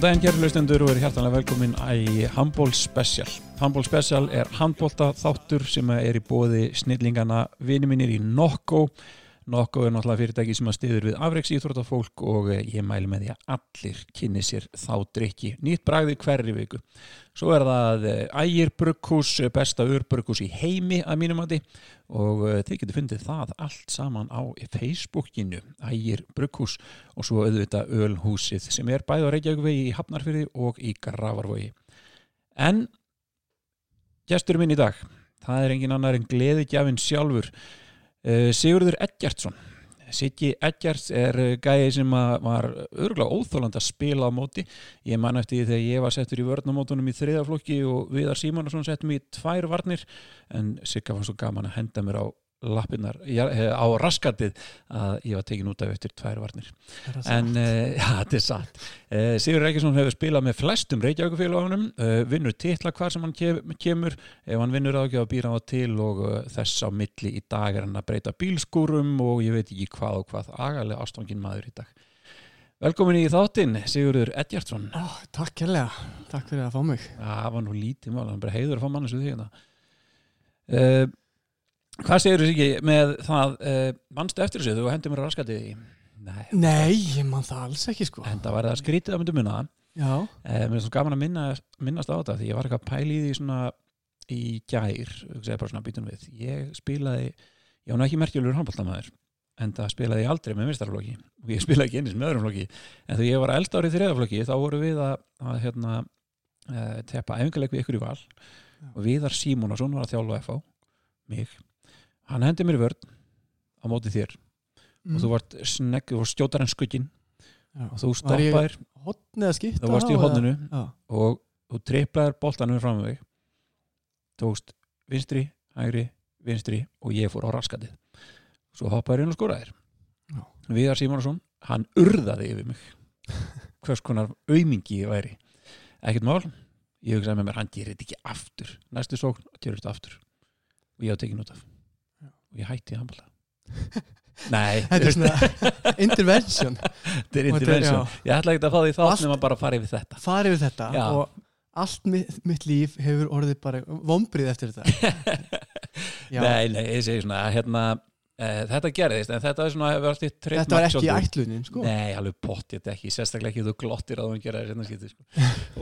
Góðan daginn, kæri laustendur og er hjartanlega velkomin í Handból Special. Handból Special er handbólta þáttur sem er í bóði snillingana vini mínir í Nokko. Nokko er náttúrulega fyrirtæki sem að stiður við afreiks íþróttafólk og ég mæli með því að allir kynni sér þá drikki. Nýtt bragði hverri viku. Svo er það Ægir Brugghús, besta urbrugghús í heimi að mínum að því og þið getur fundið það allt saman á Facebookinu, Ægir Brugghús og svo auðvitað Ölhúsið sem er bæði á Reykjavíkvegi í Hafnarfyrði og í Gravarvogi. En gestur minn í dag, það er engin annar en gleðigjafinn sjálfur, Sigurður Edgjardsson. Siggi Edgjards er gæði sem var örgulega óþóland að spila á móti. Ég man eftir því þegar ég var settur í vörnumótunum í þriðaflokki og Viðar Símonarsson settum í tvær varnir en Sigga var svo gaman að henda mér á lappinnar á raskatið að ég var tekin út af eftir tvær varnir. En uh, ja, þetta er satt. Uh, Sigur Rækjesson hefur spilað með flestum Reykjavíkufélagunum, uh, vinnur titla hvar sem hann kemur, ef hann vinnur að býra á til og þess á milli í dag er hann að breyta bílskúrum og ég veit ekki hvað og hvað. Agalega ástofangin maður í dag. Velkomin í þáttinn, Sigurður Edgjardsson oh, Takk kærlega, takk fyrir að fá mig. Það var nú lítið mál, hann bara heiður að fá mannes við því Hvað segir þú ekki með það uh, mannstu eftir þessu, þú hendur mér raskatið í Nei, Nei ég mann það alls ekki sko. En það var það skrítið að myndu munna Já. Uh, Mér er svo gaman að minna, minnast á þetta því ég var eitthvað pæl í því svona í gær, segir bara svona býtunum við. Ég spilaði, ég var ekki merkjulur handbóltamæður, en það spilaði ég aldrei með mistarflokki og ég spilaði ekki einnig með öðrum flokki, en þegar ég var eld árið þriðaflokki þá voru við að, að hérna, uh, teppa æfingarleik við ykkur í val. Já. og Viðar Símónarsson var að þjálfa FH mig hann hendi mér vörð á móti þér. Mm. og þú vart snegg, vart skjótar en skuggin og þú stoppaðir. þú varst í hodninu og þú triplaðir boltanum fram með þig. Tókst vinstri, hægri, vinstri og ég fór á raskatið. Svo hoppaður inn og skóraðir Viðar Simonsson, hann urðaði yfir mig. Hvers konar auðmingi ég væri. Ekkert mál, ég hugsaði með mér hann gerir þetta ekki aftur. Næstu sókn, gerir þetta aftur. Og ég á tekinn út af og ég hætti að handballa Nei. Þetta er svona intervention. Þetta er intervention. Ég ætla ekki að fá því þá sem að bara fara yfir þetta. Fara yfir þetta já. og allt mitt, mitt líf hefur orðið bara vombrið eftir þetta. Nei, nei, ég segi svona hérna, uh, þetta gerðist en þetta er svona Þetta var ekki í ætlunin sko. Nei, alveg pott ég þetta ekki, sérstaklega ekki þú glottir að þú gera það í sko.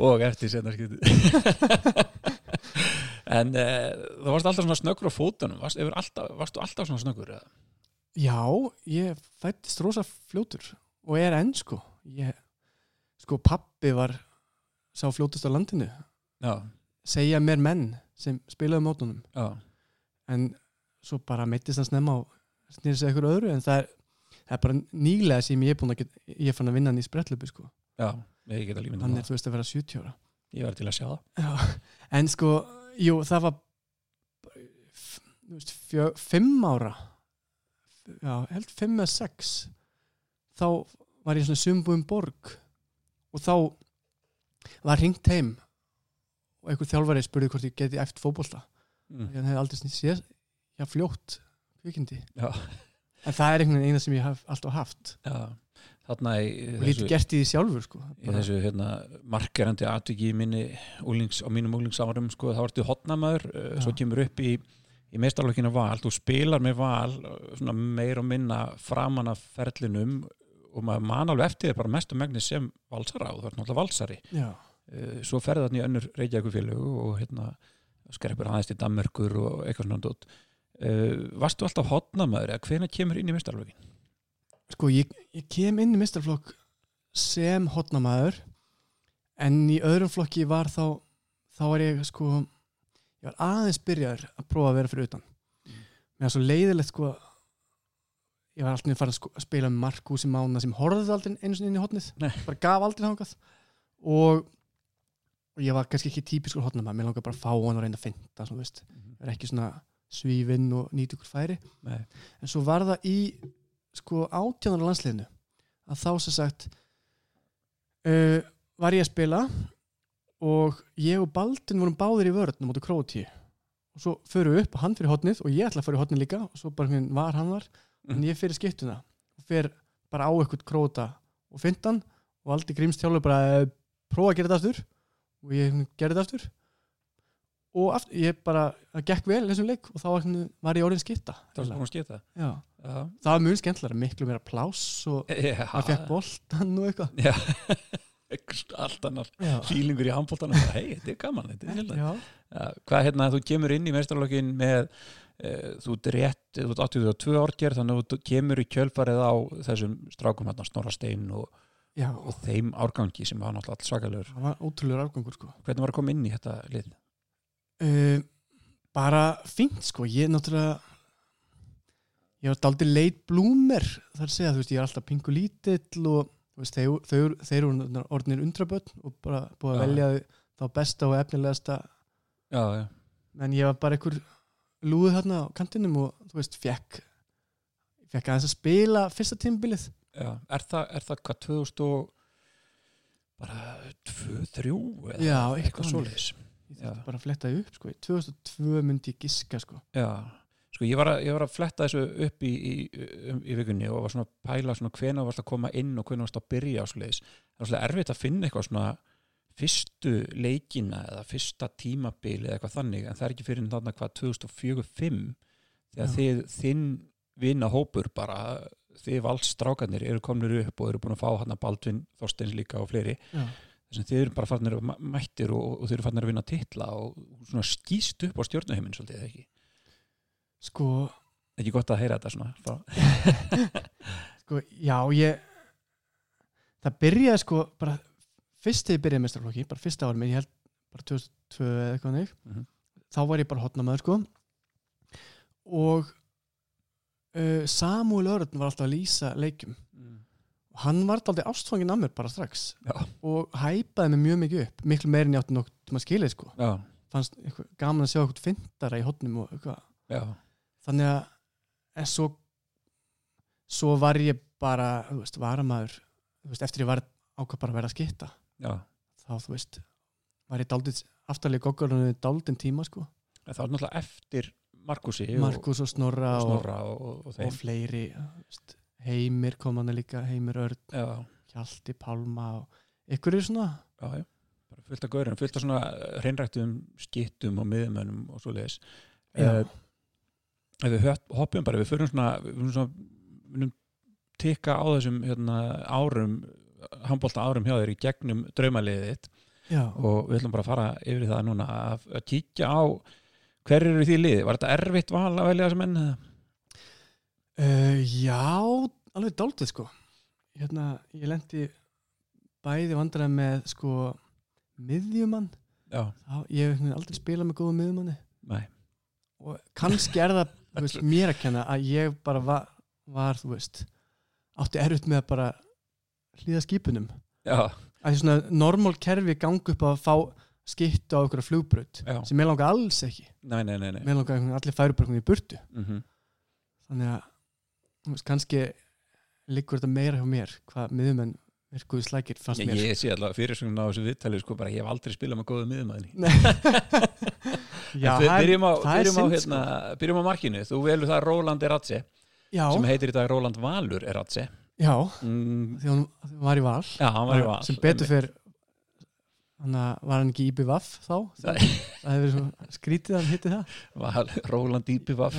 og eftir senarskipti En uh, þú varst alltaf svona snöggur á fótunum, varst, alltaf, varstu alltaf svona snöggur? Eða? Já, ég fættist rosa fljótur og er enn sko ég, sko pappi var sá fljótust á landinu Já. segja mér menn sem spilaði mótunum Já. en svo bara meittist hann snemma og snýrði sig eitthvað öðru en það er, það er bara nýlega sem ég er búin að get, ég er fann að vinna hann í sprettlöpu sko Já, ég get að lífa hann er þú veist að vera 70 ára Ég var til að sjá það Já. en sko Jú, það var veist, fjö, fimm ára. Já, held fimm eða sex. Þá var ég svona sumbúin borg og þá var ringt heim og einhver þjálfari spurði hvort ég geti eftir fókbólta mm. ég hef aldrei séð já, fljótt kvikindi. En það er einhvern veginn eina sem ég hef alltaf haft. Já þarna í lítið gert í því sjálfur sko. í þessu hérna, markerandi atviki úlings, á mínum úlingsárum sko, þá ertu hotnamaður, uh, svo kemur upp í, í meistarlokkina val, þú spilar með val uh, meir og minna framan af ferlinum og maður man alveg eftir þér bara mest og megnis sem valsara og það er náttúrulega valsari. Uh, svo ferða þarna í önnur Reykjavíkufélögu og hérna skreppur aðeins til Dammerkur og eitthvað svona uh, varstu alltaf hotnamaður eða hvena kemur inn í meistarlokkin? Sko ég, ég kem inn í mistarflokk sem hotnamaður en í öðrum flokki var þá þá var ég sko ég var aðeins byrjar að prófa að vera fyrir utan mm. var svo leiðilegt sko ég var alltaf farin að sko, spila með Markus í mánu sem horfði aldrei eins og inn í hotnið Nei. bara gaf aldrei hangað og, og ég var kannski ekki típiskur hotnamaður mér langar bara að fá hann og reyna að finna það mm -hmm. er ekki svona svífinn og nýt ykkur færi Nei. en svo var það í sko átjónar landsliðinu að þá sem sagt uh, var ég að spila og ég og Baldin vorum báðir í vörðnum áttu króti og svo förum við upp og hann fyrir hotnið og ég ætla að fyrir hotnið líka og svo bara hann var hann var mm. en ég fyrir skiptuna og fyrir bara á eitthvað króta og fintan og aldrei grímstjálfur bara prófa að gera þetta aftur. Og ég gerði þetta aftur. Og aftur, ég bara, það gekk vel í þessum leik og þá var ég orðin skitta það var svona að skita Já. Já, það var mjög skemmtilega, miklu meira pláss og maður fekk boltan og eitthvað. Allt annar já, fílingur í handbóltanum hei, þetta er gaman, þetta er hvað hérna, þú kemur inn í meistarlokkin með uh, þú ert rétt, þú ert 82 árgerð þannig að þú kemur í kjölfarið á þessum strákum hérna, Snorra Stein og, og þeim árgangi sem var náttúrulega allt svakalegur. Það var ótrúlega afgangur sko. Hvernig var að koma inn í þetta lið? uh, bara fínt sko. Ég náttúrulega ég var daldið leit blúmer þar segja, þú veist, ég er alltaf pingu lítill og veist, þeir, þeir, þeir eru orðinir undraböld og bara búið að velja þá besta og efnilegasta. Já, já, en ég var bara einhver lúðu þarna á kantinum og þú veist, fekk fekk aðeins að spila fyrsta tímbilið já. Er, það, er það hvað 2000 og bara 2-3 eða Já, eitthvað svoleiðis? ég þurfti bara að fletta upp sko. í 2002 myndi ég giska sko. Já, sko ég var að, ég var að fletta þessu upp í, í, um, í vikunni og var svona að pæla svona hvena varst að koma inn og hvena varst að byrja á svoleiðis. Það var svona erfitt að finna eitthvað svona fyrstu leikina eða fyrsta tímabili eða eitthvað þannig en það er ekki fyrir þarna hvað 2004-05 þegar þið, þinn vinna hópur bara þið valstrákarnir eru komnir upp og eru búin að fá hann að Baldvin Þorsteins líka og fleiri Já. þess að þið eru bara farnir mættir og, og þið eru farnir að vinna titla og svona skýst upp á stjórnuheiminn svolítið ekki sko, ekki gott að heyra þetta svona sko, já ég það byrjaði sko bara fyrst þegar ég byrjaði mestrarflokki, bara fyrsta minn, ég held bara 2002 eða eitthvað neitt Mhm. þá var ég bara hotnamaður sko. Og uh, Samuel Örn var alltaf að lýsa leikjum. Og hann var alltaf ástfangin af mér bara strax. Já. og hæpaði mig mjög mikið upp miklu meir en ég átti nokkuð til að skilja sko. Já, fannst gaman að sjá eitthvað fyndara í hotnum og eitthvað þannig að en svo svo var ég bara þú veist, varamæður þú veist, eftir ég var ákvað bara að vera að skitta já. Þá þú veist var ég daldið aftalið goggarunni daldin tíma sko. En það var náttúrulega eftir Markusi Markus og Snorra og Snorra og, og, og og, fleiri veist, Heimir kom hann líka Heimir Örn, já, Hjalti, Pálma og ykkur er svona. Já, bara fullt af gaurin fullt af svona hreinrættum skittum og miðumönnum og svo leiðis Já. Ef við hoppum bara, við fyrir svona við fyrir svona, við viljum tikka á þessum hérna, árum handbólta árum hjá þér í gegnum draumaliðið og við ætlum bara að fara yfir það núna að, að kíkja á hver eru því liði, var þetta erfitt val að velja þessum eða? uh, já alveg daldið sko. Hérna, ég lendi bæði vandræði með sko miðjumann. Já, þá, ég hef aldrei spilað með góða miðjumanni. Nei, og kannski er það veist, mér að kenna að ég bara var, var þú veist átti erfitt með að bara hlýða skipunum. Já, að því svona normal kerfi gangi upp að fá skiptu á flugbraut já, sem mér langar alls ekki. Nei, nei, nei, nei. mér langar allir færu bara einhvern veginn í burtu. Mm þannig að veist, kannski liggur þetta meira hjá mér hvað miðumenn virkuðu slækir fannst mér. ég sé allavega fyrir svona á þessu viðtali sko bara ég hef aldrei spilað með góðu er- byrjum á, byrjum á, hérna, byrjum á markinu. Þú velur það Róland Eratse já, sem heitir í dag Róland Valur Eratse já, mm, því hann var í val. Já, hann var í val sem betur fyrr hann var hann ekki í IBVF þá? Það svo skrítið hann hitti það. Val, Róland Íbivaf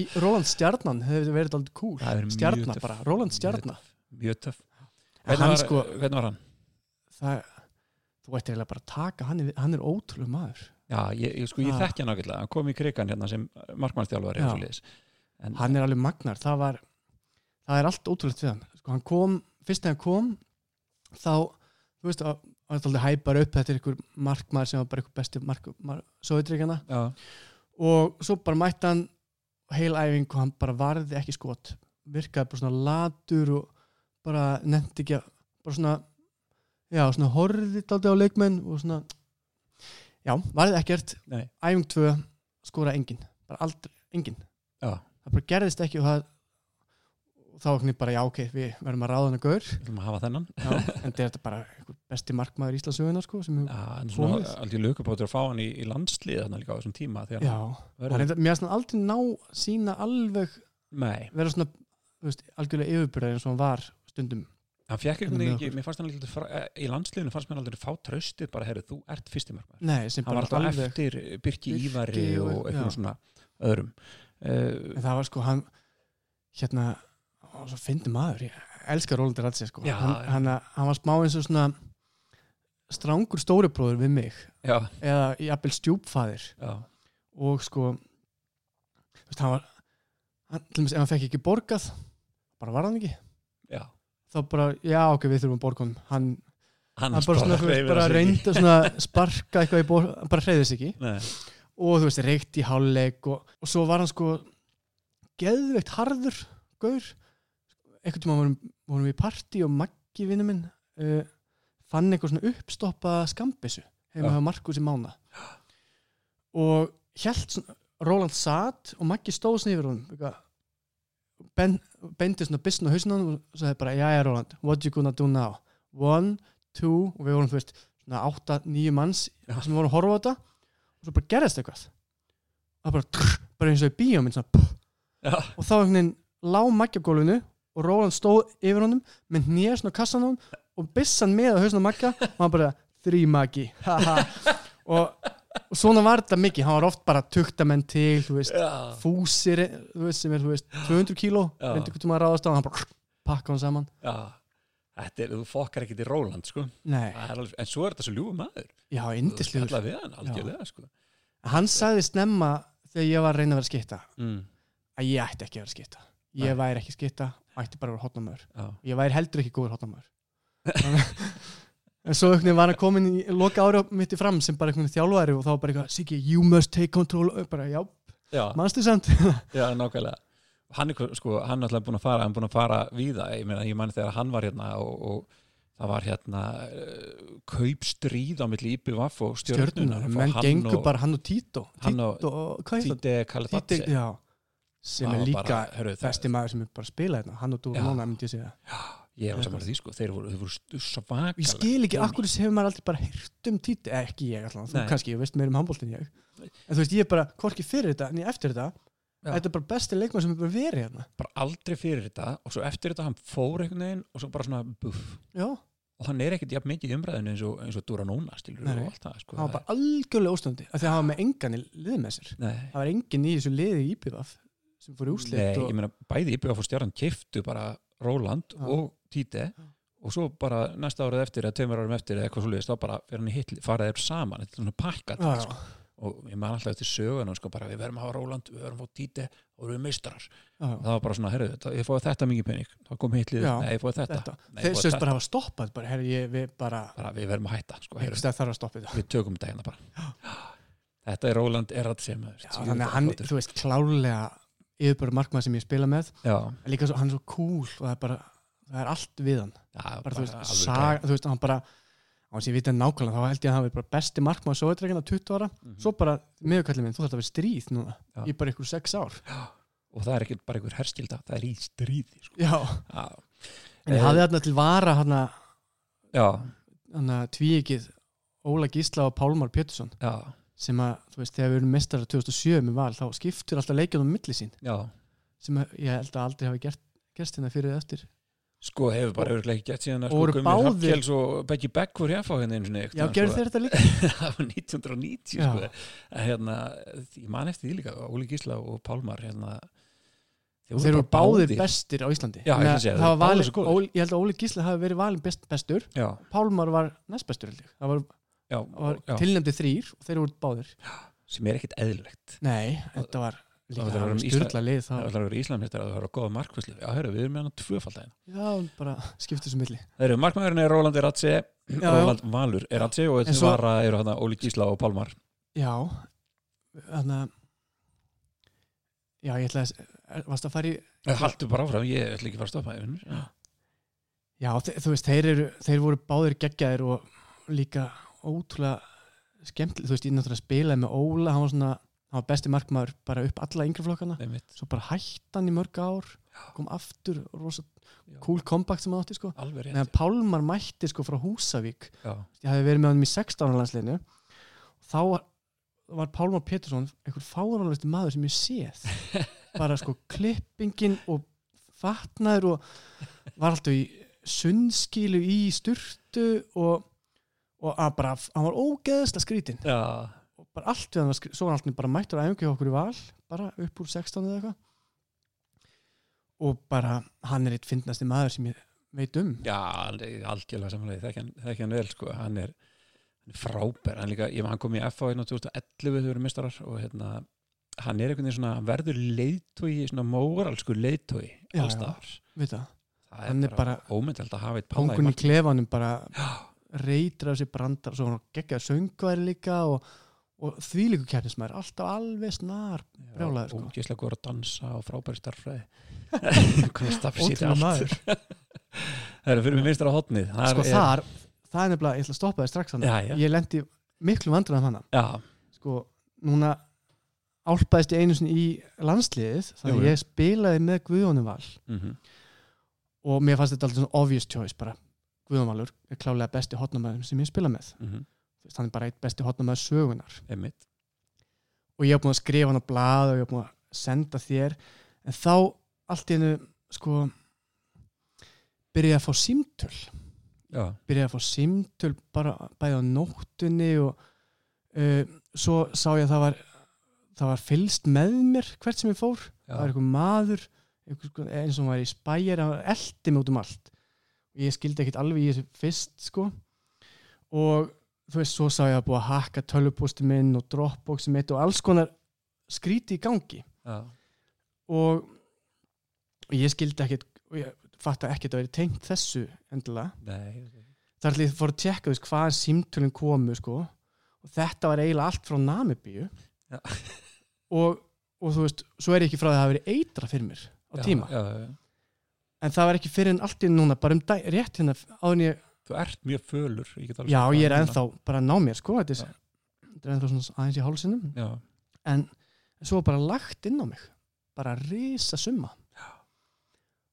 í- Róland Stjarnan hefði verið aldrei cool Stjarnan bara, Róland Stjarnan Mjög töff. En Hvernig, sko, hvernig var hann? það, þú ættir eiginlega bara að taka hann, er- hann er ótrúlega maður. Já, ég, ég, sko, ég Ah. þekki hann ágætlega. Hann kom í krigan hérna sem markmannstjálfari hann er alveg magnar það var, það er allt ótrúlegt við hann. Sko, hann kom, fyrst þegar hann kom þá, þú veist að hann er aldrei hæpar upp, þetta er einhver markmaður sem var bara einhver besti markmaður Já, og svo bara mætti hann heil æfing og hann bara varði ekki skot. Virkaði bara svona latur og bara nefndi ekki að bara svona, já, svona horfði dálítið á leikmenn og svona já, varði ekkert. Nei, æfing 2, skora engin bara aldrei, engin já. Það bara gerðist ekki og það og þá ekki bara, já, ok, við verðum að ráða hana gaur. Við ætlum að hafa þennan. Já, en þetta er bara besti markmaður í Íslasögunar sko, sem hefur, Komið. aldrei lögupátur að fá hann í, í landslið þannig líka á þessum tíma já, mér finnst hann aldrei ná sína alveg Nei, vera svona, veist, algjörlega yfirbyrðar eins og hann var stundum. Hann fekk einhvern veginn ekki, mér fannst hann aldrei fra- í landsliðinu fannst mér aldrei fá tröstið bara, herru, þú ert fyrsti markmaður. Nei, sem hann var bara alltaf alveg eftir Birki Ívari og- og eitthvað já. svona öðrum. Uh, það var sko hann hérna, og svo fyndi maður. Ég elskar Rólandur Ratsi sko. Já, hann, já. hann, hann var smá eins og svona strángur stóribróður við mig. Eða jafnvel stjúpfæðir já, og sko þú veist, hann var hann, til dæmis ef hann fekk ekki borgað bara var hann ekki þá bara, já ok, við þurfum honum. Hann, hann, hann bara, svona, bara reyndi að svona sparka eitthvað í borg, hann bara hreyðis ekki. Nei, og þú veist, reykt í hálfleik og, og svo var hann sko geðveikt harður gaur. Einhvern tíma vorum, vorum við í partí og Maggi vinnu minn uh, fann eitthvað svona uppstoppa skambissu Já. hjá Markus í mána. Og hjælt svona Róland satt og Maggi stóð yfir honum. Ben, bendi svona byssn á honum og sagði bara, já já Róland, what you gonna do now? One, two og við vorum veist svona átta, níu manns sem voru að horfa á þetta. Og svo bara gerðist eitthvað. Það bara, trrr, bara eins og í já, og þá einhvern veginn lá Maggi á gólfinu og Róland stóð yfir honum með nýja svona kassan honum og byssan með á hausinn á Magga. Og hann bara, þrý haha. og, og svona var þetta mikið hann var oft bara tuktamenn til þú veist, já. fúsir þú veist, sem er þú veist, 200 kíló Já. reyndi tíma að ráðast á hann bara pakka hann saman já. Þetta er, þú fokkar ekkert í Róland sko. Nei, Það er alveg, en svo er þetta svo ljúfu maður já, Þú indislegur spjalla við hann algjörlega sko. hann sagði snemma þegar ég var að reyna að vera skýtta mm. að ég ætti ekki að vera skýtta ég væri ekki skýtta, ætti bara að vera hotnamöður já. ég væri heldur ekki góður hotnamöður en svo var hann komin í loka ári mitt í fram sem bara einhvern veginn þjálfari og þá bara eitthvað, Siggi, you must take control. Bara, já, Já, manstu samt? Já, nákvæmlega. Hann er sko, hann alltaf búin að fara hann er búin að fara víða, ég meina, ég man þegar hann var hérna og, og það var hérna uh, kaupstríð á milli IPVF og stjörnunar, menn gengur bara hann og Tito Tito, hvað er það? Já. Sem er líka maður sem er bara að spila hérna hann og Dúra Já. Móna, myndi ég segja ég var saman því sko, þeir voru, voru svakalega ég skil ekki, akkur hefur maður aldrei bara hýrt um Tito, eh, ekki ég alltaf, þú kannski, ég veist meir um handbóltin ég. En þú veist, ég er bara, hvorki fyrir þetta en eftir þetta, Já. þetta er bara besti leikmann sem er bara verið hérna. Bara aldrei fyrir þetta og svo eftir þetta hann fór einhvern veginn og svo bara svona buff. Já, og hann er ekkert jafn mikið í umræðinu eins og, eins og Dúra Nóna stilur og allt það sko, hann var bara algjörlega óstöndi af því að hann var með nei, fór ég meina bæði IPVF og stjarnan kiftu bara Róland Já. og Tite Já. og svo bara næsta árið eftir eða tveimur árum eftir eða eitthvað svo liðist þá bara fyrir hann í hitli, faraði þeir saman þetta er svona pakkat já, sko. já, og ég man alltaf eftir sögun sko, bara, við verðum að hafa Róland, við verðum að fá Tite og við erum meistarar. Já, og það var bara svona, herru, ég fóði þetta mikið pening. Þá kom hitlið, Já, nei, ég fóði þetta, þetta. Nei, þeir sést bara hafa stoppað bara, herri, ég, við bara, bara, við verðum að hætta sko, þarf að við tökum þetta hérna bara þetta er Róland Eratse já, þannig að hann, þú veist, klárlega yfirbara markmann sem ég spila með. Já, en líka svo, hann er svo cool og það er bara, það er allt við hann. Já, bara, þú veist, saga, þú veist, hann bara á þess að ég viti nákvæmlega, þá held ég að hann bara besti markmann svo eitthvað 20 ára, Mhm. svo bara miðurkallið minn, þú þarf að vera stríð núna Já. í bara ykkur 6 ár. Og það er ekki bara einhver herskilda, það er í stríði sko. já, já, en ég Eh, hafði þarna til vara hann já, að tvíegið Óla Gísla og Pálmar Pétursson. Já, sem að, þú veist, þegar við erum mestara 2007 með val, þá skiptur alltaf leikjum á milli sín, já. Sem að, ég held að aldrei hafi gert, gerst hérna fyrir eða eftir. Sko hefur bara örugglega ekki gett síðan að Og sko, báðir- Hrafnkels og Beggi Beck voru ég að fá hérna einu sinni já, gerðu þeir þetta líka? það var 1990 Já. sko. Hérna, ég man eftir því líka Óli Gísla og Pálmar hérna, þeir eru báðir. bestir á Íslandi. Já, ég svo góðir. Óli, ég held að Óli Gísla hafi verið valin best, bestur. Já, Pálmar var næst bestur held ég. Það var, já, var já, tilnæmdi þrýr og þeir eru báðir. Sem er ekkit eðlilegt. Nei, þetta var líka það var var styrla lið það þá, er alltaf verið Íslandmestar að það vera góða markvæslu já, hörru, við erum með hann tvöfaldaginn. Já, bara skiptu þessu milli. Það eru markmæðurinn er Róland Eratse já. Róland Valur Eratse og þessi svo- vara eru hann Óli Gísla og Pálmar. Já, þannig að já, ég ætla að varst að fara í haldu bara áfram, ég ætla ekki að fara að stoppa. Já. Já, þú veist, þeir, eru, þeir voru báðir geggjaðir og líka ótrúlega skemmtileg, þú veist, ég náttúrulega spilaði með Óla, hann var svona, hann var besti markmaður bara upp alla yngri flokkana, svo bara hætti hann í mörg ár, kom aftur rosa Já. cool comeback sem hann átti, sko. Alveg rétt. Meðan Pálmar mætti, sko, frá Húsavík já. ég hefði verið með hann í 16 ára landsliðinu þá var, Pálmar Pétursson einhver fáranlegasti maður sem ég séð. Bara sko klippingin og fatnaður og var alltaf í sundskilu í sturtu og, og að bara, hann var ógeðslega skrítin Já, og bara allt við hann var skrítin, svo var hann alltaf bara mættur að æfingi okkur í val, bara upp úr 16 eða eitthvað. Og bara, hann er eitt fyndnasti maður sem ég veit um. Já algjörlega samanlega þekki hann, þekki hann vel sko. Hann er, hann er frábær. Hann, líka, ég, hann kom í hérna 2011 þau eru mistarar og hérna hann er einhvern veginn svona, hann verður leiðtói svona móralsku leiðtói allstaðar það, það Hann er er bara, ómyndald að hafa eitt palla í í marki. klefanum bara Já, reytir af sér brandar og svo hann geggjaði söngværi líka og, og því líku kærnismæður alltaf alveg snar Brjálaður, sko. ógeðslega góður að dansa og frábæri hvað stafir sér Ótrúlega allt það er fyrir mig minnst á hotnið sko þar, það er nefnilega, ég ætla að stoppa þið strax hann Já, já. ég lendi miklu vandrðan hann já, sko, núna álpaðist ég einu sinni í landsliðið þannig Jú, að jú. ég spilaði með Guðjónum Val. Mm og mér fannst þetta alltaf svona obvious choice bara Guðjón Valur er klálega besti hotnamaður sem ég spila með. -hmm. Veist, hann er bara eitt besti hotnamaður sögunar einmitt. Og ég hef búin að skrifa hann á blað og ég hef búin að senda þér. En þá allt í hennu sko byrjaði að fá símtöl. Byrjaði að fá símtöl bara bæði á nóttunni og uh, svo sá ég að það var það var fylst með mér hvert sem ég fór. Já. það var einhver maður einhver, eins og var í spæjar eldi mig út um allt ég skildi ekkit alveg í þessu fyrst sko og þú veist, svo sá ég að búið að hakka tölvupósti minn og dropboxi mitt og alls konar skríti í gangi já. og, og ég skildi ekkit og ég fatta ekkit að vera tengt þessu Nei, þar ætla ég fór að tjekka veist, hvaðan símtölinn komu sko. og þetta var eiginlega allt frá Namibíu Já. og, og þú veist, svo er ég ekki frá því að það hafi verið eitra fyrir mér á já, tíma já, já. En það var ekki fyrir en allt í núna bara um dag, rétt hérna ég, þú ert mjög fölur ég já ég er ennþá bara að ná mér sko, þetta Já. er, ennþá svona aðeins í hálsinum. Já, en svo bara lagt inn á mig bara risa summa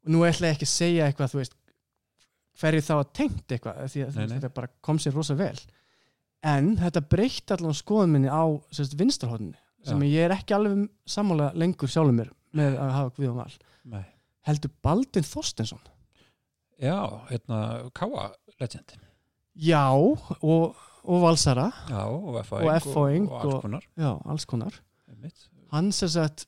og nú ætla ég ekki að segja eitthvað þú veist hverju þá að tengt eitthvað því að þetta bara kom sér rosa vel. En þetta breytti allan skoðum minni á vinstarhóðinni sem Já. ég er ekki alveg sammála lengur sjálfur mér með að hafa Guðjón Val. Nei heldur Baldin Þorstensson já, hérna, Káa legend. Já og, og Valsara. Já, og Og F.A.ing F.A.ing og, og alls og- konar. já, alls konar. Hann sem sagt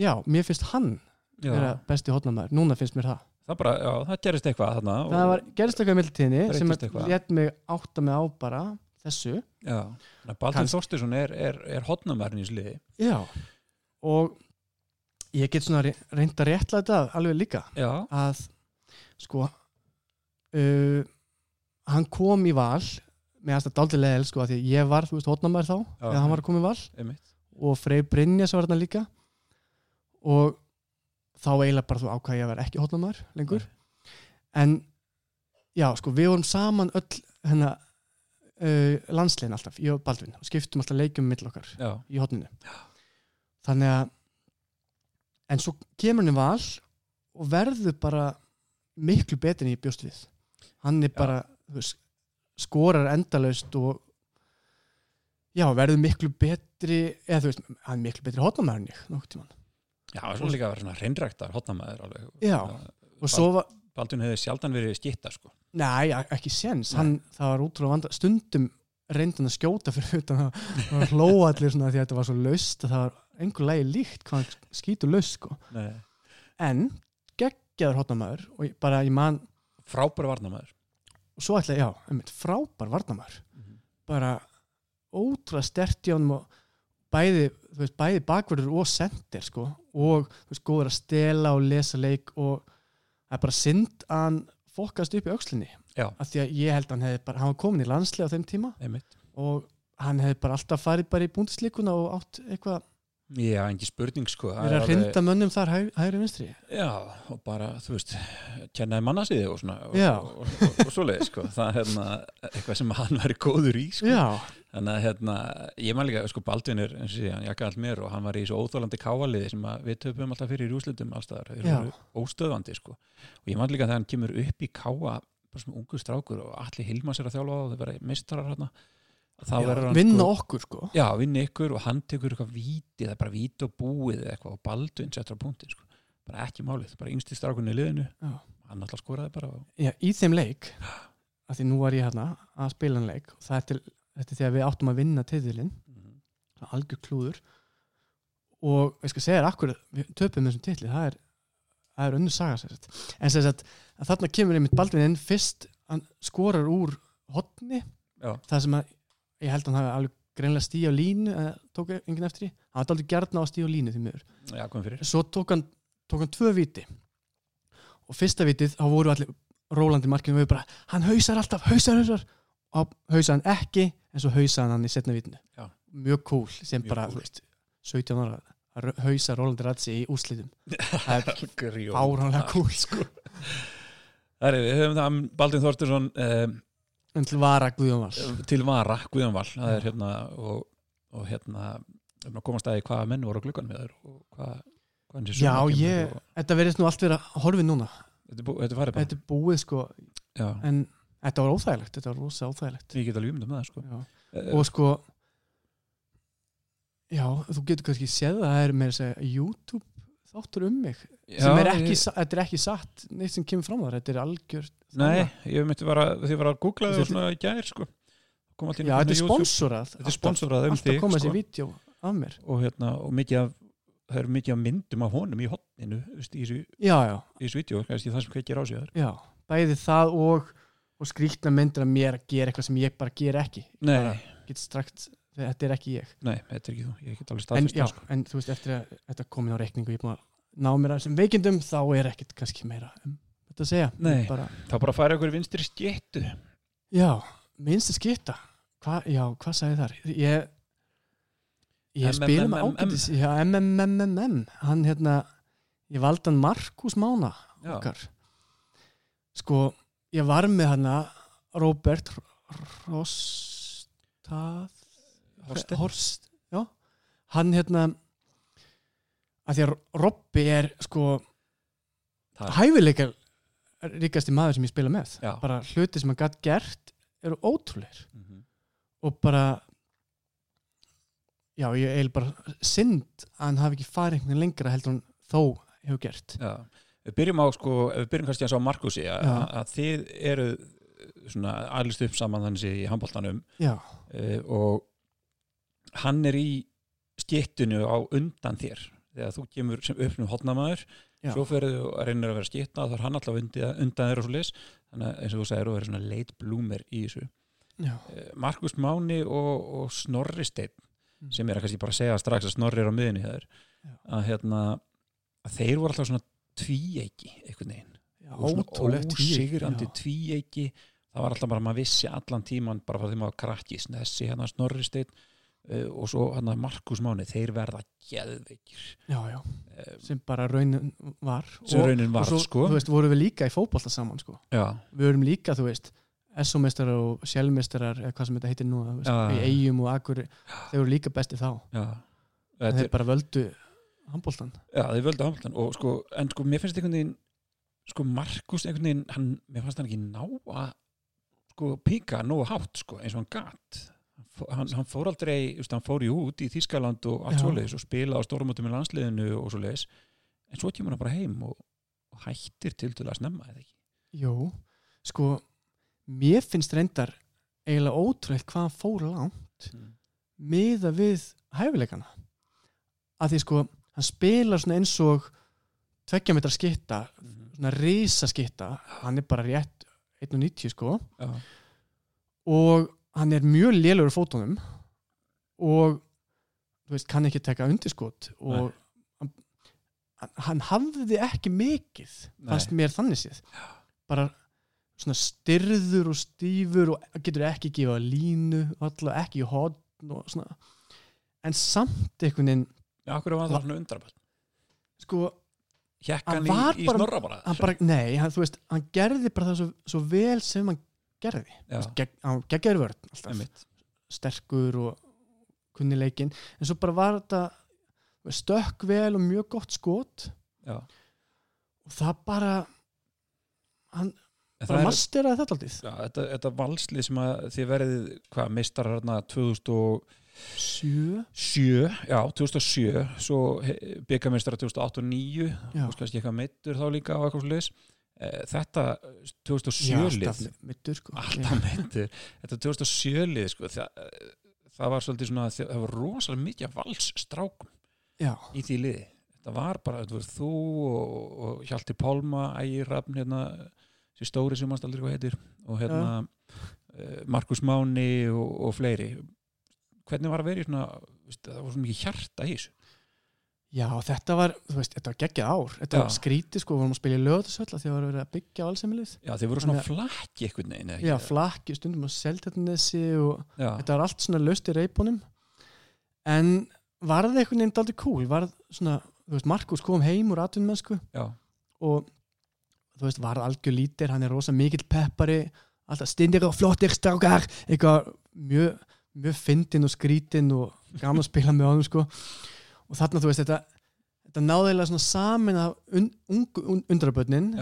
já, mér finnst hann já, vera besti hóðnamaður, núna finnst mér það. Það bara, já, það gerist eitthvað þarna og, það var, gerist eitthvað í mildtíðinni sem létt mig átta mig á bara þessu. Já, Kanns- Þorstinsson er, er, er hotnamærn í sliði já og ég get svona re- reynt að réttla þetta alveg líka. Já, að sko uh, hann kom í val með dálítið leðil sko að ég var, þú veist, hótnamaður þá Já. þegar hann var að koma í val. Einmitt. Og Freyr Brynjas var þarna líka. Og þá eiginlega bara þú ákvæði að vera ekki hótnamaður lengur. En já, sko, við vorum saman öll hérna uh, landslegin alltaf, ég og Baldvin og skiptum alltaf leikjum mill okkar já, í hotninu þannig að en svo kemur hann í val og verður bara miklu betur en ég bjóst við. Hann er bara veist, skorar endalaust og já, verður miklu betri eða þú veist, hann er miklu betri hotnamæður en ég nokkuð tímann. Já, svona líka að vera svona hreinræktar hotnamæður alveg. Já. og svo var, Baldun hefði sjaldan verið skitta sko. Nei, ekki séns, Nei. hann, það var útrúlega vanda stundum reyndan að skjóta fyrir utan var hlóa allir svona því að þetta var svo laust að það var einhver lægi líkt hvað hann skýtur laust sko. Nei. en geggjaður hotnamaður og bara ég man frábæri varnamæður og svo ætla ég, já, einmitt, frábær varnamaður bara ótrúlega stert í honum og bæði, þú veist, bæði bakverður og sendir sko og þú veist, góður að stela og lesa leik og það er bara synd að hann fokkast upp í Já. Af því að ég held að hann hefði bara, hann var komin í landslega á þeim tíma einmitt. og hann hefði bara alltaf farið bara í búndisleikuna og átt eitthvað Já, engi spurning sko. Það er að hrinda mönnum þar hægri, hægri vinstri. Já, og bara, þú veist kennaði mannasiði og svona og, og, og, og, svoleiði sko. Það er hérna eitthvað sem hann væri góður í sko. já, þannig að hérna, ég man líka sko Baldvin er, eins og sé, hann jakka allt mér og hann var í svo óþólandi káaliði sem við töpum alltaf fyrir í rúslitum allstaðar, þeir eru óstöðvandi sko. Og ég man líka þegar hann kemur upp í káa bara sem ungu strákur og allir Hilmas er að þjálfa og þeir vera mistarar hérna hann vinna sko, okkur sko. Já, vinna ykkur og hann tekur eitthvað víti það er bara víti og búið eða eitthvað og Baldvin setur á punktin sko. bara ekki málið, bara yngsti strákunni í liðinu. Já. hann alltaf skoraði bara og... Já, í þeim leik af því nú var ég hérna að spila en leik og það er til, þetta er þegar við áttum að vinna titilinn, algjör klúður. Og ég skal segja þér akkur við töpum þessum titli, það er það er önnur saga sér en sem sagt, að þarna kemur einmitt Baldvin inn fyrst hann skorar úr hotni Já. það sem að ég held að hann hafi alveg greinlega stíð á línu tók enginn eftir því, hann var aldrei gjarn á að stíð á línu því miður. Svo tók hann, tók hann tvö viti og fyrsta vitið þá voru allir rólandi markinu við bara hann hausar alltaf, hausar, hausar. Og hausar hann ekki en svo hausar hann í setna vitinu Já. mjög cool sem Mjög bara, cool. veist, 17 ára að ra- hausa Rólandi Ratsi í úrslitum það er Grjón. áránlega cool sko. Það er, við höfum það um Baldin Þorstursson um, en til vara Guðjón Val til vara, Guðjónvall það er hérna og, og hérna um að komast að því hvaða menn voru á gluggan með þér og hvað, þessi já, ég, og, þetta verðist nú allt vera horfið núna þetta, bú, þetta þetta er búið sko já, en þetta var óþægilegt, þetta var rosa óþægilegt ég get alveg með það sko. já. Eh, og sko já, þú getur kannski séð að það er með þess að YouTube þáttur um mig sem er ekki, ég, þetta er ekki satt neitt sem kemur fram þar, þetta er algjör nei, ég myndi bara því var að googla þig og svona í gær sko. Í já, þetta er YouTube. sponsorað þetta er sponsorað um alltaf þig koma sko. vídeo af mér og, hérna, og mikið af það eru mikið af myndum af honum í hotninu veist, í þessu, já, já, í þessu vídeo, kannski það sem kveikir á sig þar já, bæði það og og skrýtna myndir að mér að gera eitthvað sem ég bara ger ekki nei, get strax, þetta er ekki ég nei, þetta er ekki þú ég get alveg en, já, það sko. en þú veist, eftir að þetta komin á reikningu ég er búin að ná mér að þessum veikindum þá er ekkert kannski meira um þetta að segja Nei. bara, þá bara færa ykkur vinstri skettu Já, minnstu skipta Hva, Já, hvað sagði þar? Ég Ég spila MMMM. ágætis Já, MMMMM Hann hérna, ég valdi hann Markus Mána okkar Sko, ég var með hana Robert Rostað Horsten. Horst Já, hann hérna að því að Robby er sko Það- hæfileika ríkasti maður sem ég spila með. Já. bara hluti sem hann gætt gert eru ótrúleir Mhm. og bara já, ég eil bara synd að hann hafi ekki farið einhvern veginn lengra heldur hann þó hefur gert. Já, við byrjum á sko, við byrjum kannski að sá Markusi að, þið eru svona aðlist upp saman þannig í handbóltanum uh, og hann er í skittunum á undan þér. Þegar þú kemur sem uppnum hotnamaður já, svo ferðu og reynir að vera skitta þá er hann alltaf undan, undan þér og svo leis þannig að eins og þú segir og er svona late bloomer í þessu. Já, uh, Markus Máni og, og Snorri Steinn Mm. sem er að kannski bara segja strax að Snorri er á miðinni Já. að hérna að þeir voru alltaf svona veginn. Já og svona já. tvíeiki. Það var alltaf bara, maður vissi allan tíman bara frá því maður var krakki, Snessi, hérna Snorri Steinn uh, og svo hérna Markus Máni þeir verða geðveikir. Já, já, uh, sem bara raunin var sem raunin var, og svo, sko. þú veist, vorum við líka í fótbolta saman sko. já, við vorum líka, þú veist SO-mestarar og sjálfmestarar eða hvað sem þetta heitir nú, veist, í eigum og akkur þeir voru líka besti þá. Þeir bara völdu handboltan já, þeir völdu Hamilton og sko, en sko, mér finnst einhvern veginn sko, Markus einhvern veginn hann, mér fannst hann ekki ná að sko, píka nógu hátt, sko, eins og hann gat Hann hann, fór aldrei, just, hann fór jú út í Þískaland og allt Já. svoleiðis og spila á stórmótum í landsliðinu og svoleiðis. En svo kemur hann bara heim og, og hættir til til að snemma eða ekki? Jú, sko mér finnst reyndar eiginlega ótrúlega hvað hann fór langt miða við hæfileikana. Að því sko hann spilar svona eins og tveggja metra skitta svona risa skitta hann er bara rétt 1.90 sko. Já, og hann er mjög lélur fótunum og þú veist, kann ekki taka undirskot og hann, hann hafði ekki mikið fannst mér þannig séð. Bara svona styrður og stífur og getur ekki gefa línu alltaf ekki í hotn og svona. En samt einhvern veginn já, okkur var það svona undrabætt sko, Hjekk Hann hann í, í snorra bara hann bara, nei, hann, þú veist hann gerði bara það svo, svo vel sem hann gerði, hann alltaf, einmitt. Sterkur og kunni leikinn, en svo bara var þetta stökk vel og mjög gott skot. Já. og það bara hann En bara er- masteraði þetta aldrei Já, þetta, þetta valslið sem að þið verðið hvað, meistarar hérna 2007 sjö, já, 2007 svo byggameistarar 2008 og 2009 já, og kannski eitthvað meittur þá líka á eitthvað sliðis Eh, þetta Já, 2007 lið. alltaf mittur sko. Þetta 2007 lið sko, það, það var svolítið svona það var rosalega mikið valsstrákum í því liði. Þetta var bara, þetta var þú og, og Hjalti Pálma, Ægir Rafn hérna, þessi stóri sem mannst aldrei hvað heitir og hérna uh, Markus Máni og, og fleiri. Hvernig var að vera í svona það var svona mikið hjarta í þessu já þetta var, þú veist, þetta var geggjað ár. Þetta Já. var skrítið sko, við vorum að spila í löðasöll því að var verið að byggja valsemilið já, þeir voru svona flakki veginn eða Já, flakki, stundum að seltetnesi og já, þetta var allt svona löst í reipunum. En var það einhvern veginn daldið cool, var það svona þú veist, Markus kom heim úr atvinnmennsku já, og þú veist, var algjör lítir, hann er rosa mikill peppari alltaf stindir og flottir strákar eitthvað mjög mjög fyndin og skrítin og gaman að spila með honum sko og þarna þú veist, þetta, þetta náðilega svona samin af un, ungu un, undrabönnin,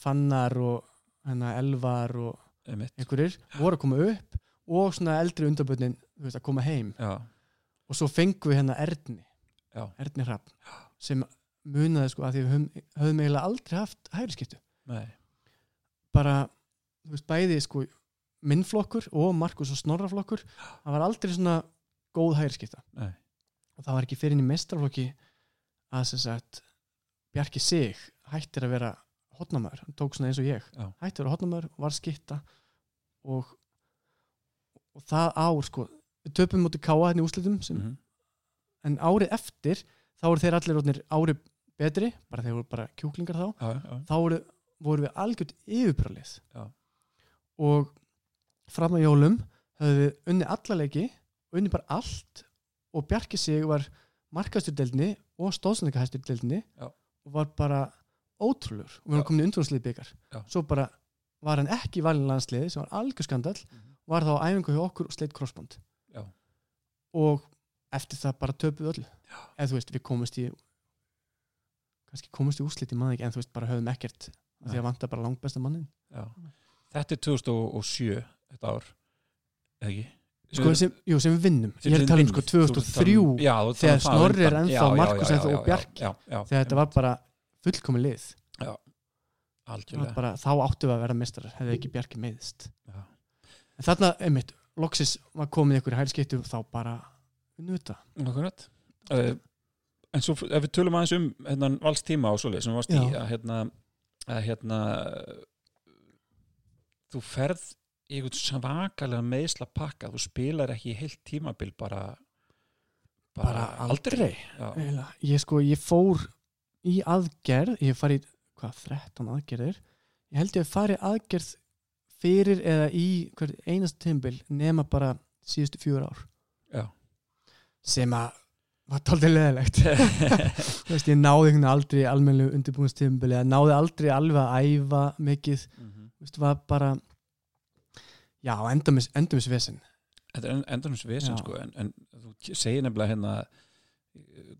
Fannar og hennar Elvar og einhverjir voru að koma upp og svona eldri undrabönnin, að koma heim. Já, og svo fengum við hérna Erni já, Erni Hrapp sem munaði sko að því við höfum, höfum eiginlega aldrei haft hægriskiptu nei, bara, þú veist, bæði sko minnflokkur og Markus og Snorraflokkur það var aldrei svona góð hægriskipta. Nei og það var ekki fyrir inn í mestrarflokki að sem sagt Bjarki Sig hættir að vera hotnamaður, hann tók svona eins og ég. Já. hættir að vera hotnamaður, var skipta og, og það ár sko, við töpum mútið káa hérna í úslitum sem, mhm, en árið eftir þá voru þeir allir árið betri bara þeir voru bara kjúklingar þá. Já, já, þá voru, voru við algjört yfirbrálið Já. og fram að jólum höfðu við unni alla leiki unni bara allt og Bjarki sig var markastyrdeldinni og stóðsendingahæstyrdeldinni Já. og var bara ótrúlur og við varum komin í undrúnslið byggar svo bara var hann ekki í landsliði sem var algjör skandal Mhm. var þá á æfingu hjá okkur og sleitt crossband. Já. og eftir það bara töpuð öllu. Eða þú veist við komumst í kannski komumst í úrslit í maður ekki en þú veist bara höfum ekkert af því að vanta bara langt besta mannin já. þetta er 2007 þetta ár, eða ekki sko, sem, jú, sem við vinnum. Ég er að tala um sko að 2003 tala um- já, að þegar tala um það Snorri er ennþá, Já, já, Markus já, ennþá já, og Bjarki. já, já, þegar þetta var bara fullkomi lið. Já, bara, þá áttum við að vera mestrar hefði ekki Bjarki meiðist Já. en þarna, einmitt, loksis var komið ykkur hælskiptu þá bara Akkurat uh, En svo ef við tölum aðeins um hérna, valstíma og svoleið sem varst í Já. að hérna, að hérna þú ferð í einhvern svakalega meðsla pakka þú spilar ekki í heilt tímabil bara bara aldrei Já, Eiginlega. ég sko, ég fór í aðgerð ég fari, hvað, 13 aðgerðir ég held ég að fari aðgerð fyrir eða í einast tímbil nema bara síðustu fjúr ár já. sem að var tóltið leðilegt veist, ég náði aldrei almennu undirbúinstímbil eða náði aldrei alveg að æfa mikið, Mhm. Þú veist, var bara já, endumis, endumis vesen. Þetta er Já. sko en, en þú segir nefnilega hérna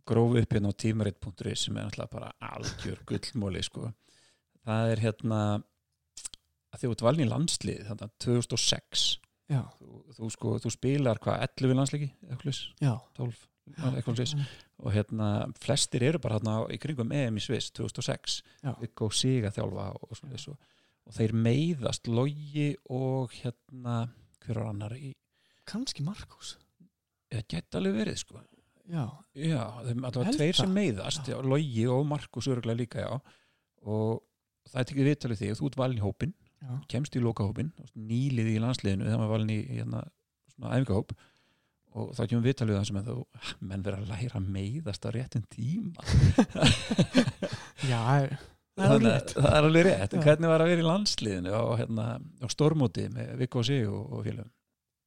grófi upp hérna á tímarit.is sem er náttúrulega bara algjör gullmóli sko. Það er hérna að þú ert valin í landslið þannig að 2006 já, þú, þú sko, þú spilar hvað 11 landsleiki, eitthvað já, 12, eitthvað og hérna flestir eru bara hérna í kringum EM í Sviss 2006 Já. Viggo Siga þjálfa og, og, svoleiðis og, og þeir meiðast logi og hérna hver var annar í, kannski Markus eða geta alveg verið sko. Já, já, þeim allavega Held tveir sem það. meiðast já, logi og Markus örgulega líka já. Og það er tekið viðtalið og þú ert valin í hópin já, kemst í lokahópin nýlið í landsliðinu þegar maður valin í hérna, svona æfingahóp. Og þá kemur viðtalið það sem að þú menn verður að læra meiðast á réttin tíma. Já það er það er alveg rétt. Hvernig var að vera í landsliðinu á, hérna, á stormóti með Viggo Sig og, og félögum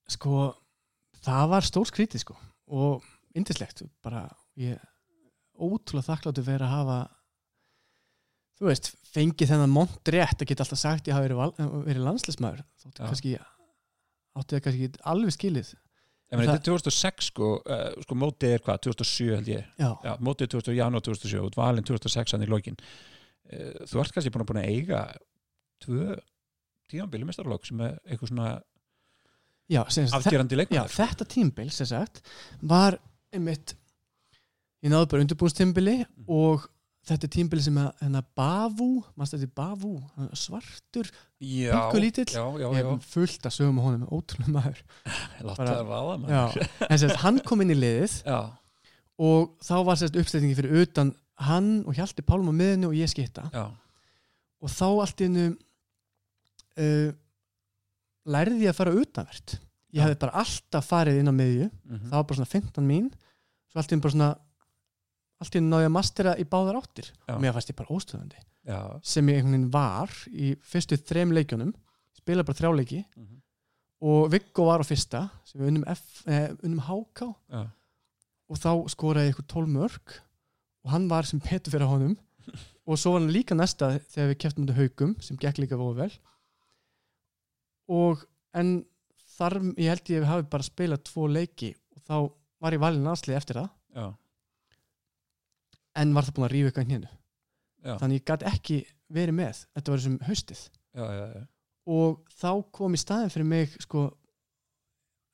sko, það var stór skrítið sko og indislegt bara ég ótrúlega þakkláttu fyrir að hafa þú veist, fengið þennan mont rétt að geta alltaf sagt ég hafa verið, verið landslismæður þóttu Já. kannski áttu það kannski alveg skilið. Það- þetta er 2006 sko, uh, sko mótið er hvað, 2007 held ég. Já, Já, mótið er 2000, janúar 2007 og valin 2006 hann í lokin þú ert kannski búin að, búin að eiga tvö tímanbili mestarlokk sem er eitthvað svona já, afgerandi já leikmaður. þetta tímbil sem sagt var einmitt ég náði bara undirbúinstimbili Mm. og þetta er tímbili sem að hennar er Bavu? Hann er svartur, Pingu lítill. ég er fullt að sögum á honum ótrúlega maður. Bara- ráða maður. En sérst, hann kom inn í liðið já, og þá var sérst uppstætningi fyrir utan hann og Hjalti Pálm á miðinu og ég skitta já, og þá allt í hennu uh, lærði ég að fara utanvert. Ég Já. hefði bara alltaf farið inn á miðju. Mhm, það var bara svona 15 mín. Svo allt í hennu bara svona allt í hennu náði að mastera í báðar áttir. Já. og mér fannst ég bara óstöðandi. Sem ég einhvern veginn var í fyrstu þrem leikjunum. Spila bara þrjá leiki. Mhm, og Viggo var á fyrsta sem við unnum, F, eh, unnum HK og þá skoraði ég eitthvað 12 mörg og hann var sem petur fyrir honum. Og svo var hann líka næsta þegar við keftum þetta haugum sem gekk líka voru vel. Og en þar ég held ég hafi bara spilað tvo leiki og þá var ég valin aðslið eftir það. Já, en var það búin að rífa eitthvað já, þannig ég gæti ekki verið með. Þetta var þessum haustið. Já, já, já, og þá kom í staðin fyrir mig sko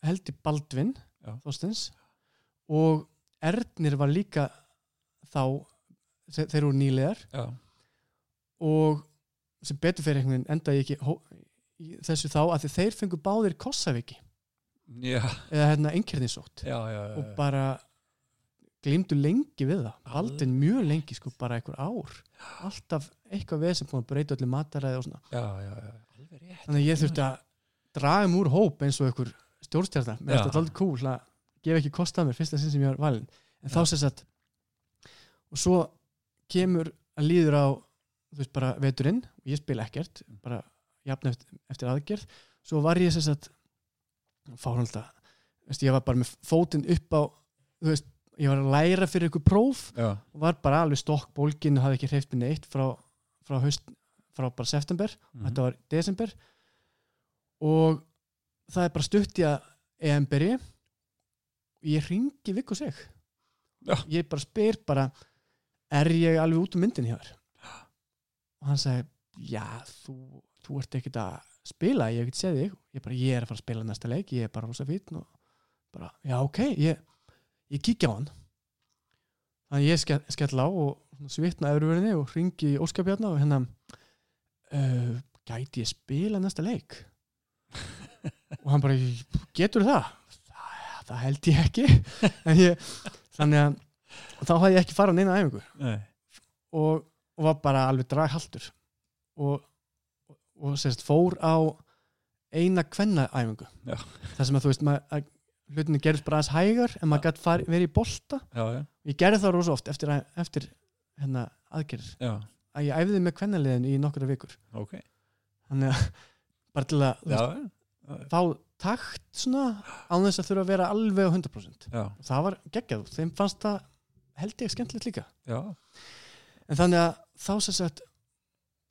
heldur Baldvin. Þorstins og Ernir var líka þá þe- þeir eru nýlegar já, og sem betur fyrir einhvern veginn endaði ég ekki þessu þá að þeir fengu báðir Kossaviki já, eða hérna já, og bara glimtu lengi við það. Baldvin mjög lengi sko bara einhver ár. Alltaf eitthvað við sem búin að breyta öllu mataræði og svona. Já, já, já, alveg rétt. Þannig að ég þurfti að draga um úr hóp eins og einhver stjórnstjarnar mér finnst þetta aldrei cool að gefa ekki kost að mér fyrsta sinn sem ég var valin en þá sem sagt og svo kemur að líður á þú veist bara veturinn og ég spila ekkert bara jafn eftir, eftir aðgerð. Svo var ég sem sagt fárhalda ég var bara með fótinn upp á þú veist, ég var að læra fyrir ykkur próf. Já, og var bara alveg stokk bólgin og hafði ekki hreift minni eitt frá, frá, haust, frá bara september. Mhm, þetta var desember. Og það er bara stutt í að EM byrji. Og ég ringi Viggo sig Já. ég bara spyr bara er ég alveg út um myndin hjá þér? Og hann segi já, þú, þú ert ekkert að spila, ég hef ekkert séð þig. Ég, bara, ég er að fara að spila næsta leik, ég er bara rosa fítn og bara, já ok ég, ég kíkja á hann. Þannig ég skell, skell á og svitna öðruverðinni og ringi í Óskapjarna og hérna uh, gæti ég spila næsta leik? Og hann bara getur það? það, það held ég ekki. Ég, þannig að þá hafði ég ekki farað neina æfingu. Nei, og, og var bara alveg draghaltur. Og, og, og sérst fór á eina kvenna æfingu. Það sem að þú veist maður, að hlutinni gerðist bara aðeins hægar en maður gætt verið í bolta. Já, já, ég gerði það rosa oft eftir, eftir hérna aðgerð já, að ég æfði með kvennaliðin í nokkra vikur. Ok. Þannig að bara til að veist, fá takt svona án þess að þurfa að vera alveg á 100% já, og það var geggjað, þeim fannst það held ég skemmtilegt líka. Já, en þannig að þá sem sagt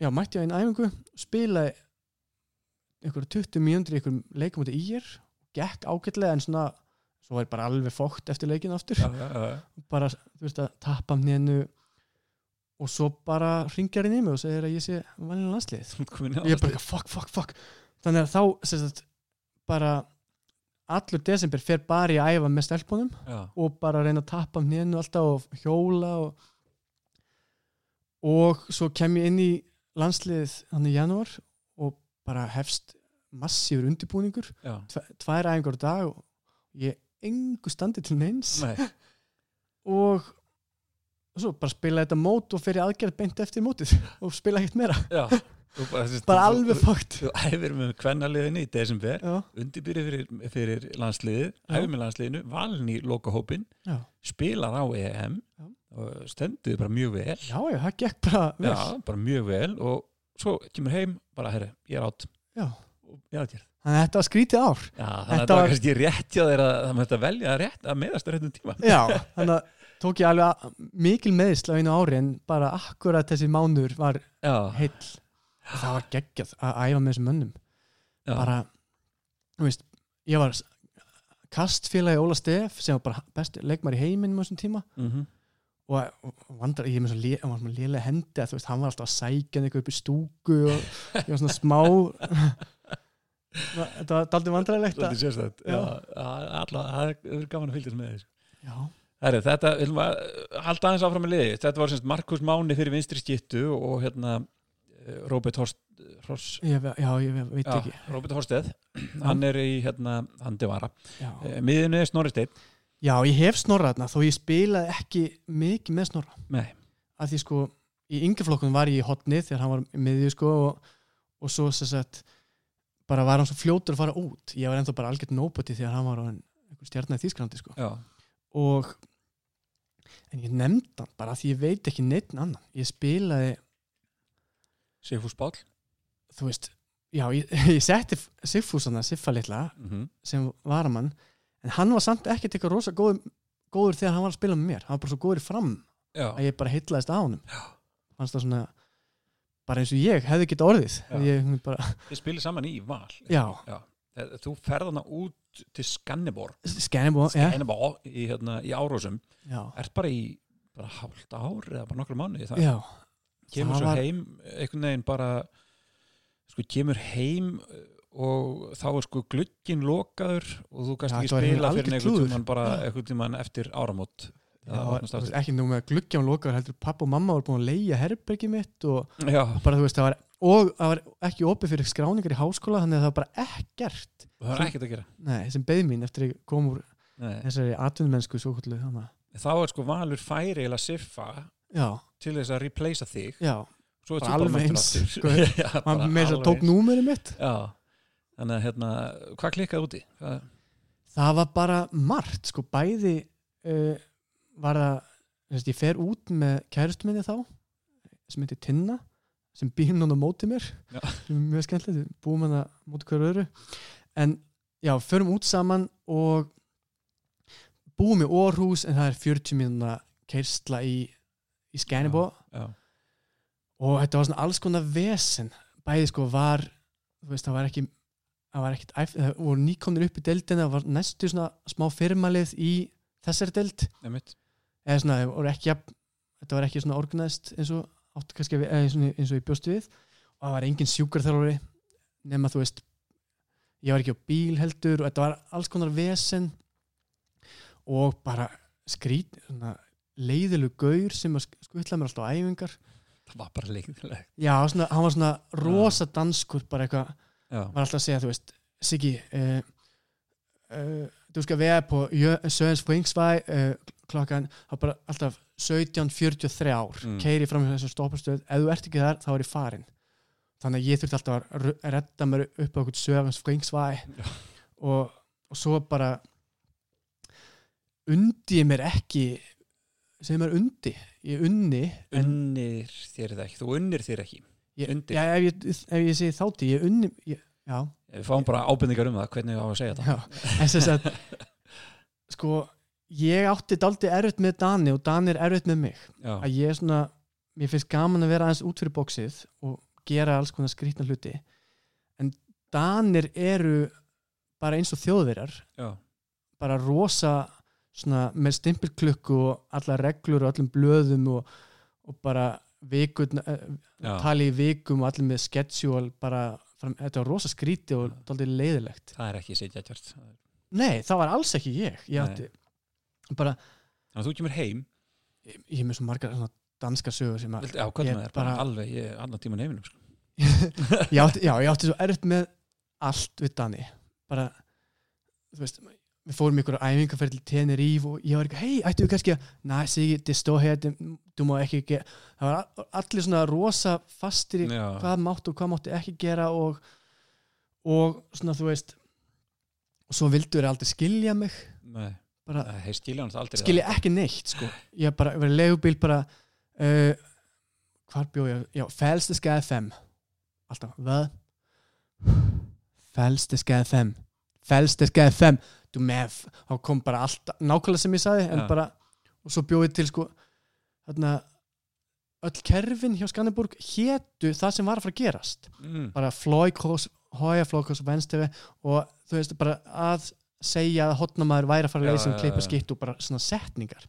já, mætti ég á einu æfingu spilaði einhverju 20 mínútur í einhverjum leikum út í ír gekk ágætlega en svona svo var ég bara alveg fókt eftir leikin aftur. Já, já, já, bara, þú veist að tappa hnénu og svo bara ringjar inn í mig og segir að ég sé valinu landslið ég er bara fuck, fuck, fuck. Þannig að þá sem sagt bara allur desember fer bara í að æfa með stelpunum já, og bara reyna að tappa hnénu alltaf og hjóla og, og svo kem ég inn í landsliðið hann í janúar og bara hefst massífur undirbúningur. Tve- tvær æfingar á dag og ég engu standi til neins. Nei, og svo bara spila þetta mót og fyrir aðgerð beint eftir mótið og spila ekkert meira. Já bara, alveg fókt Þú æfir með kvennaliðinni í desember já, undirbyrði fyrir, fyrir landsliðið æfir með landsliðinu, valin í lokahópin já, spilar á EM Já. og stenduði bara mjög vel. Já, já, það gekk bara vel. Já, bara mjög vel og svo kemur heim, bara herri, ég er átt Já. og ég er átt hér þannig að þetta var skrítið ár. Já, þannig að Þetta var kannski rétt að það mætti að velja rétt að meðast á réttum tíma. Já, þannig að tók ég alveg mikil meðisla á einu ári en bara akkurat þessi mánuður var Já, heill það var geggjað að æfa með þessum mönnum. Já, bara, þú veist ég var kastfélagi Óla Stef sem var bara besti leikmar í heiminum á þessum tíma. Mhm, og, og, og vandrar, ég er með svona lélega hendi að þú veist, hann var alltaf að sækja hann eitthvað upp í stúku og ég var svona smá þetta var daldið vandræðilegt Svolítið að, sérstætt það er gaman að fylgjast með þessu já, Herri, þetta, við viljum að halda aðeins áfram með liði. Þetta var semst Markus Máni fyrir vinstri skittu og hérna Robert Horst, Hross, ég, ve- já, ég ve- veit já, ekki. Robert Horsted, hann er í hérna, hann devara. já. Miðinu er Snorri Steinn, já, ég hef snorra þarna þó ég spilaði ekki mikið með snorra. Nei, að því sko, í yngjaflokkunum var ég í hotni þegar hann var í miðju sko og, og svo sagt bara var hann svo fljótur að fara út. Ég var ennþá bara algjört nóböti þegar hann var á einhver stjarnar í Þýsklandi sko. Já, og en ég nefndi hann bara því ég veit ekki neitt annan. Ég spilaði, Sigfús Bál. þú veist já, ég, ég setti Sigfúsana Siffa litla Mm sem varamann en hann var samt ekkert eitthvað rosa góður, góður þegar hann var að spila með mér. Hann var bara svo góður í fram Já, að ég bara heitlaðist á honum. Fannst það svona bara eins og ég hefði getað orðið. Ég, bara, þið spilir saman í Val. já, Eh, Þú ferð hana út til Skanneborg, skænibó já, Skanneborg í, hérna, í Árósum. Ert bara í bara hálft ár eða bara nokkru mánuði það. já, kemur það svo var- heim einhvern veginn bara sko kemur heim og þá er sko glugginn lokaður og þú kannski var spila fyrir einhvern tímann bara einhvern tímann eftir áramót. Já Það ekki nú með gluggja hann lokaður heldur pappa og mamma voru búin að leia herbergi mitt og já, bara þú veist það var og það var ekki opið fyrir skráningar í háskóla þannig að það var bara ekkert. Og það er ekkert að gera. Nei, sem beð mín eftir að ég kom úr Nei. þessari atvinnmennsku svo kvöldu þá er sko valur færi eða siffa já, til þess að replacea þig. Já, svo er Bara alveg eins, sko. Hann með þess að tók eins. númerið mitt. Já, þannig að hérna hvað klikkaði úti? Hvað, það var bara margt sko. Bæði uh, var það þess, ég fer út með kærustu minni þá sem heitir Tinna sem býr núna á móti mér. Já. sem er mjög skemmtilegt, við búum hann að móti hverju öðru. En já, förum út saman og búum í Orhús en það er 40 mínuna kærsla í, í Skænibó og þetta var svona alls konar vesen. Bæði sko var þú veist það var ekki það var ekkit æf- það voru nýkomnir upp í deildina það var næstu svona smá firmalið í þessari deild. Eða svona það voru ekki þetta var ekki svona organized eins og áttu kannski eða svona eins og ég bjóst við. Og það var engin sjúkarþjálfari nema þú veist ég var ekki á bíl heldur og þetta var alls konar vesen. Og bara skrít svona leiðilegu gaur sem að skutla mér alltaf á æfingar. Það var bara leiðilegt Já, svona, hann var svona rosa danskur bara eitthvað, var alltaf að segja þú veist, Siggi uh, uh, du skal være på Sørens Fringsvej uh, klokkan, var bara alltaf 17.43 ár, Mm. keiri fram í þessum stoppastöð, ef þú ert ekki þar, þá er ég farin þannig að ég þurfti alltaf að redda mér upp á okkur Sørens Fringsvej Já. og, og svo bara undi ég mér ekki sem er undi, ég unni en unnir þér það ekki? Þú unnir þér ekki. Ég, já, ef, ég, ef ég segi þátti, ég unni ég, við fáum bara ábendingar um það hvernig við á að segja þetta Já, en sem sagt sko, ég átti daldi erfitt með Dani og Dani er erfitt með mig. Já, að ég er svona, mér finnst gaman að vera aðeins út fyrir bóksið og gera alls konar skrýtna hluti. En Danir eru bara eins og þjóðverjar. Bara rosa svona með stimpilklukku og alla reglur og öllum blöðum og, og bara vikur, já. tali í vikum og allir með schedule bara, þetta var rosa skríti og daldi leiðilegt. Það er ekki sitja tjart. Nei, það var alls ekki ég. Ég átti bara, þannig að þú kemur heim. Ég, ég er með svo margar svona danska sögur sem að já, Ég þér, bara alveg ég er allan tíman heiminum sko. ég átti, Já, ég átti svo erfitt með allt við Dani. Bara, þú veist við fórum ykkur á æfingarferð til Tenerife og ég var ekki, hei, ættu við kannski að næ, Sigi, det står hér, du má ekki gera það var allir svona rosa fastir í já, hvað mátti og hvað mátti ekki gera og, og svona, þú veist og svo vildu þeir aldrei skilja mig. Nei, bara, þeir skilja hann aldrei skilja ekki neitt sko. ég bara verið legubíl bara uh, hvar bjóð ég? Já, fælste skæði 5 alltaf, hvað? fælste skæði 5 fælste skæði 5 du með, þá kom bara allt nákvæmlega sem ég sagði, en Já. bara og svo bjóð ég til sko þarna öll kerfin hjá Skanderborg hétu það sem var að fara að gerast mm. bara flóikross, hója flóikross venstri og þú veist bara að segja að hotnamaður væri að fara að leysa um já. skitt og bara svona setningar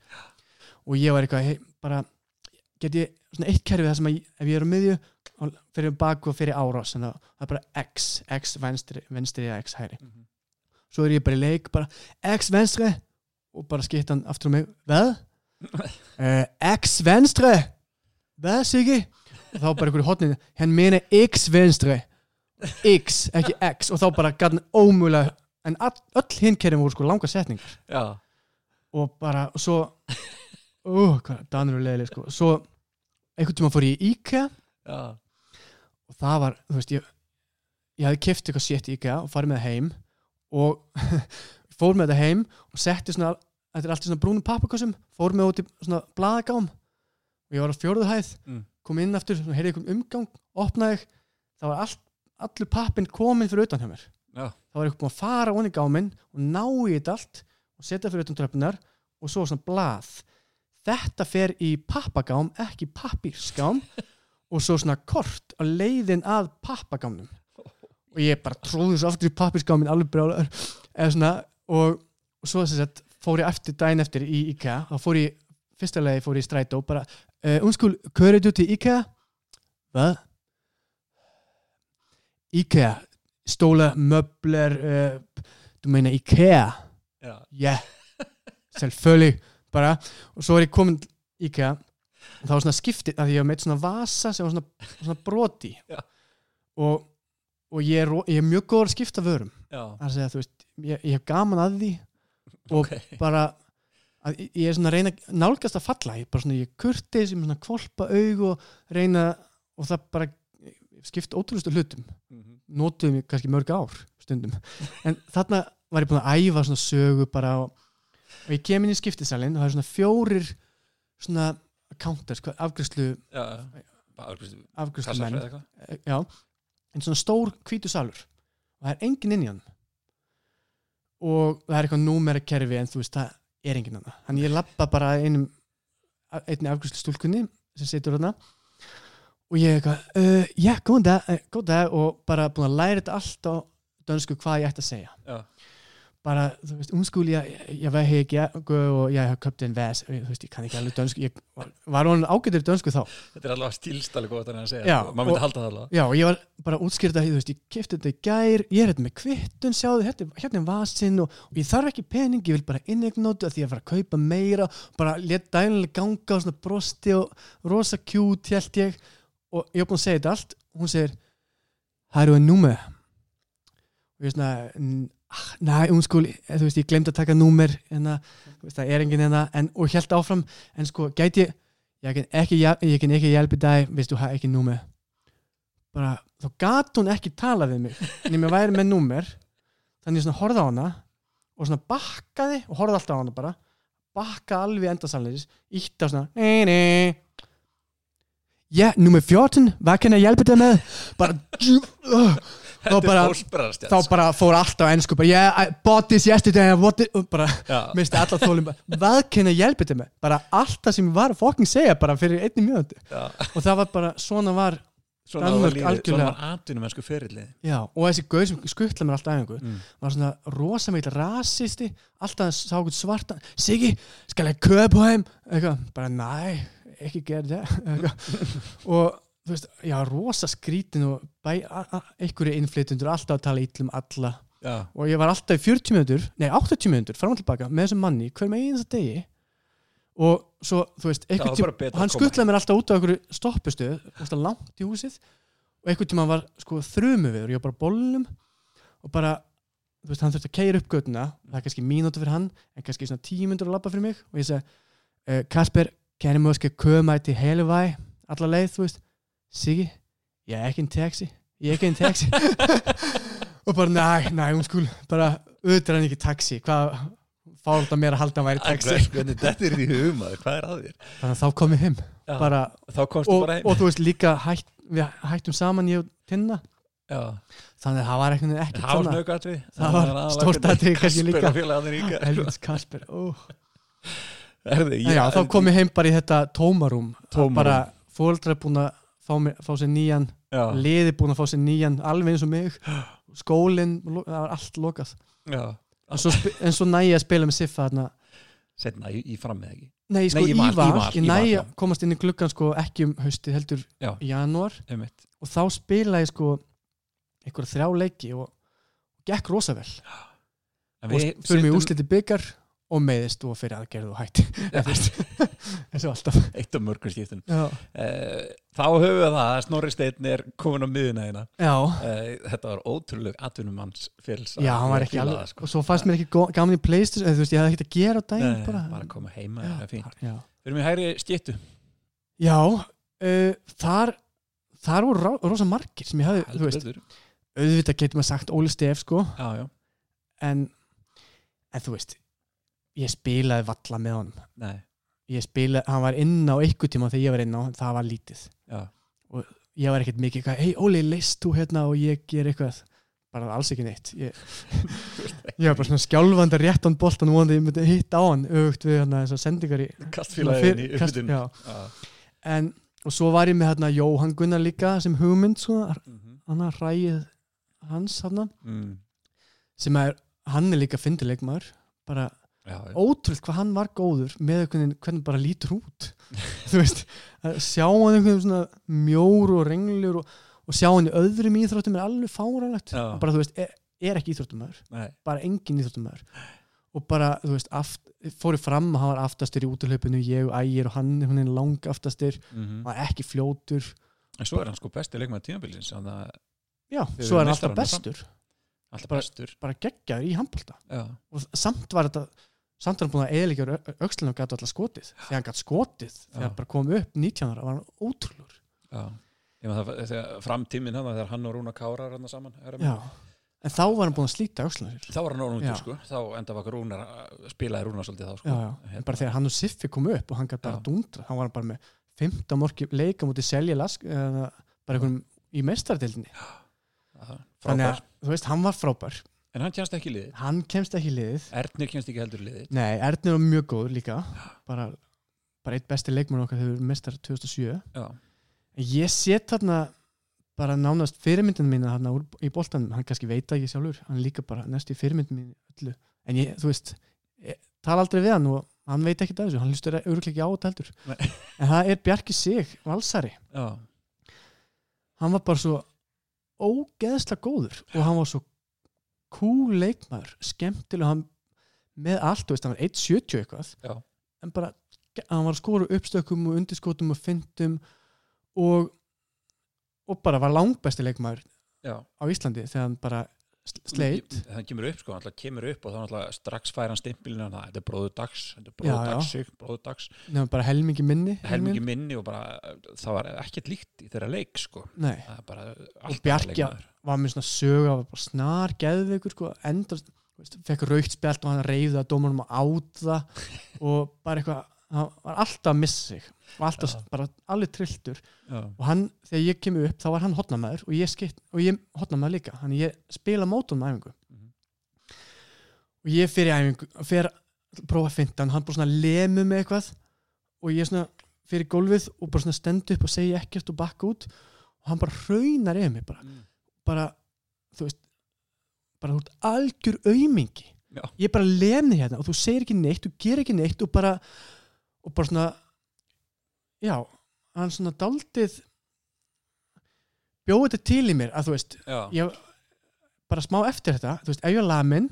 og ég var eitthvað hey, bara get ég svona eitt kerfi það sem að ef ég er á miðju fyrir bak og fyrir árás það er bara x, x venstri venstri eða x hæri Mhm. Svo er ég bara í leik bara x venstri og bara skipt hann aftur á mig. Hvad? Uh, X venstre. Hvad Siggi? og þá bara einhverju hotnið hann meina X venstre. X, ekki X. Og þá bara gæt hann ómögulega en all, öll hinn kerjum voru sko langa setningar. Já, og bara og svo uh, Danur er leiðileg sko. Svo einhvern tíma fór ég í IKEA. Já, og það var, þú veist, ég ég hafði kift eitthvað sétt í IKEA og farið með heim og fór með þetta heim og setti svona þetta er allt í svona brúnum pappakossum fór með út í svona blaðagám. Og ég var á fjórðu hæð Mm. kom inn aftur, heyrði einhvern umgang opnaði, það var allt allur pappin komin fyrir utan hjá mér. Já, það var eitthvað búin að fara onni gáminn og ná í þetta allt og setja fyrir utan tröfnunar og svo svona blað. Þetta fer í pappagám ekki pappírsgám og svo svona kort á leiðin að pappagámnum og ég bara tróði svo aftur í pappírsgáminn alveg svona og, og svo þess að fór ég eftir daginn eftir í IKEA. Þá fór ég, fyrsta leiði fór ég í strætó bara, uh, unskul, kører du til IKEA? Hvad? IKEA. Stóla, möbler uh, du meina IKEA? Já, yeah, selvfølgelig bara, og svo er ég komin til IKEA. Og það var svona skiptið að ég hef meitt svona vasa sem var svona, svona broti. Já. og, og ég, er, ég er mjög góður að skipta vörum. Er að þú veist, ég, ég hef gaman að því og ok. bara að ég- er svona að reyna nálgast að falla. Ég er bara svona, ég kurtis, ég er svona að kvolpa aug og reyna og það bara skipt ótrúlustu hlutum. Mhm. notuðum ég kannski mörg ár stundum. En þarna var ég búin að æfa svona sögu bara og, og ég kem inn í skiptisalinn og það er svona fjórir svona counters, afgriðstu afgræslu menn, já en svona stór hvítu salur og það er enginn inn í hann og það er eitthvað númerakerfi en þú veist, það er enginn hann þannig ég lappa bara einum einni afgræslu stúlkunni sem situr þarna. Og ég er eitthvað, uh, já, góðan dag, góðan dag og bara búin að læra þetta allt á dönsku hvað ég ætti að segja. Já, bara, þú veist, jeg, jeg var her ikke og jeg har købt en vas þú veist, ég kann ekki alveg dönsku ég var, var hún ágættur í dönsku þá? Þetta er alveg stílstæli gott að segja Já, sko. maður myndi halda það alveg já, og ég var bara útskýrta, þú veist, ég kefti þetta í gær ég er þetta með kvittun, sjáðu, hérna, hérna er vasinn og, og ég þarf ekki pening, ég vil bara innegnótu að því að fara að kaupa meira bara let dælulega ganga og svona brosti og rosa cute, held ég. Og ég var búin að segja þetta allt hún segir, en númer og ég er svona "N- ah, næ, unskúl, þú veist, ég glemd að taka númer en veist, það er enginn hérna en, og held áfram, en sko, gæti ég ég kan ekki, ekki hjálpa dig hvis du har ekki númer? Bara, þá gat hún ekki tala við mig nema ég væri með númer þannig ég svona horfði á hana og svona bakkaði og horfði alltaf á hana bara bakkaði alveg endasallis ítti á svona nei, nei ja, nummer 14, hvað kann ég hjálpa þig með? Bara uh, þá bara, þá bara fór alltaf á ennsku bara, yeah, I bought this yesterday og bara misti alla þólum hvað kann ég hjálpa þig með? Bara allt það sem ég var að fokking segja bara fyrir einni mjöndi og það var bara, svona var svona Danmörk var lífið, svona var atvinnum mennsku fyrirlið Já, og þessi gauð sem skuttla mér alltaf æfingu mm. var svona rosa mikil rasisti alltaf sá okkur svarta Siggi, skal ég köpa heim? Eitthvað, bara næ, ekki gera það. Og veist, já, rosa skrítin og einhverju innflytundur alltaf að tala illum alla. Já, og ég var alltaf í 40 minútur, nei 80 minútur fram og tilbaka með þessum manni hver með einasta degi. Og svo, þú veist, hann að skuttlaði mér alltaf út á einhverju stoppustuð alltaf langt í húsið. Og einhvern tíma var sko þrjumu við og ég var bara á bollum og bara, þú veist, hann þurfti að keira upp götuna það er kannski mínútu fyrir hann en kannski svona tíu myndur að labba fyrir mig. Og ég segi, uh, Kasper, kan ég mjög köma til Helvæ alla leið, þú veist Siggi, ég er ekki en taxi ég er ekki en taxi. Og bara, næ, næ, hún skul bara, auðvitað hann ekki taxi. Hvað fált að mér að halda að væri taxi. hvernig þetta er í humaður, hvað er að þér? þannig að þá kom ég heim. Já, bara, og, bara heim. og þú veist líka hætt, við hættum saman ég og Tinna. Já, þannig að það var ekkert ekki snöggatri Það var stórt atriði kannski líka. Og Helvits Kasper ó. Herði, já, þá kom ég heim bara í þetta tómarúm. Tómarúm. bara fóldra búin að fá, fá sér nýjan já, liði búin að fá sér nýjan alveg eins og mig. Skólinn, það var allt lokað. En svo, en svo næ ég að spila með Siffa þarna. Setna í, í fram með ekki? Nei, sko, Nei, í val, ég í næ val, að já. komast inn í gluggan sko ekki um haustið heldur Já. í janúar og þá spila ég sko einhverja þrjá leiki og gekk rosa vel. Og fyrir mig úsliti byggar og meðist og fyrir aðgerð og hætti. Eins og alltaf. Eitt af mörgum skiptum. Uh, þá höfum við það að Snorri Steinn er komin á miðuna já, uh, þetta var ótrúleg atvinnumanns fylls já hann var ekki alveg sko. og svo fannst mér ekki gaman í Playstation eða þú veist, ég hefði ekkert að gera á daginn Nei, bara, bara koma heima já, er fínt. við erum í hægri skittu já uh, þar þar voru rá- rosa margir sem ég hafði, þú veist, auðvitað getur maður sagt Óli Stef sko, já, já, en en þú veist ég spilaði valla með honum. Nei, ég spilaði, hann var inn á einhver tíma þegar ég var inn á, það var lítið. Já, ég var ekkert mikið, hei Óli, leist þú hérna og ég ger eitthvað? Bara alls ekki neitt. Ég, ég var bara svona skjálfandi réttan boltan og vonandi ég myndi hitta á hann auðvitað við hérna þessar sendingar í kastfélagin í uppbytun. en, og svo var ég með hérna Jóhann Gunnar líka sem hugmynd sko, Mhm. hann að ræðið hans hann Mm. sem er, hann er líka fyndileikmaður bara ótrúld hvað hann var góður með hvernig, hvernig bara lítur út. Þú veist, að sjá hann einhvern svona mjór og renglur og, og sjá hann í öðrum íþróttum er alveg fáralegt bara þú veist, er, er ekki íþróttumæður. Nei. bara engin íþróttumæður. Og bara, þú veist, aft, fóri fram að hann var aftastur í útlöpunu, ég og ægir og hann, hún er lang aftastur Mhm. var ekki fljótur. En svo er hann sko besti leikmaður að já, svo er hann alltaf bestur. Alltaf Bara- bestur. Bara geggjaður í handbolta. Já, og samt var þetta samt var hann búin að eðlikja aukslinu og gæti alltaf skotið. Þegar hann gæti skotið, þegar hann bara kom upp 19 ára, var hann ótrúlur já. Ég maður það, þegar framtíminn hann þegar hann og Rúna Kára saman er já. en þá var hann búin að slíta aukslinu þá var hann út sko. Þá enda var Rúnar spilaði Rúnar svolítið þá sko. Já, já. en bara þegar hann og Siffi kom upp og hann gæti bara Já. dundra, hann var bara með 15 morki leika mútið selja lask bara einhvern í mestardildinni þannig að, þú veist, hann var frábær en hann kjænst ekki liðið hann kemst ekki liðið Ernir kjænst ekki heldur liðið nei, Ernir var mjög góður líka. Bara, bara eitt besti leikmann okkar þegar við mestar 2007 já, ég set þarna bara nánast þarna úr, í boltanum, hann kannski veit það ekki sjálfur. Hann líka bara næst í fyrirmyndinu mínu öllu. En ég, þú veist, ég tala aldrei við hann og hann veit ekki af þessu, hann hlustur örgulega ekki á þetta heldur. Nei. en það er Bjarki Sig, valsari. Já, hann var bara svo ógeðslega góður og hann var svo cool leikmaður, skemmtilega hann með allt, veist, hann var 1.70 eitthvað Já. en bara, hann var að skora uppstökkum og undirskotum og fyndum og og bara var langbæsti leikmaður já á Íslandi þegar hann bara sl- sleit. Það kemur upp sko, hann kemur upp og þá strax fær hann stimpilinu það þetta er bróður dags, þetta er já. dags sig, bróður dags, nefnum bara helmingi minni helmingi minni og bara það var ekkert líkt í þeirra leik sko. Nei, það bara og leikmaður. var með svona sög af snar geðveikur sko, endur, fekk raukt spjalt og hann reyði að dómarum á það og bara eitthvað hann var alltaf að missa sig. Og alltaf Já. bara alveg trilltur. Já, og hann, þegar ég kemur upp þá var hann hotnamaður og ég, skipt, og ég hotnamaður líka. Hann ég spila mótum með æfingu. Mhm. og ég fyrir æfingu fyrir að prófa að finna hann hann bara svona lemu með eitthvað. Og ég svona fyrir gólfið og bara svona stend upp og segja ekkert og bakka út. Og hann bara raunar yfir mig bara, Mm. bara þú veist bara þú ert algjör aumingi. Já. ég bara lemni hérna og þú segir ekki neitt þú gerir ekki neitt og bara og bara svona já, hann svona daldið bjóði þetta til í mér að þú veist, ég bara smá eftir þetta, þú veist, ef ég var lamin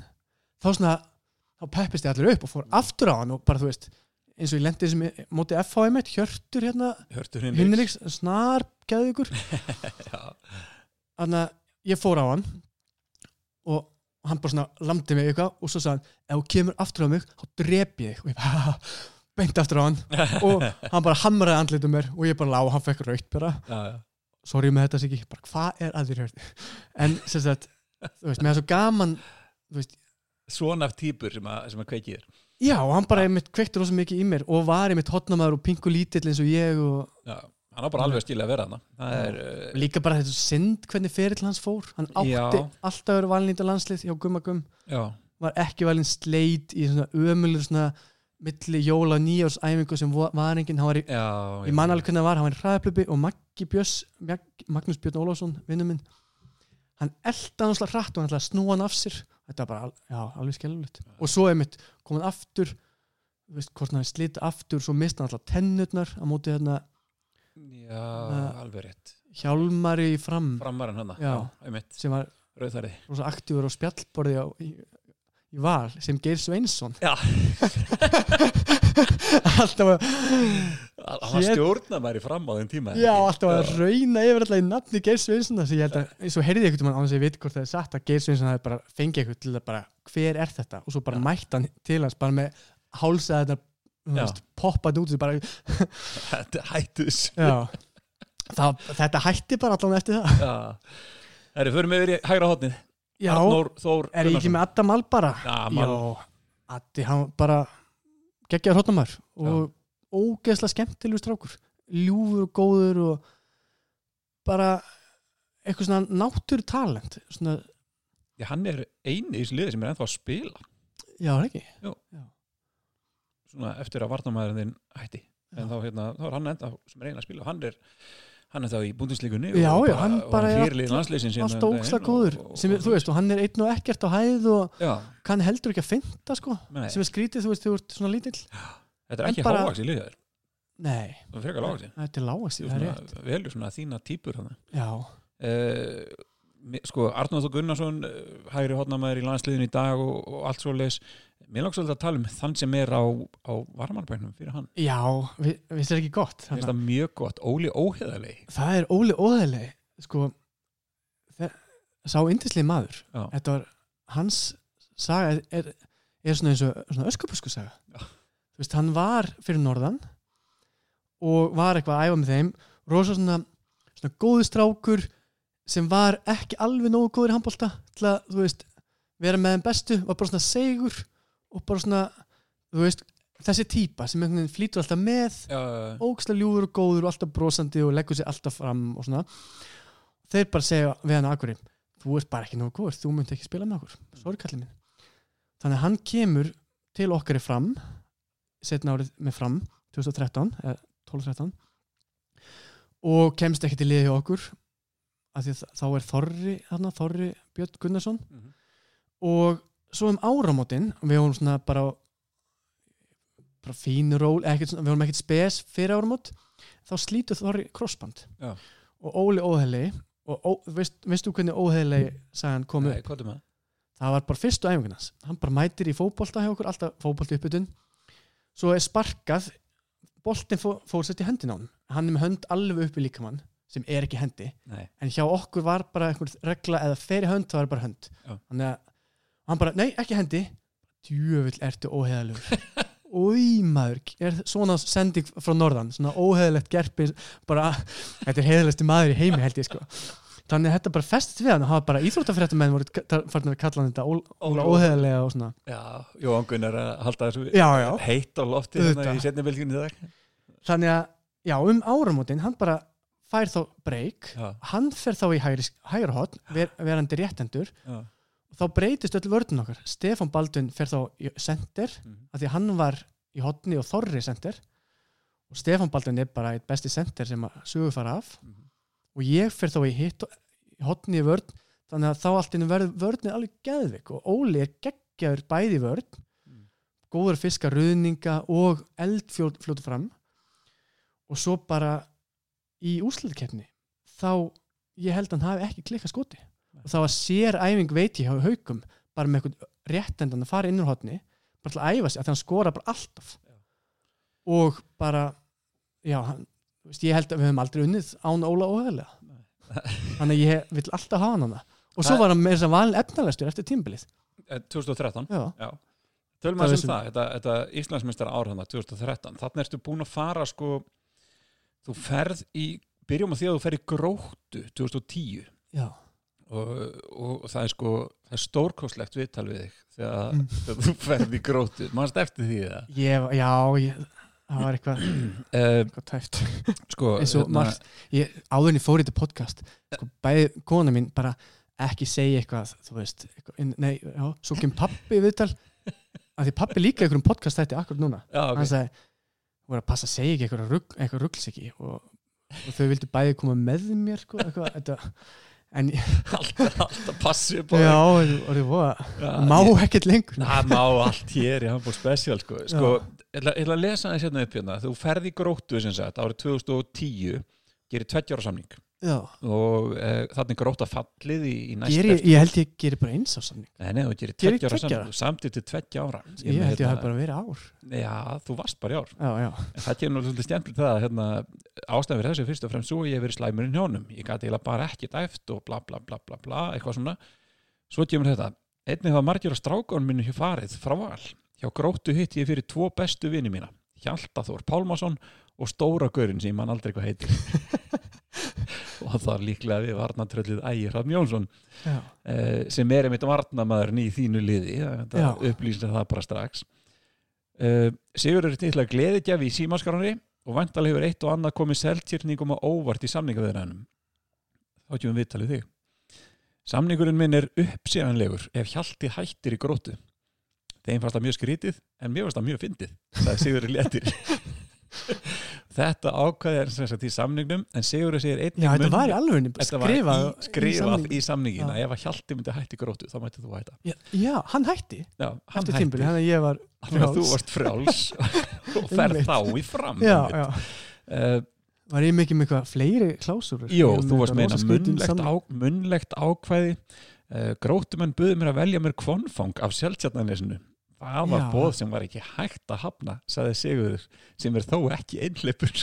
þá svona, þá peppist ég allir upp og fór aftur á hann og bara þú veist eins og ég lendi sem ég- móti FHM eitt, hjörtur hérna, hinn Hinriks. Snar, geðugur já, þannig að ég fór á hann og hann bara svona lamdi mig eitthvað og svo sagði hann, ef þú kemur aftur á mig þá drep ég og ég bara beint aftur á hann. Og hann bara hamraði andlitum mér og ég bara lá og hann fekk raukt bara. Sorry með þetta sig bara hvað er að þér hjörði en sem sagt, þú veist, með það svo gaman svona típur sem að, sem að kveiki þér. Já, og hann bara einmitt kveikti rosa mikið í mér og var einmitt hotnamaður og pingu lítill eins og ég og já, hann á bara alveg stíla að vera hann er, uh, líka bara þetta synd hvernig ferill hans fór. Hann átti Já. alltaf verið valin í þetta landslið hjá Gumma Gum. Já, var ekki valin sleit í svona ömulur svona milli jóla og nýjárs æfingu sem var enginn, í, já, ég man alveg hvernig það var hann var í hraðaplöpi og Maggi Björns Mag- Magnús Björn Ólafsson, vinnu minn hann elda hann svona hratt og hann ætlaði að snúa hann af sér. Þetta var bara, já, alveg skelvilegt og svo er mitt, kom hann aftur þú veist, hvort hann slita aftur svo mista hann alltaf tennurnar á móti þarna já, Uh, alveg rétt. Hjálmari í fram. Framarinn hann, Já. einmitt, sem var rauðþærið rosa aktífur á spjallborði á, í, val sem Geir Sveinsson Já. alltaf að hann var stjórnamæri fram á þeim tíma Já, alltaf að rauna yfir alltaf í nafni Geir Sveinsson þess að ég held að, eins og heyrði einhvern veginn á þess að ég veit hvort það er satt að Geir Sveinsson hafi bara fengið eitthvað til að bara, hver er þetta og svo bara Já. mætt hann til hans bara með hálsa þetta þú Já. veist, poppað út bara, þetta hættu þessu það, þetta hætti bara allan eftir það Já. Herri, förum við yfir í hægra hotnið Já, Arnór Þór er ég ekki með Adam Mal bara? Já, Mal. Já, Addi, hann bara geggjaður hotnamar og ógeðslega skemmtilegur strákur. Ljúfur og góður og bara eitthvað svona náttúru talent svona, Já, hann er eini í þessu liði sem er ennþá að spila. Já, er ekki? Svona eftir að varnamæðurinn þinn hætti. En Já. þá, hérna, þá er hann ennþá sem er eina að spila hann er, hann er þá í búndisleikunni Já, já, hann bara er fyrirlið landslýsin alltaf ógeðslega góður. sem, þú veist, og hann er einn og ekkert á hæð og Já, kann heldur ekki að finta sko, nei, sem er skrítið, þú veist, þú ert svona lítill. Þetta er ekki bara- hávaxi liðar nei, það er frekar lágvaxi þetta er lágast, það er rétt. velur svona þína típur hann já, uh, sko Arnóð og Gunnarsson uh, hægri hotnamæður í landsliðin í dag og, og allt svo leis mér langt svolítið að tala um þann sem er á, á varmarbænum fyrir hann. Já vi, við það ekki gott Mér finnst það mjög gott, Óli Óheðalegi það er Óli Óðalegi sko þe- sá indislið maður. Já, þetta var, hans saga er, er, svona eins og öskupusku saga. Já. þú veist, hann var fyrir norðan og var eitthvað að æfa með þeim. Rosa svona, svona góðu strákur sem var ekki alveg nógu góður í handbólta til að, þú veist, vera með þeim bestu var bara svona segur og bara svona, þú veist, þessi típa sem einhvern veginn flýtur alltaf með ógæslega ljúfur og góður og alltaf brosandi og leggur sér alltaf fram og svona. Þeir bara segja við hann akkurir þú ert bara ekki nógu góður, þú myndi ekki spila með okkur. Sorry kallið minn. Þannig að hann kemur til okkar í fram setna árið með fram 2013, eða 12-13 og kemst ekki til liði okkur því að þá er Þorri þarna, Þorri Björn Gunnarsson. Mhm. og svo um áramótin við vorum svona bara bara fínu ról ekkert, við vorum ekkert spes fyrir áramót þá slítur Þorri krossband. Já. og Óli óheili og ó, veist, veistu hvernig óheili sagðan kom upp? Nei, með? það var bara fyrstu æfingunans hann bara mætir í fótbolta hjá okkur alltaf fótbolti uppbytun svo er sparkað boltin fó, fór sér til hendin á hann hann er með hönd alveg uppi líkamann sem er ekki hendi. Nei, en hjá okkur var bara einhver regla eða fyrir hönd þá var bara hönd. Já. þannig að hann bara, nei ekki hendi. Djöfull ertu óheðalugur Új maður, er svona sending frá norðan, svona óheðalegt gerpi bara, þetta er heðalegsti maður í heimi held ég sko. Þannig að þetta bara festist við hann og hafa bara íþróttafréttamenn voru farin að kalla hann þetta ó- óheðalega og svona. Já, Jóhann Gunnar er að halda þessu heitt á lofti hérna Auðvitað. í setni bylginni í dag. Þannig að já, um áramótin, hann bara fær þá breyk, hann fer þá í hægri hotn, ver, verandi réttendur. Já, og þá breytist öll vörðun okkar. Stefán Baldun fer þá í center mhm, af því hann var í hotni og Þorri center. Og Stefán Baldun er bara eitt besti center sem að sögu fara af. Mhm. og ég fer þá í hitt í hotni í vörn þannig að þá allt innum verður vörðin alveg geðvik og Óli er geggjaður bæði í vörn. Mm. góður að fiska ruðninga og eldfljótu fram. Og svo bara í úrslutkefni þá ég held að hann hafi ekki klikkað skoti. Og það var sér æfing veit ég hjá haukum bara með eitthvað réttendan að fara inn úr hotni bara til að æfa sig að hann skora bara alltaf. Já. og bara já, hann, veist, ég held að við höfum aldrei unnið án Óla óheðlega þannig að ég vil alltaf hafa hann hana og svo var hann með þess að valin efnalæstur eftir tímbilið Eh, 2013 já, Já, tölum Það að sem það þetta, þetta Íslandsmeistar árhanda 2013 þannig ertu búin að fara sko þú ferð í byrjum á því að þú ferð í gróttu 2010 já, og, og það er sko það er stórkostlegt viðtal við þig þegar, Mm. þú ferð í gróttu. Mannst eftir því það ég, já ég, það var eitthvað, uh, eitthvað tæft sko, eins og margt ég, áðurinn ég fór í þetta podcast sko, bæði kona mín bara ekki segja eitthvað, þú veist eitthvað, nei, já, svo kem pappi viðtal. Að því pappi líka einhverjum podcast þetta akkur núna, já, hann okay. sagði þú voru að passa að segja ekki eitthvað, rugg, eitthvað rugglsiki og, og þau vildu bæði koma með mér sko, eitthvað, þetta en alltaf, alltaf passi upp á já, og þau voru Já, má ekkert lengur. Það má allt hér í Hamburg Special sko, sko ég ætla, að lesa það hérna upp hérna. Þú ferð í gróttu sem sagt árið 2010 gerir 20 ára samning já. og uh, þannig gróta fallið í, í næst Geri, ég held ég gerir bara eins á samning. Nei, nei, þú gerir tveggja ára samning. samtidig til tveggja ára. Ég held ég hérna- hafi bara verið ár. Já, þú varst bara í ár. Já, já, það kemur nú svolítið stjæmplið það að hérna, ástæðan fyrir þessu fyrst og fremst svo að ég hef verið slæmurinn hjónum. Ég gæti eiginlega bara ekki dæft og bla bla bla bla bla eitthvað svona. Svo kemur þetta, einnig það margir á strákun minni hér farið frá val. Hjá gróttu hitt ég fyrir tvo bestu vini mína. Hjalta Þór Pálmason og Stóra Gaurin sem mann aldrei hvað heitir og það er líklega við varnatröllið Ægir Hrafn Jónsson eh, sem er einmitt varnamaðurinn í þínu liði. Það upplýsir það bara strax. Uh, Sigur er til að gleðigjafi í símaskarunni og vantalega hefur eitt og annað komið seltjörningum og óvart í samningaveðrænum þá kemum við talið þig. Samningurinn minn er uppsíðanlegur ef Hjalti hættir í grótu þeim fannst það mjög skrítið en mér fannst það mjög fyndið það er Sigur léttir Þetta ákvæði er sem sagt í samningnum en Sigur segir einnig já þetta var í alveg skrifað í, skrifað í samningin að ef að Hjalti myndi hætti grótu þá mætti þú hætta. Já, já, hann hætti. Já, hann eftir tímbili, hann að ég var Þannig að þú varst frjáls og ferð þá í fram já. Uh, var ég mikið með eitthvað fleiri klásur Jó, þú varst meina munnlegt, á, munnlegt ákvæði. Uh, Grótumenn buðu mér að velja mér kvonfang af sjálfsjarnanesinu Það var bóð sem var ekki hægt að hafna sagði Sigurður, sem er þó ekki einhleipur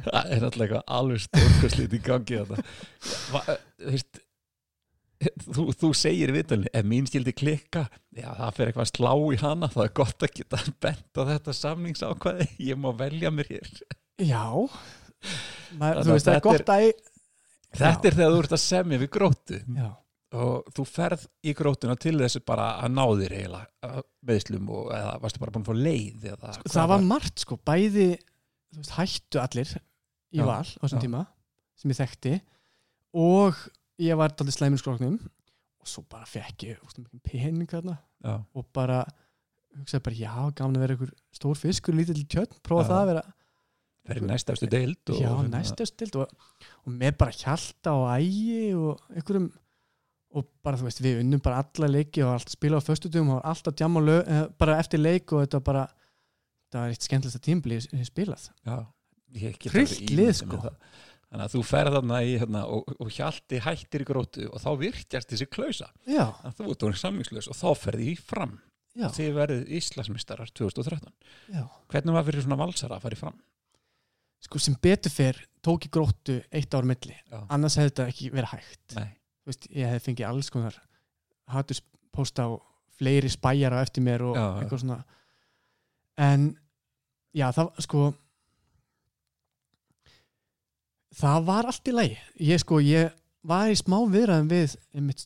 Það er alltaf eitthvað alveg stórkoslít í gangi þetta eh, þú Þú, segir vitalni, ef mín skildi klikka já það fer eitthvað að slá í hana það er gott að geta bent á þetta samningsákvæði, ég má velja mér hér. Já. Maður, Þannig þú að veist það er þetta gott að Þetta er þegar þú ert að semja við grótu já, og þú ferð í grótuna til þessu bara að ná þér eiginlega meðslum og eða varstu bara búin að fá leið eða hvað það var margt sko. Bæði veist, hættu allir í Já, val á þessum tíma sem ég þekkti og ég var daldið slæmur skroknum og svo bara fekk ég pening þarna og bara hugsaði bara já, gaman að vera einhver stór fiskur, lítill tjörn, prófa Já. það að vera er næstastu deild og, já, hérna- næstu stild og, og með bara hjalta og ægi og einhverjum og bara þú veist, við unnum bara alla leiki og allt spila á föstudum og alltaf djama lög, eh, bara eftir leik og þetta bara það var eitt skemmtilegsta tímbli spilað. Já, ég get Hryllt alveg lið, ímyndað sko. Þannig að þú ferð þarna í hérna, og, og hjalti hættir í grótu og þá virkjast þessi klausa. Þú ert orðin samningslaus og þá ferði í fram. Já, þið verðið Íslandsmistarar 2013 já. Hvernig var fyrir svona valsara að fara í fram? sko sem betur fyrr tók ég gróttu eitt ár milli. Já. annars hefði þetta ekki verið hægt. Nei, veist, ég hefði fengið alls konar haturspósta og fleiri spæjar á eftir mér og Já, eitthvað svona. En já það sko það var allt í lagi. Ég sko ég var í smá viðræðum við einmitt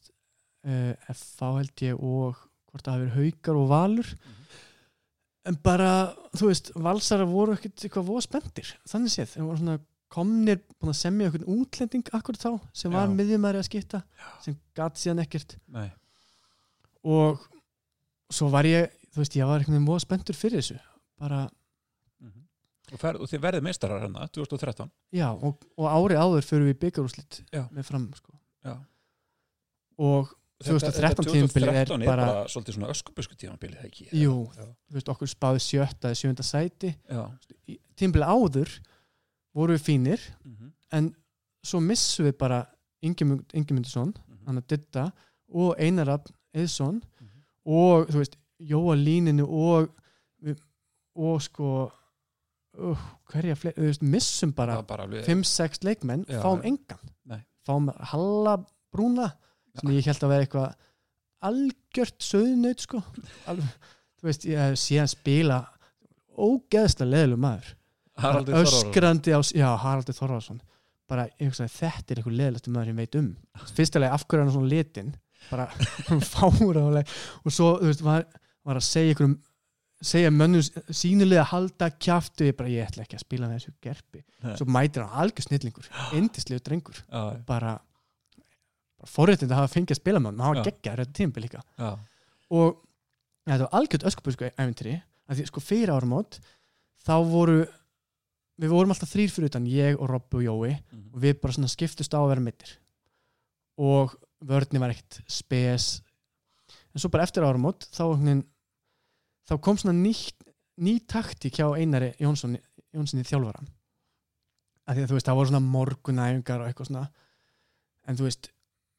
uh, FH held ég og hvort það hafi verið haukar og valur. En bara þú veist valsara voru ekkert eitthvað voða spendir þannig séð, þeir voru svona komnir búin að semja eitthvað útlending akkur þá sem var Já. miðjumæri að skipta sem gat síðan ekkert nei og svo var ég þú veist, ég var einhvern veginn voða spendur fyrir þessu bara, Mhm. og, fer, og þið verðið meistarar hérna 2013 já, og, og ári áður fyrir við byggarúslit Já. með fram sko. Já. og 2013 tímabilið er 2013 bara, bara svolítið svona öskubusku ekki jú, Já. þú veist, okkur spáði sjötta eða sjönda sæti Já. tímabilið áður voru við fínir Mhm. en svo missum við bara Ingimund, Ingimundsson, Mhm. hann að Ditta og Einarab Eðsson Mhm. og þú veist, Jóa líninu og og sko uh, hverja fleiri, þú veist, missum bara var bara alveg 5-6 leikmenn, Já, fáum já. engan Nei. fáum Halla Brúna sem ég held að vera eitthvað algjört söðnaut sko Alveg, þú veist, ég hef síðan spila ógeðslega leðileg maður Haraldur á, já, Haraldur Þorvarsson bara, hugsaði, þetta er eitthvað leðilegstu maður sem ég veit um. Fyrstulega af hverju er hann svona litin bara fáraðuleg og svo, veist, var, var að segja einhverjum segja mönnum sínulega halda kjaftu, ég bara, ég ætla ekki að spila þessu gerpi, Nei. svo mætir hann algjör snillingur, indislegu drengur. Já, bara, bara forréttind að hafa fengið að spila með hann, Já. var geggjar þetta tímbil líka. Já, og ja, þetta var algjört öskubusku æfintri að því sko fyrir áramót þá voru við vorum alltaf þrýr fyrir utan, ég og Robby og Jói Mhm. og við bara svona skiptust á að vera mittir og vörðni var ekkert spes. En svo bara eftir áramót þá, þá kom svona ný, ný taktík hjá Einari Jónsson, Jónsson í þjálfara. Að því að þú veist, það voru svona morgunæfingar og eitthvað svona. En þú veist,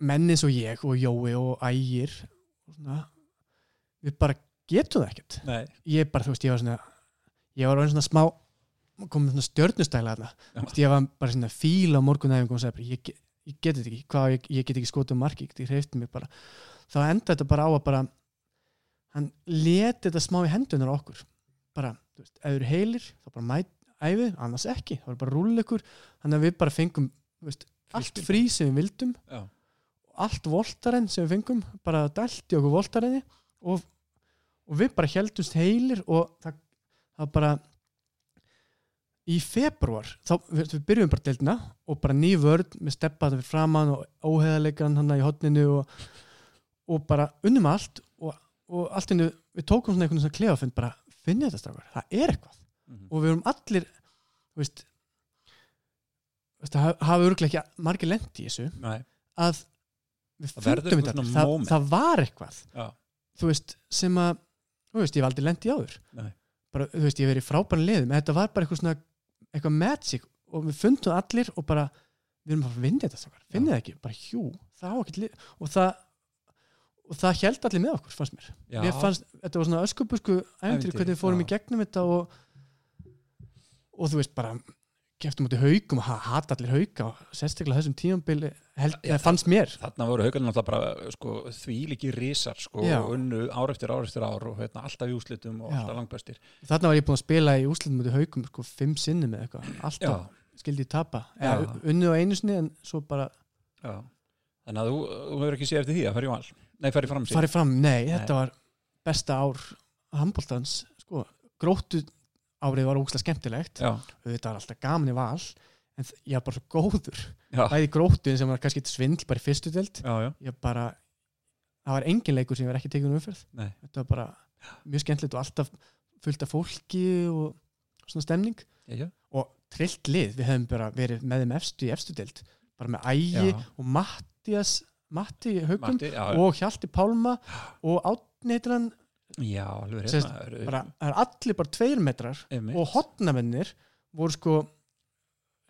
menn eins og ég og Jói og Ægir og svona, við bara getum það ekkert. Nei, ég bara, þú veist, ég var svona ég var svona smá komið svona stjörnustæla þarna. Veist, ég var bara svona fíl á morgunæfingum og sagði ég, ég get þetta ekki, hvað, ég, ég get ekki skotið marki, ég hreifti mig bara. Þá enda þetta bara á að bara hann leti þetta smá í hendunar okkur. Bara, þú veist, ef þú eru heilir þá bara mæt, æfið, annars ekki. Það var bara rúll ykkur, þannig að við bara fengum veist, allt frí sem við vildum. Já, allt voltaren sem við fengum bara dælti okkur voltarinni og, og við bara heldumst heilir og það, það bara í februar þá við, við byrjum bara deildina og bara ný vörð með steppaðan fyrir framann og óheðalegan hann í hotninu og, og bara unnum allt og, og allt innu, við tókum svona einhvern svona klefafund bara finnið þetta strafgar, það er eitthvað. Mhm. og við erum allir veist, veist það hafa örgulega ekki margir lent í þessu Nei, að við fundum þetta. það, það var eitthvað já, þú veist, sem að þú veist, ég hef aldrei lent í áður. Nei. bara, þú veist, ég verið frábæran liðum þetta var bara eitthvað svona, eitthvað magic og við fundum allir og bara við erum að vinna þetta saman, finnið það ekki? Bara hjú, það á ekki og það, og það held allir með okkur fannst mér, já. Mér fannst, þetta var svona öskubusku Ævintýri, hvernig við fórum já. í gegnum þetta og og þú veist, bara keftum út í haugum og hata allir hauga og sérstaklega þessum tímambili held, Já, ja, fannst mér. Þarna voru haugarnir náttúrulega bara sko, þvílíki risar sko, Já. unnu ár eftir ár eftir ár og hérna, alltaf í úslitum og Já. alltaf langbæstir Þarna var ég búin að spila í úslitum út í haugum sko fimm sinnum eða eitthvað, Já, alltaf skildi ég tapa, Já. eða unnið á einu sinni en svo bara já. Þannig að þú, þú hefur ekki séð eftir því að fara í val? Nei, fara í fram sig farið fram, nei, þetta var besta ár handbóltans, sko. Gróttu árið var ógslag skemmtilegt. Já, þetta var alltaf gaman í val en ég var bara svo góður. Bæði í gróttu sem var kannski svindl bara í fyrstu delt bara, það var engin leikur sem ég var ekki tekið um umferð. Nei. þetta var bara mjög skemmtilegt og alltaf fullt af fólki og svona stemning. Já, já. og trillt lið, við hefum bara verið með þeim efstu í efstu deild. Bara með Ægi og Mattias Matti Haugum og Hjalti Pálma og hann. Já, alveg það er allir bara tveir metrar Einmitt. og hotnamennir voru sko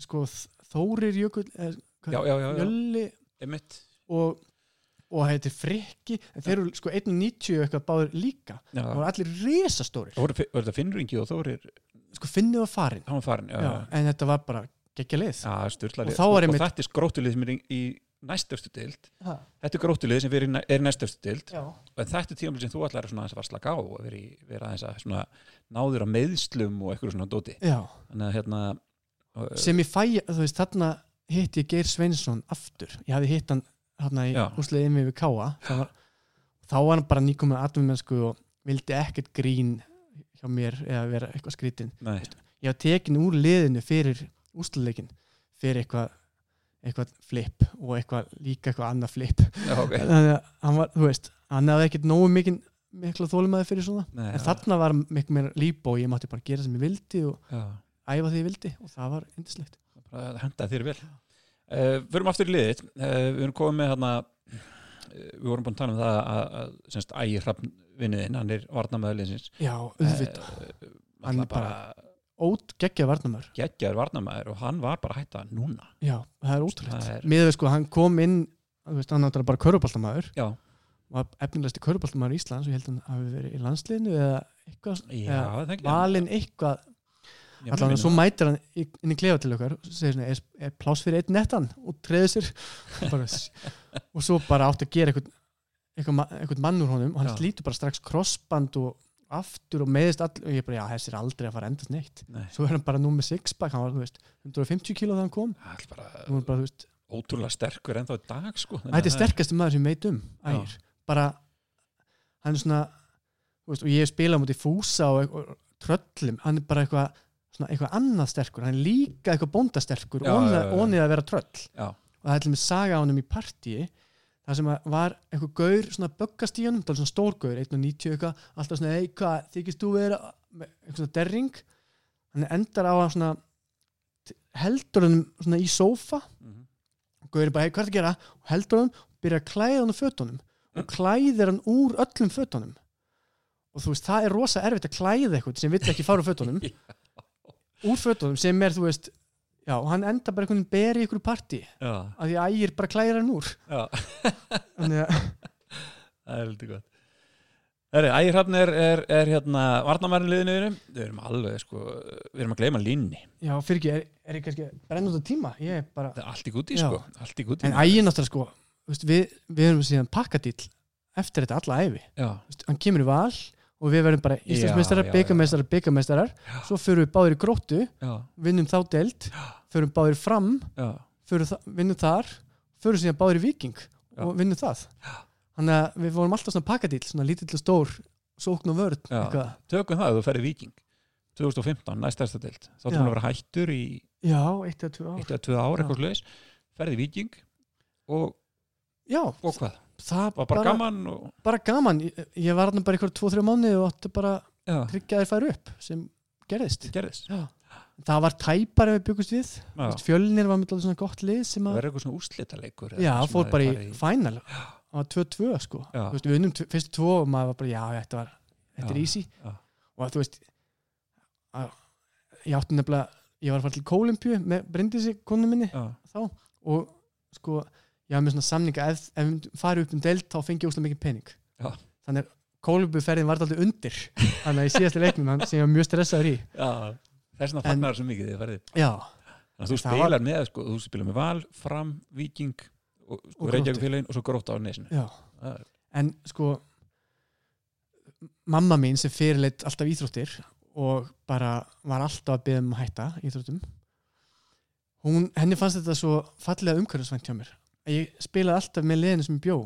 sko Þórir Jökull eh. Jölli Einmitt. og, og heitir Frikki en þeir eru sko 1.90 og eitthvað báður líka. Já. það voru allir risastórir. Voru, voru þetta Finnringi og Þórir? Sko finnið var farin farin já, já, en þetta var bara geggja lið. Og þá var og, einmitt- þetta er gróttulið sem er í, í næstöfstu dild Ha, þetta er gróttulið sem er í, næ- er í næstöfstu dild og þetta er tímafél sem þú ætlar svona aðeins að að slaka á og vera, í, vera aðeins að svona náður á meðslum og eitthvað svona dóti. Já, þannig að hérna sem ég fæ, þú veist, þarna hitti ég Geir Sveinsson aftur. Ég hafði hitt hann þarna í úsliðið yfir við Káa var, þá var hann bara nýkum með atvinnumennsku og vildi ekkert grín hjá mér eða vera eitthvað skrítin nei, ég var tekin úr liðinu fyrir úsliðleikin fyrir eitthvað eitthvað flip og eitthvað líka eitthvað annað flip. Já, ok. Þannig að hann var, þú veist, hann hafði ekkert nógu mikið mikla þólumæði fyrir svona. Nei, en þarna var miklu meira líp og ég mátti bara gera sem ég vildi og já, æfa því ég vildi og það var yndislegt. Bara henda þér vel. Uh, við erum aftur í liðið uh, við erum komið með hérna uh, við vorum búin að tala um það að, að semst ægir hrafn vinniðinn, hann er varnamæður liðsins. Já, auðvitað, Hann hann bara ót geggjað varnamör geggjaður varnamæður og hann var bara að hætta núna. Já, það er Það ótrúlegt er- miður sko, hann kom inn veist, hann náttúrulega bara köruboltamæður já, var efnilegsti köruboltamæður Íslands og ég held að hann hafi verið í landsliðinu eða eitthvað, já, eða það er valinn eitthvað Meina og svo mætir hann inn í klefa til okkar og segir svona, er, pláss fyrir einn nettan? Og treður sér. Bara, og svo bara átti að gera eitthvað, eitthvað, ma- eitthvað mann úr honum. Og hann slítur bara strax krossband og aftur og meðist all og ég bara, já, þessi er aldrei að fara endast neitt. Nei, svo er hann bara nú með sixpack, hann var, þú veist 150 kíló þegar hann kom. Er bara Nú er bara, þú veist, ótrúlega sterkur ennþá í dag sko. Þetta er sterkasti maður sem ég veit um ægir, bara hann er svona, veist, og ég hef spilað mútið fúsa og, og tröllum. Hann er bara eitthvað svona eitthvað annað sterkur, hann er líka eitthvað bóndasterkur og onið að vera tröll. Já. og það er til með saga á honum í partíi það sem var eitthvað gaur svona böggast í honum, það var svona stór gaur 1.90 eitthvað, alltaf svona, ei, hvað þykist þú vera eitthvað svona derring. Hann endar á að svona heldur honum svona í sófa. Mhm. og Gauður bara, hei, hvað er að gera? og heldur hann og byrjar að klæða hann á fötunum og klæðir hann úr öllum fötunum. Og þú veist, það er rosa erfitt að klæða eitthvað sem vill ekki fara úr fötunum úr fötunum sem er, þú veist já, hann enda bara einhvern veginn beri í ykkur partí já, að því að ægir bara klæðir hann úr. Þannig að, það er lítið gott. Herri, Ægirhafn er, er, er hérna varnamærin liðinu við erum alveg sko, við erum að gleyma línni já, fyrir ekki, er, er ég kannski brenn út á tíma, ég er bara það er allt í guti Já. sko, allt í guti en ægir náttúrulega sko, við, við erum síðan pakkadíl eftir þetta alla æfi hann kemur í val og við verðum bara Íslandsmeistarar, byggameistarar, byggameistarar svo förum við báðir í gróttu vinnum þá deild, förum báðir fram förum þa vinnum þar förum síðan báðir í viking og vinnum það. Þannig að við vorum alltaf svona pakkadíl svona lítill og stór, sókn og vörð tökum það að þú ferði Viking 2015, næstærsta deild. Þá að vera hættur í já, eitt eða tvö ár. Ár eitthvað sluðis ferði Viking og, og hvað, það var bara, gaman og, bara gaman, ég, var hann bara tvo, þrjá mánu og átti bara já, tryggja þér færi upp sem gerðist. Það gerðist. Það var tæpar ef við byggust við. Já. Fjölnir var með alltaf svona gott lið það að verður eitthvað svona úrslitaleikur Já, sem fór bara í final. Það var 2-2 sko. Veist, Við unnum fyrstu tvo og maður var bara, já, þetta var Þetta er easy. Og þú veist Ég átti nefnilega Ég var að fara til Kólimpju með Bryndísi konu minni já, þá. Og sko, var með svona samninga Ef, ef við farið upp um deild þá fengi ég úslega mikið pening. Já. Þannig að Kólimpjuferðin var alltaf undir Þannig að í síðasti leiknum sem ég var mjög stressaður í. Já þess vegna En- fagnar svo mikið þið ferði Já, Þannig að þú spilar með, sko, þú spilar með Val, Fram, Viking og, Og sko, Gróttu. Reykjavík félagin og svo gróta á nesinu. Já. Er- en sko mamma mín sem fyrirleitt alltaf íþróttir og bara var alltaf að byggja um að hætta íþróttum hún, henni fannst þetta svo fallega umhverfisvænt hjá mér að ég spilaði alltaf með liðinu sem ég bjó.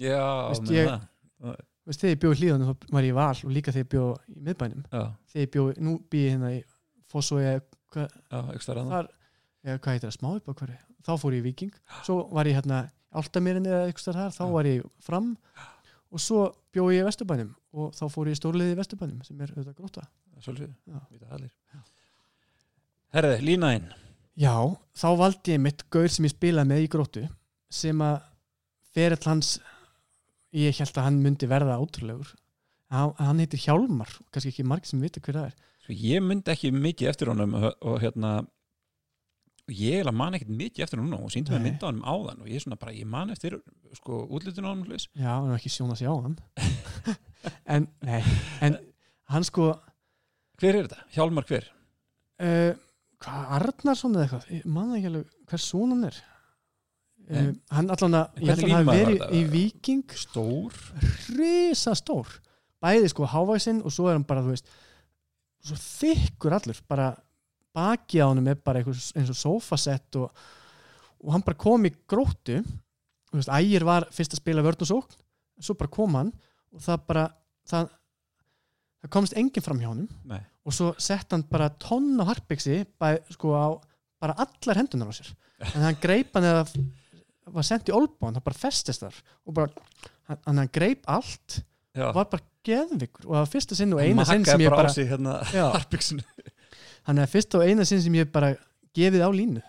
Já, Veist, meina ég- það. Veist, þegar ég bjó í hlíðanum þá var ég í val og líka þegar ég bjó í miðbænum. Já, þegar ég bjó, nú bý ég hérna í Fossói eða hvað, já, ekki stærra þar eða hvað heitir það, smáupp á hverju þá fór ég í Viking, svo var ég hérna Áltamirinn eða eitthvað þar, þá var ég fram og svo bjó ég í Vesturbænum og þá fór ég í stórliði í Vesturbænum sem er auðvitað gróta Svolítið, Já. vita allir. Herði, línaðinn Já, þá valdi ég mitt gaur sem ég spilaði með í gróttu sem að ferill hans ég held að hann myndi verða ótrúlegur. Hann, hann heitir Hjálmar kannski ekki margir sem vita hver það er. Sko, ég myndi ekki mikið eftir honum og, og hérna ég eiginlega man ekkert mikið eftir honum og síndi mig mynda á honum áðan og ég er svona bara, ég man eftir sko útlitun á honum hlutis. Já, hann er ekki sjón að sjá hann. En, nei, en hann sko Hver er þetta? Hjálmar hver? uh, hvað, Arnarsson eða eitthvað? Ég man ekki alveg hver són hann er. Nei. hann allan að ég held að hann þetta? í Viking Stór? risa stór bæði sko hávæsinn og svo er hann bara þú veist svo þykkur allur. Bara baki á honum er bara einhvers, eins og sofasett og, og hann bara kom í gróttu. Þú veist, ægir var fyrst að spila vörn og sókn. Svo bara kom hann og það bara það, það komst enginn fram hjá honum Nei, og svo sett hann bara tonn á harpiksi sko bara allar hendunar á sér. En hann greip hann eða var sendt í olbón, það bara festist þar og bara, hann, hann greip allt já. var bara geðvikur og það var fyrsta sinn og eina sinn sem ég bara bara sig hérna hann er fyrsta og eina sinn sem ég bara gefið á línu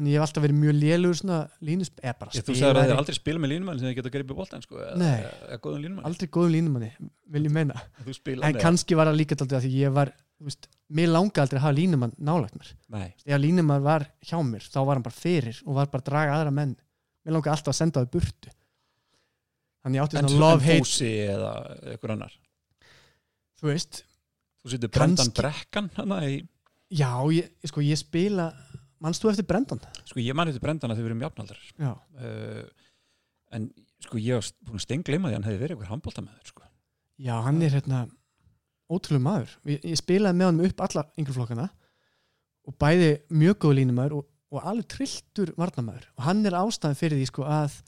þannig ég hef alltaf verið mjög lélugur svona línus eða bara Ég, Þú sagði að þið aldrei spila með línumann sem þið geta greipið boltan sko, eða, Nei. aldrei góðum línumanni vil ég meina. Þú spila en kannski var það líka daldið að því ég var þú veist, mér langa aldrei að hafa línumann nálægt mér. Nei, ef línumann var hjá mér þá var hann bara fyrir og var bara að draga aðra menn. Mér langa alltaf að senda það í burtu. Þannig ég átti en, svona en love hate Fúsi eða einhver annar? Þú veist, Þú já, ég, sko ég spila mannst þú eftir Brendan? Sko ég man eftir Brendan að þið verðum jafnaldrar. Já, uh, En sko ég var búin að stengleima því að hann hefði verið einhver handbóltamæður sko. já hann er hérna ótrúlega maður. Ég, ég spilaði með honum upp alla yngreflokkana og bæði mjög góð línumæður og, og alveg trilltur varnamæður og hann er ástæðan fyrir því sko að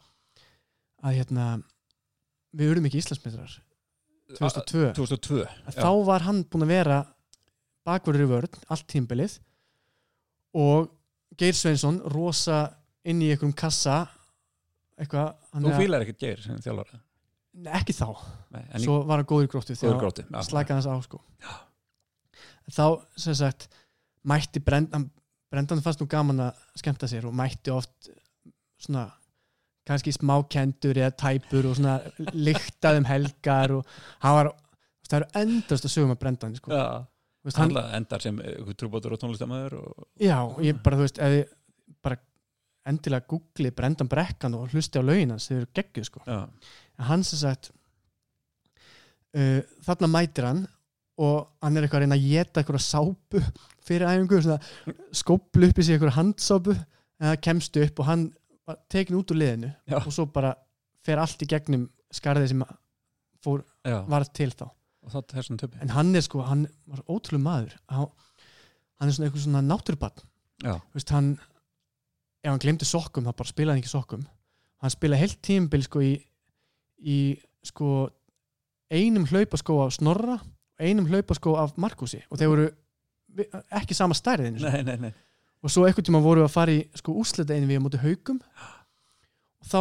að hérna við urðum ekki Íslandsmeistrar 2002 2002 að þá var hann búinn að vera bakverður í vörn, allt tímbilið og Geir Sveinsson rosa inn í einhverjum kassa eitthvað hann Þú fílar ekkert geir sem þjálfara Nei, ekki þá, Nei, svo var hann góður gróttu þegar já. slaka hans á sko. þá sem sagt mætti Brendan Brendan fannst nú gaman að skemmta sér og mætti oft svona kannski smákendur eða tæpur og svona lyktað um helgar og hann var það eru endast að sögum að Brendan sko. Já. Veist, hann, endar sem ykkur trúbótur og tónlistamæður og... já, ég bara, þú veist ég bara endilega googli Brendan Brekkan og hlusti á lögin hans þau eru geggjuð sko. Hann sem sagt uh, þarna mætir hann og hann er eitthvað að reyna að geta eitthvað sápu fyrir æfingu skóplu upp í sig eitthvað handsápu en það kemst upp og hann tekin út úr liðinu Já. og svo bara fer allt í gegnum skarðið sem fór, var til þá en hann er sko, hann var ótrúlega maður. Hann, er svona eitthvað svona veist, hann, ef hann glemdi sokkum þá bara spilaði hann ekki sokkum. Hann spilaði heilt tímabil sko í, í sko einum hlaupaskó af Snorra og einum hlaupaskó af Markusi og þeir voru ekki sama stærðin nei, nei, nei. Og svo einhvern tíma voru að fara í sko úslita einu við á móti haugum og þá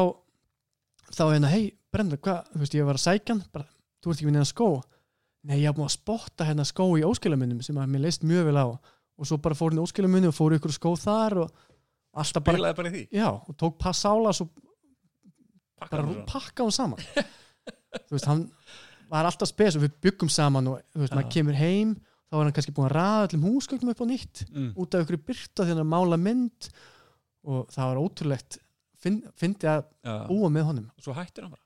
þá er hérna, hei Brenda, hvað, þú veist ég var að sækja hann bara, þú ert ekki minni að skó nei, ég haf búin að spotta hérna skó í óskilamunum sem að mér leist mjög vel á. Og svo bara fór hann í óskilamunum og fór ykkur skó þar og alltaf bara, bara já, og tók pass ála svo bara rú- pakka hann saman. Þú veist, hann var alltaf spes og við byggum saman og þú veist, maður kemur heim þá var hann kannski búin að raða öllum húsgögnum upp á nýtt mm. út af ykkur byrta því hann að mála mynd. Og það var ótrúlegt fyndi að búa með honum. Og svo hættir hann bara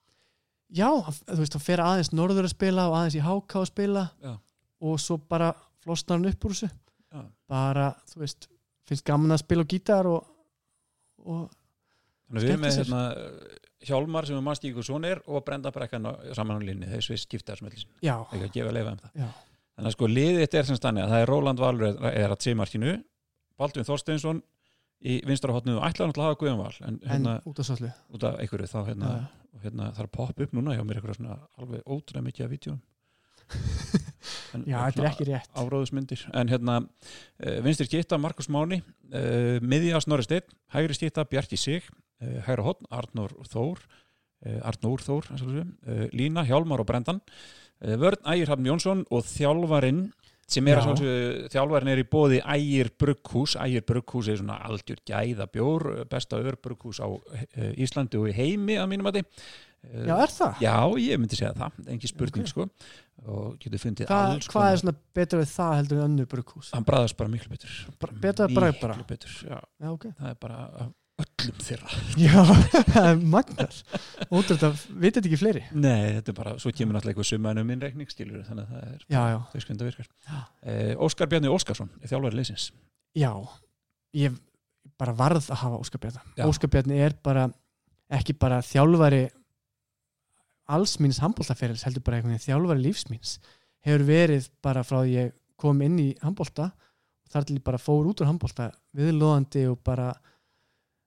já, þú veist, hann fer aðeins norður að spila og aðeins í háká að spila Já. og svo bara flosnar hann upp úr þessu. Já. bara, þú veist, finnst gaman að spila á gítar og, og við erum með hérna, Hjálmar sem er mannstíkur sonir og Brenda Brekkan á- saman á línni þeir svið skipta þessum öllu sinni já, ekki að gefa að leifa um það. Já, Þannig að sko liðið þetta er sem stannig að það er Róland Valur er, er að sé markinu Baldvin Þorsteinsson í vinstra hotnu og ætlaði náttúrulega að hafa Guðjón Val en en hérna út af svollu út af einhverju þá hérna, og hérna er að poppa upp núna hjá mér eitthvað svona alveg ótrúlega mikið af vídjum en, já, þetta er ekki rétt. áróðusmyndir en hérna uh, vinstri skipta Markus Máni uh, miðja Snorri Steinn, hægri skipta Bjarki Sig uh, hægra hotn Arnór Þór uh, Arnór Þór Lína, Hjálmar og Brendan vörn Ægir Hafn Jónsson og þjálfarinn sem er að þjálfarinn er í bóði Ægir Brugghús Ægir Brugghús er svona algjör gæða bjór besta örbrughús á uh, Íslandi og í heimi að mínum að já, er það? Já, ég myndi segja það, engi spurning Ok. sko og getur fundið Hva, alls hvað er svona betra við það heldur en önnur brukhús? hann bræðast bara miklu betur Bara- betra bragð bara? miklu betur, já, Já, ok. það er bara öllum þeirra Já, það er magnar. Ótrúlega, vitið þetta ekki fleiri? nei, þetta er bara, svo kemur náttúrulega eitthvað sumanum minn reikning skilur, þannig að það er Já, já, þau skunda virkar eh, Óskar Bjarni Óskarsson er þjálfari leysins já. Ég bara varð að hafa Óskar Bjarni. Já. Óskar Bjarni er bara, ekki bara þjálfari alls míns handbóltaferils, heldur bara veginn þjálfari lífsmíns. Hefur verið bara frá því ég kom inn í handbólta þar til ég bara fór út úr handbólta viðlóðandi og bara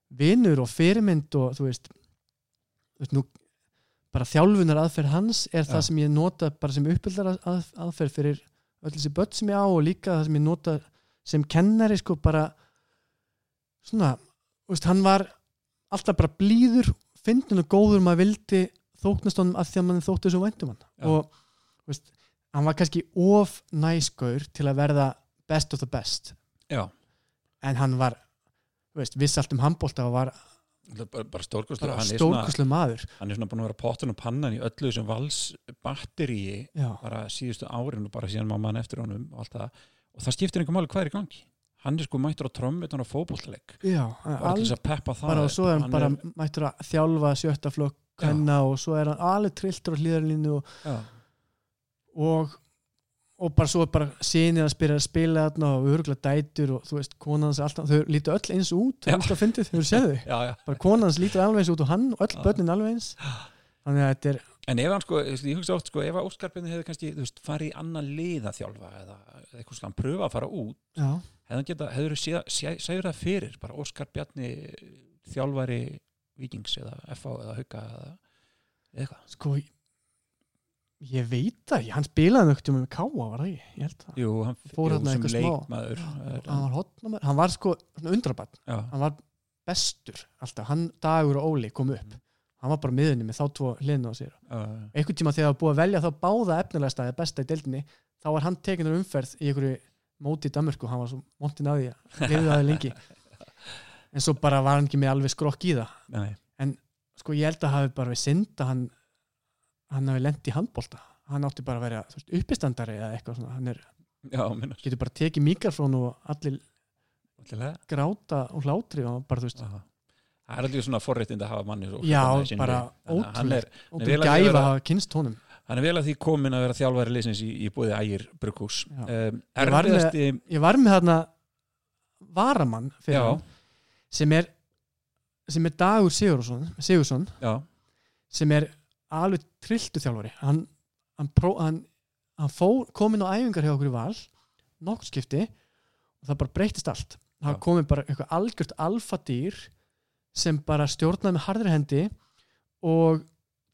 vinur og fyrirmynd og þú veist, þú veist nú, bara þjálfunar aðferð hans er Já. það sem ég nota bara sem uppbyldar að, aðferð fyrir öll þessi börn sem ég á og líka það sem ég nota sem kennari sko bara svona, þú veist, hann var alltaf bara blíður fyndin og góður maður vildi þóknast honum að því að mann þótti svo væntum hann Já. og þú veist, hann var kannski of næskur til að verða best of the best já, en hann var veist, viss allt um handbólta og var er bara, er stórkuslu maður. hann er svona búin að vera pottun og pannan í öllu þessum vals batteríi já, bara síðustu árin og bara síðan má mann eftir honum og allt það. Og það skiptir einhver máli hvað er í gangi. Hann er sko mættur á trommutan og fótboltaleik. Já bara til þess að peppa það bara og svo er hann bara mættur að þjálfa sjötta flokk Já. hennar og svo er hann alveg trilltur á hlýðarlínu og, og og bara svo bara sinir að spila að spila þarna og örgulega dætur og þú veist, konan hans er alltaf, þau lítur öll eins út það er alltaf fyndið, þau séð þau? Já, já. Bara konan hans lítur alveg eins út og hann og öll börnin alveg eins. Þannig að þetta er, En ef hann sko, ég hugsa oft sko, ef að Óskar Bjarni hefði kannski, þú veist, farið í annan lið að þjálfa eða eitthvað hann pröfa að fara út, já, hefði hann geta, hefur þú segður það fyrir, bara Óskar Bjarni þjálfari Víkings eða FH eða Hauka eða eitthvað. sko ég veit það, ekki, hann spilaði nögt um káa, var það ekki, ég held það. Jú, hann Fór sem eitthvað smá. leikmaður. er hann var hann var sko undrabann, Já, hann var bestur alltaf, hann Dagur og Óli kom upp. Hann var bara miðunni með þá tvo hliðna á sér. Já, einhvern tíma þegar það var búið að velja þá báða efnilega staði besta í deildinni þá var hann tekinur umferð í einhverju móti í Danmörku, hann var svo montin að því að lifið það lengi. En svo bara var hann ekki með alveg skrokk í það. Nei, sko ég held að hafi bara við synd að hann hann hafi lent í handbolta. Hann átti bara að vera veist, uppistandari eða eitthvað svona. Hann er já, getur bara tekið mikrofón og allir Alltilega. gráta og hlátri og bara þú veist. Aha. Það er alveg svona forréttind að hafa manni Já, bara er, og gæfa vera- að hafa kynst honum hann er vel að því komin að vera þjálfæri liðsins í, í búið ægir brukhús Já. um, Ég var með- Erfiðasti ég var með þarna varamann sem er sem er Dagur Sigursson, Sigursson sem er alveg trilltu þjálfari. Hann, hann, hann, hann fór, kom inn á æfingar hjá okkur í val nokkur skipti og það bara breytist allt. Það Já. komið bara eitthvað algjört alfadýr sem bara stjórnaði með harðri hendi og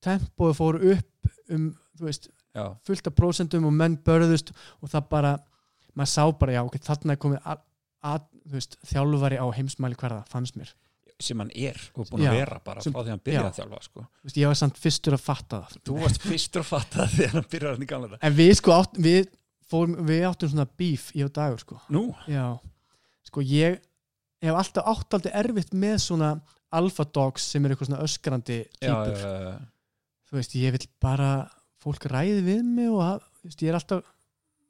tempóið fór upp um veist, fullt af prósentum og menn börðust og það bara, maður sá bara já, ok, þarna er komið að, að, veist, þjálfari á heimsmæli hverða fannst mér, sem hann er og búin Já, að vera bara sem- frá því að hann byrjaði já. að þjálfa sko. þú veist, ég var samt fyrstur að fatta það. Þú varst fyrstur að fatta þegar hann byrjaði hann í gamla en við sko átt, við fórum, við áttum svona bíf í á dagur sko. Já, sko ég hef alltaf átt aldrei erfitt með svona alpha dogs sem er eitthvað svona öskrandi já, típur já, já, þú veist, ég vil bara fólk ræði við mig og veist, ég er alltaf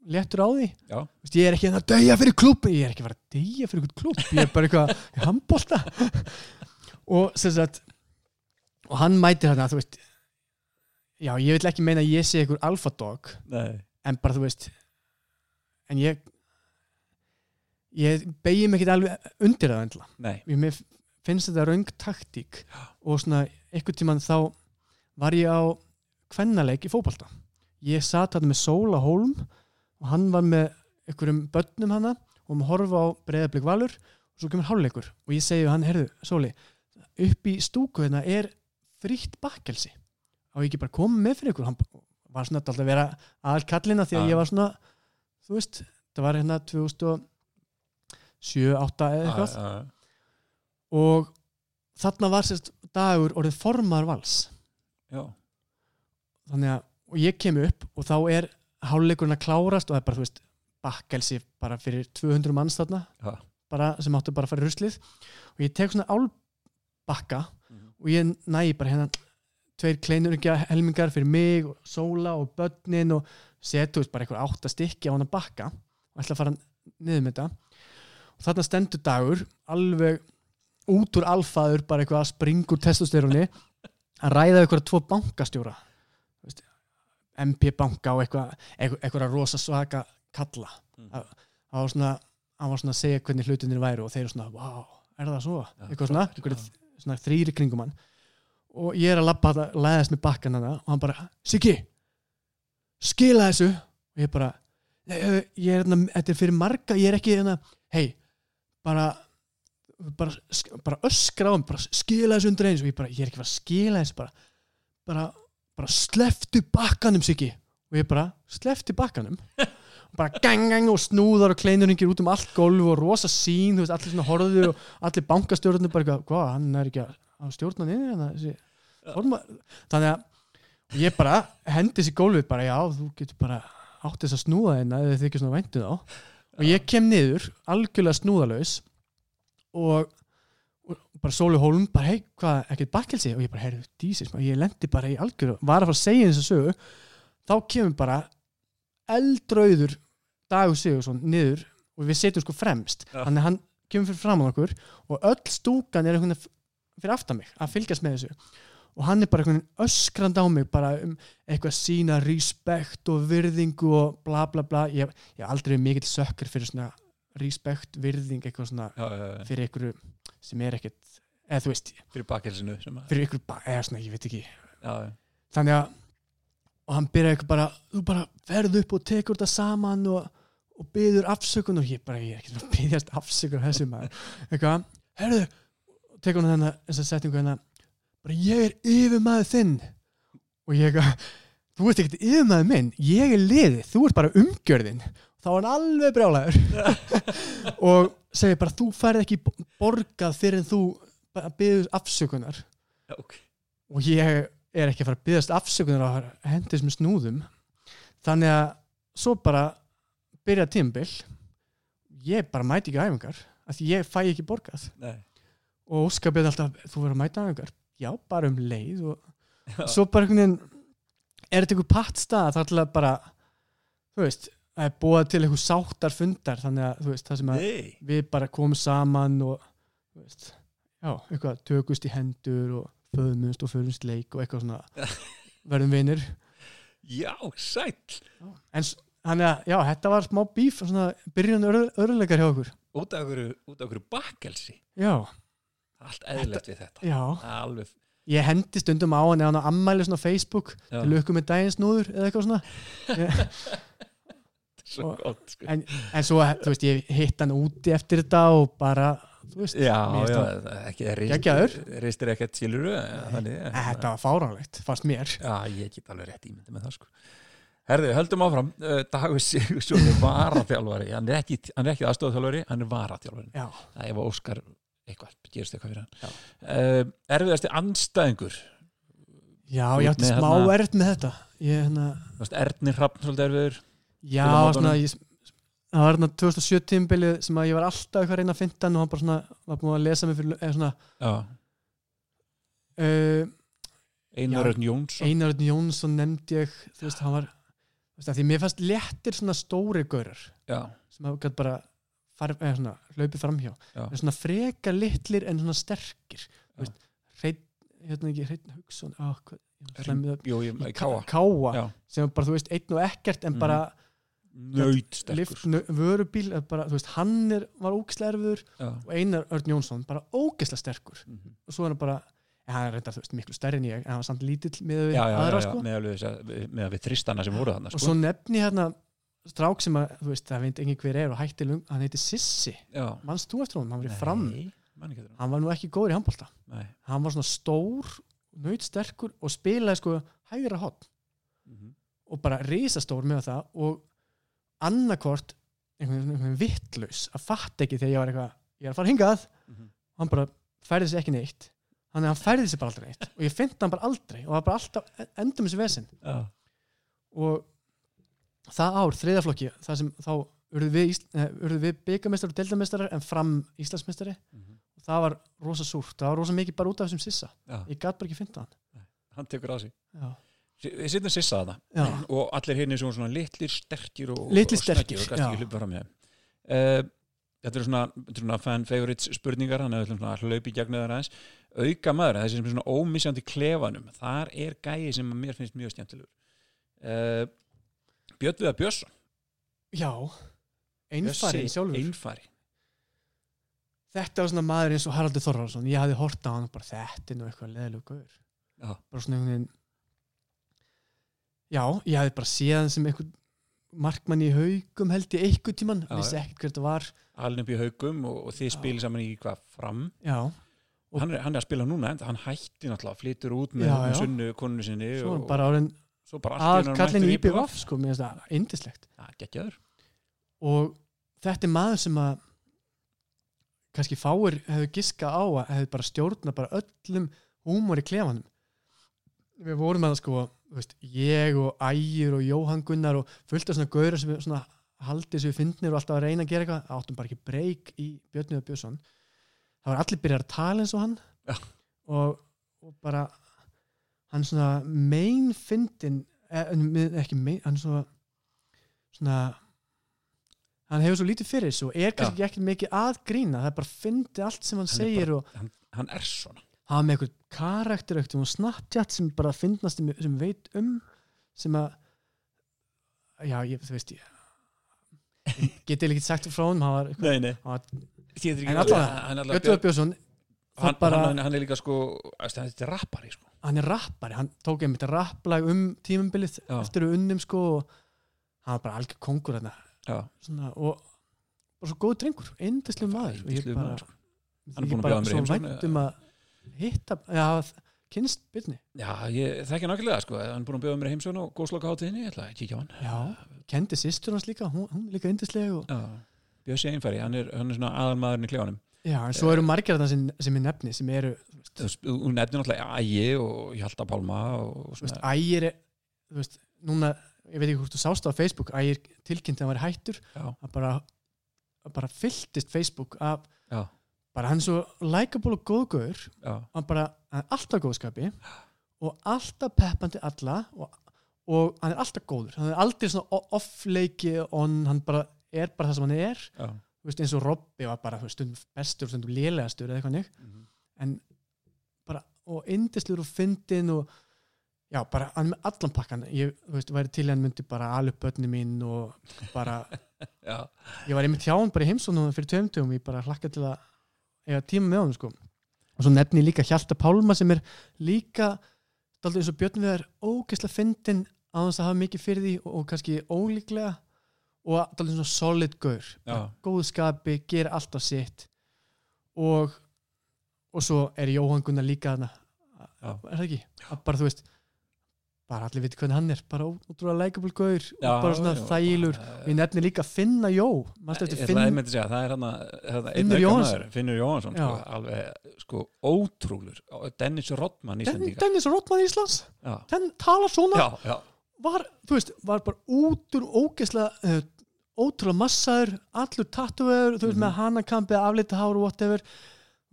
léttur á því. Þú veist, ég er ekki að döja fyrir klúb ég er ekki að döja fyrir klúb ég er bara eitthvað í handbólta og sem sagt og hann mætir þarna, þú veist já, ég vil ekki meina að ég sé eitthvað alpha dog Nei, en bara þú veist en ég ég begi mig ekki alveg undir það endla mér finnst þetta raung taktík. Og svona einhvern tímann þá var ég á kvennaleik í fótbolta. Ég satt hann með Sóla Hólm og hann var með einhverjum börnum hana og maður horfa á breyðablík valur og svo kemur hálfleikur og ég segi hann, herðu, Sóli upp í stúku hérna er frítt bakkelsi. Ég ekki bara koma með fyrir ykkur? Hann var svona alltaf að vera aðal kallina því að Já. ég var svona þú veist, það var hérna 2007, 2008 eða eitthvað. Já, já, og þarna var sérst dagur orðið formar vals. Já, þannig að, og ég kem upp og þá er háluleikurinn að klárast og það er bara, þú veist, bakkelsi bara fyrir 200 manns þarna Já. bara, sem áttu bara að fara í ruslið og ég tek svona álbakka Mhm. og ég næ bara hérna tveir kleinur helmingar fyrir mig og sóla og börnin og setu bara eitthvað átta stykki á hann að bakka og ætla að fara niður með þetta og þarna stendur dagur alveg út úr alfaður bara eitthvað að springa úr testosteroni að ræða eitthvað tvo bankastjóra MP banka og eitthvað eitthvað, rosa svaka kalla. Mhm. það það var svona hann var svona að segja hvernig hlutinir væru og þeir eru svona, wow, er það svo? Já, eitthvað svona, eitthvað, svona þrýri kringum hann. Og ég er að labba þetta, læðast með bakkan hana og hann bara, Siggi skila þessu. Og ég bara, "Nei, eh, ég er hérna, þetta er fyrir marga, ég er ekki hérna, hei, bara bara, bara öskra á hann bara skila þessu undir eins. Og ég bara, ég er ekki að að skila þessu bara, bara, bara sleftu bakkanum Siggi. Og ég bara, sleftu bakkanum? Og bara gang gang og snúðar og kleinuringir út um allt gólf og rosa sín, veist, allir svona horfðu og allir bankastjórnir bara hvað, hann er ekki að, stjórna niður hérna, þannig að ég bara hendi þessi gólfið bara, já, þú getur bara átt þess að snúða þeirna eða þið ekki svona væntu þá. Og ég kem niður, algjörlega snúðalaus og, og bara Sóli Hólm, bara hei, hvað, ekkert bakkelsi? Og ég bara, heyrðu, dísis, ég lendi bara í algjörðu, var að fara að segja þessu sögu. Þá kemur bara eldrauður Dagur Sigursson niður og við setjum sko fremst. Já. þannig að hann kemur fyrir fram á okkur og öll stúkan er veginn fyrir aftan mig að fylgjast með þessu. Og hann er bara veginn öskrand á mig bara um eitthvað sína respekt og virðingu og bla bla bla. Ég hef aldrei mikill sökkur fyrir svona respekt, virðing, eitthvað svona já, já, já. fyrir einhverju sem er ekkert eða þú veist, fyrir að fyrir einhverju ba- eða svona, ég veit ekki. Þannig að og hann byrjaði eitthvað bara, þú bara ferð upp og tekur þetta saman og, og byður afsökun og ég bara, ég er ekki að byggjast afsökun á þessu maður, eitthvað herðu, tekur hann þennan þessa setningu hérna, bara ég er yfirmaður þinn. Og ég eitthvað þú ert ekkert yfirmaður minn, ég er liðið þú ert bara umgjörðin þá var hann alveg brjálæður og segir bara, þú færð ekki borgað fyrir en þú byður afsökunar. Já ok. Og ég er ekki að fara að byggast afsökunar á hendis með snúðum. Þannig að svo bara byrja tímbil ég bara mæti ekki æfingar af því ég fæ ekki borgað. Nei. og Óskar byrja alltaf, þú verður að mæta æfingar. Já, bara um leið og Já. svo bara einhvern veginn er þetta einhver pattstað það er alltaf bara þú veist, er búið til eitthvað sáttar fundar þannig að veist, það sem að Nei. við bara komum saman og veist, já, eitthvað tökust í hendur og föðumust og föðumst leik og eitthvað svona. Verðum vinir. Já, sæll. En þannig að, já, þetta var smá bíf svona byrjun öruleikar hjá okkur. Út af okkur, út af okkur bakkelsi. Já, allt eðlilegt við þetta. Já, alveg ég hendi stundum á hann eða hann á ammæli svona á Facebook til lukku með daginn snúður eða eitthvað svona svo og- gott sko. en, en svo, þú veist, ég hitt hann úti eftir þetta og bara, þú veist Já, já, ekki Geggjaður. reistir ekkert síluru þetta var fáránlegt, fannst mér. Já, ég get alveg rétt ímyndi með það sko. Herðu, höldum áfram. Uh, Dagur Sigursson er varaþjálfari. Hann er ekki, er ekki aðstofþjálfari, hann er varaþjálfari já, Það ef Óskar eitthvað, gerist eitthvað fyrir hann. Uh, Erfiðasti andstæðingur? Já, Þú ég átti smá hérna- erft með þetta. Ég, hérna, Ernir Hrafn svolítið erfiður já, svona ég, það var hérna 2007 tímbilið sem að ég var alltaf eitthvað að reyna að finna hann og hann bara svona, var búin að lesa mig fyrir, eða svona uh, Einar Já. Örn Jónsson. Einar Örn Jónsson nefndi ég þú veist, hann var veist, því mér fannst léttir svona stóri gaurar Já, sem hafa gætt bara farf, eða svona, hlaupið framhjá. Já. En svona freka litlir en svona sterkir hreinn, hérna ekki hreinn Hugson á, hvað, káa sem bara, þú veist, einn og ekkert en Mhm. bara Nautsterkur lift nö- vörubíl, bara, veist, hann er, var ógislega erfiður Já. og Einar Örn Jónsson bara ógislega sterkur Mhm. og svo er hann bara, hann er reyndar, veist, miklu stærri en ég en hann var samt lítill með við Já, já, aðra já, sko með með við þristana sem voru þarna og sko. svo nefni hérna strák sem að, þú veist, það veit engin hver er og hætti lung, hann heiti Sissi mannst þú eftir honum, hann var í fram Nei, man ekki eftir hann. var nú ekki góður í handbólta hann var svona stór, nautsterkur og spilaði sko hægra hot Mhm. og bara risastór með það og annarkvort einhvern veginn vittlaus að fatta ekki þegar ég var eitthvað ég er að fara hingað, Mhm. hann bara færði sér ekki neitt. Þannig að hann færði sér bara aldrei neitt. Og ég fyndi hann bara aldrei og það var bara alltaf endum þessi vesinn Já. og það ár, þriðaflokki það sem þá urðu við, eh, við byggamestrar og deildamestrar en fram Íslandsmestari Mhm. og það var rosa súrt, það var rosa mikið bara út af þessum sissa. Já. ég gat bara ekki fynda hann. Hann tekur á sig. Já, Við sittum sissa þarna. Já, og allir hinn er svona, litlir, sterkir og, Litlir, og sterkir, og kannski ekki hlupa fram með uh, Þetta eru svona, svona fan favorites spurningar að við ætlum svona að hlaupa í gegnum það aðeins. Auka maður, þessi sem er svona ómissjandi klefanum, þar er gæi sem að mér finnst mjög skemmtilegur. Uh, Björn Viðar Björnsson. Já einfarin sjálfur. Einfari. Þetta var svona maður eins og Haraldur Þorvarsson ég hafði hort á hann og bara þetta er nú eitthvað leðileg gaur. Já. bara svona einhvern veginn já, ég hafði bara séð hann sem einhvern markmann í haugum held ég einhvern tíman, vissi ekkert hver þetta var. Alin upp í haugum og, og þið spilir saman í hvað fram? Já, hann er, hann er að spila núna, en hann hætti náttúrulega flytur út með, Já, já. sunnu konunu sinni svo og, bara árin að kallin í IPVF sko, mér finnst það indislegt geggjaður. Og þetta er maður sem að kannski fáir hefur giska á að hefur bara stjórna bara öllum húmor í klefanum. Við vorum að það sko veist, ég og Ægir og Jóhann Gunnar og fullt af svona gauður sem svona haldið sem við finnir og alltaf að reyna að gera eitthvað áttum bara ekki breyk í Björnið og Björnsson. Það var allir byrjar að tala eins og hann. Já. og, og bara hann svona mein fyndin ekki mein, hann svona svona hann hefur svo lítið fyrir þessu og er kannski ekki mikið að grína það er bara fyndi allt sem hann, Hann segir bara- og hann, hann er svona hafa með eitthvað karakteröktum og Snapchat sem bara finnast sem, sem veit um sem að já, ég, þú veist ég getið ekki sagt frá hann var eitthvað, hann var En allavega, hann, Göttur Björnsson það hann, bara, hann, hann er líka sko þetta er rappari sko. Hann er rappari hann tók einmitt rapplag um tímumbilið eftir við unnum sko og hann var bara algjör kongur svona, og bara svo góð drengur, eindislu maður. Og sko. Hann er ég búinn að bjóða mér í hitta, já, kynst byrni Já, ég þekki nákvæmlega sko. Hann er búin að bjóða mér heimsókn á góðsloka hátíðinni. Ég ætla að kíkja á hann. Já, kendi sýstur hans líka. Hún, hún er líka eindislega og, Já, Bjössi Einfæri, hann er, hann er svona aðalmaðurinn í klefanum. Já, en svo eru margir þarna sem, sem er nefni sem eru, Hún nefnir náttúrulega Ægi og Hjalta Pálma og svona ægir er, þú veist, núna ég veit ekki hvort þú sást á Facebook, ægir tilkynnt að hann var hættur, bara bara fylltist Facebook af já, bara hann er svo likeable og góðgöður hann bara, hann er alltaf góðskapi. Og alltaf peppandi alla. Og, og hann er alltaf góður. Hann er aldrei svona off-leiki hann bara er bara það sem hann er. Veist, eins og Robby var bara stundum bestur, stundum lélegastur eða eitthvað nýtt Mhm. en bara, og indislegur og fyndin og já, bara hann með allan pakkan ég, þú veist, væri til hann myndi bara alveg börni mín og bara ég var einmitt hjá hann bara í heimsónum fyrir tveimtugum, ég bara hlakka til að eiga tíma með honum sko og svo nefni líka Hjalta Pálma sem er líka daldið eins og Björn við er ógeðslega fyndin á þess að hafa mikið fyrir því og, og kannski ólíklega og daldið svona solid gaur Já. góð skapi, gera allt á sitt og og svo er Jóhann Gunnar líka þarna Já. er það ekki? Að bara þú veist bara allir viti hvernig hann er bara útrúlega likeable gaur Já, og bara svona já, þælur bara- og ég nefni líka Finna Jó Ég Finn ég segja, það er hann að Finnur Jóhannsson. Finnur Jóhansson, sko, alveg sko, ótrúlur, Dennis Rodman Íslandíka Dennis Rottmann Íslands? Den talar svona? Var, veist, var bara út úr ógeðslega uh, ótrúlega massaður, allur tattuður þú veist, Mhm. með hanakampi, aflita hár og whatever,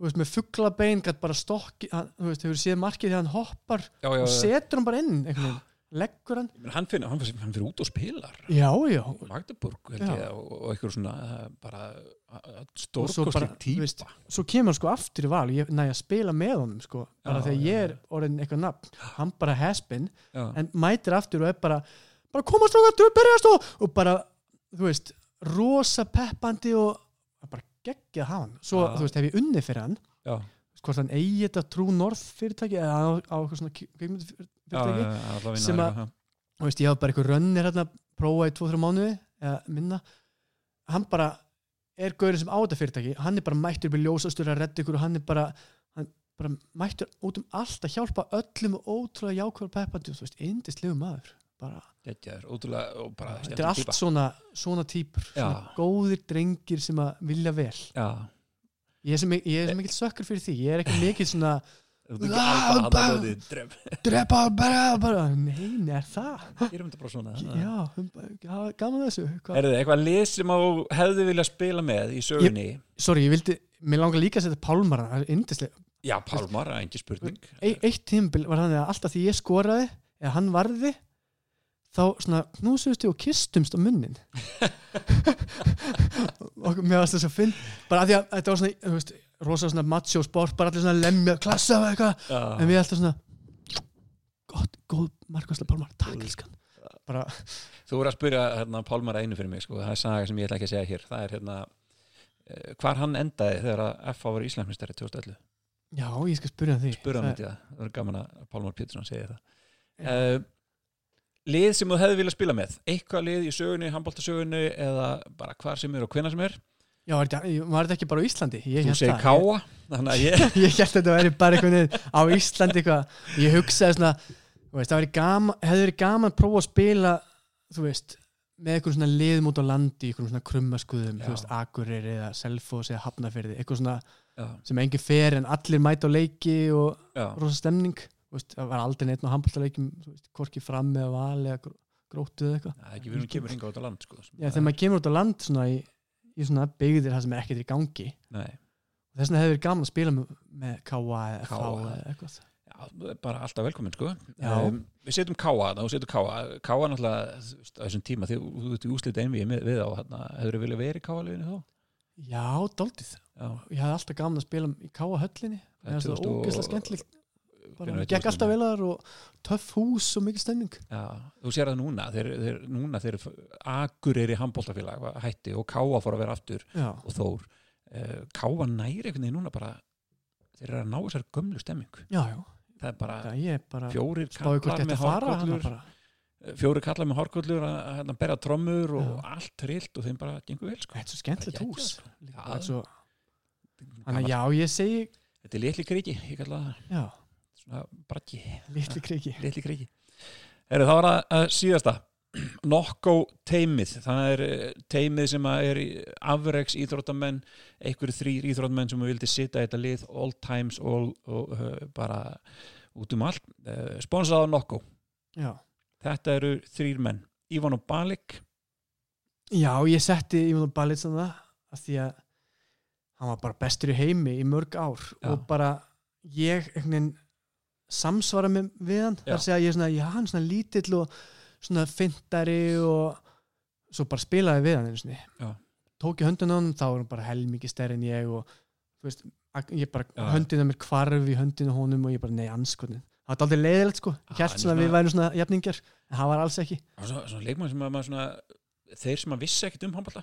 þú veist, með fugglabein gætt bara stokki, hann, þú veist, hefur séð markið þegar hann hoppar já, já, og setur hann bara inn einhvern veginn, leggur hann. Ég meina, hann finnur, hann, hann fyrir út og spilar. Já, já, Magdeburg held Já. ég og, og eitthvað svona uh, bara stórkostli bara, þú veist, típa svo kemur hann sko aftur í val ég næ að spila með honum sko bara Já, þegar já, ég er orðin eitthvað nafn. Hann bara hespin, en mætir aftur og er bara, bara komast og þú berjast og, og bara, þú veist rosa peppandi og bara geggjað hann, svo þú veist hef ég unni fyrir hann, já, hvort hann eigi þetta True North fyrirtæki eða á, á eitthvað svona fyrirtæki já, sem að- og veist, ég haf bara eitthvað rönnir hérna prófa í 2-3 mánuði eða minna. Hann bara er gaurinn sem á þetta fyrirtæki hann er bara mættur upp í ljósastur að redda ykkur og hann er bara, hann bara mættur út um allt að hjálpa öllum og ótrúlega jákvæður peppandi og þú veist, indislegu maður bara, geggjaður, ótrúlega og bara þetta er allt svona svona Já. góðir drengir sem að vilja vel já, ég er sem, ég er mikill sökkur fyrir því ég er ekki mikill svona bara- drepa bara, bara, nei, nei, er það gerum þetta bara svona já, já, gaman þessu? Er það eitthvað lið sem á hefði vilja spila með í sögunni? sorry, ég vildi, mér langar líka að setja pálmar það er indislega Já, Pálmar, það er engi spurning eitt tímabil var þannig að alltaf því ég skoraði eða hann varði þá svona knúsumst og kistumst á munnin og mér varst þess að finn bara að því að þetta var svona, veist, rosa svona macho sport, bara allir svona lemja, klassa og eitthvað, en Já, við alltaf svona gott, góð markværsla Pálmar, takk elskan. Bara, Þú voru að spyrja hérna, Pálmar einu fyrir mig sko. það er saga sem ég ætla ekki að segja hér. Það er hérna eh, hvar hann endaði þegar að FH var Íslandsmyndstari 2011 já, ég skal spyrja hann því. Spurða Það- myndi það, það er gaman að Pálmar Pétursson segja það. Uh, Lið sem þú hefði viljað spila með? Eitthvað lið í sögunni, handbóltasögunni eða bara hvar sem er og hvenær sem er? Já, var þetta, ekki bara á Íslandi? Ég Þú segir káa ég ég held að þetta væri bara einhvern veginn á Íslandi eitthvað, ég hugsaði svona veist, það gaman, hefði verið gaman að prófa að spila, þú veist með eitthvað svona liðum út á landi eitthvað svona krummaskuðum, þú veist, Akureyri eða Selfoss eða Hafnafyrði, eitthvað svona Já, sem engin fer en allir mæta á leiki og rosa stemning veist, það var aldrei neitt á handbóltaleikjum hvorki fram eða val eða gró- gróttu eða eitthvað, það er ekki við erum kemur hinga út á land sko, já, þegar maður kemur út á land svona í, í svona byggðir það sem er ekkert í gangi Nei, þess vegna hefði verið gaman að spila með, með KA eða. FH eða eitthvað Já, bara alltaf velkomin sko um, Við setjum Káa þú setjum Káa Káa náttúrulega, á þessum tíma þegar þú ert í úslita einvið við, við á hefur þið viljað verið í Káa-liðinu þá? Já, dálítið. Já, Ég hafði alltaf gaman að spila í Káa höllinni. Það er það ógeðslega skemmtilegt. Bara, Hvenær gekk alltaf með? vel að þar og töff hús og mikið stemning. Já, þú sér það núna þeir, þeir, núna þeir Akur er í handbóltafélag hætti og Káa fór að vera aftur Já, og Þór uh, Káa næri einhvern veginn núna bara þeir eru að ná þessar gömlu stemming já, já. það er bara Það er bara fjórir spáði hvort kallar með að bara. fjórir kallar með hárkollur að að hérna berja trommur og Já. allt trillt og þeim bara gengur vel sko. Þetta er svo skemmtilegt Það hús. Já. Gaman. þannig að já, ég segi, Þetta er litli kriki, ég kalla það já, svona brakki, litli kriki. litli kriki. Heru, Það var að, að síðasta. Nokko teimið það er eh, teimið sem er afreiks íþróttamenn einhverju þrýr íþróttamenn sem vildi sita í þetta lið all times all, og uh, bara út um allt. Uh, sponsað á Nokko. Já. þetta eru þrýr menn. Ivan og Balik Já, ég setti Ívan Ballit sem það að því að hann var bara bestur í heimi í mörg ár. Já. og bara ég einhvern veginn samsvara með, við hann. Þar að segja að ég svona, já, hann svona lítill og svona fyndari og svo bara spilaði við hann einu sinni. Tók í höndun á hann, þá er hann bara helmingi stærri en ég og veist, að- ég bara höndin á mér kvarf í höndinu á honum og ég bara, nei, anskotin það var aldrei leiðilegt sko, ég en svona að við værum svona jafningjar, en það var alls ekki. Svona, svona leikmann sem að maður svona þeir sem að vissi ekkit um handbólta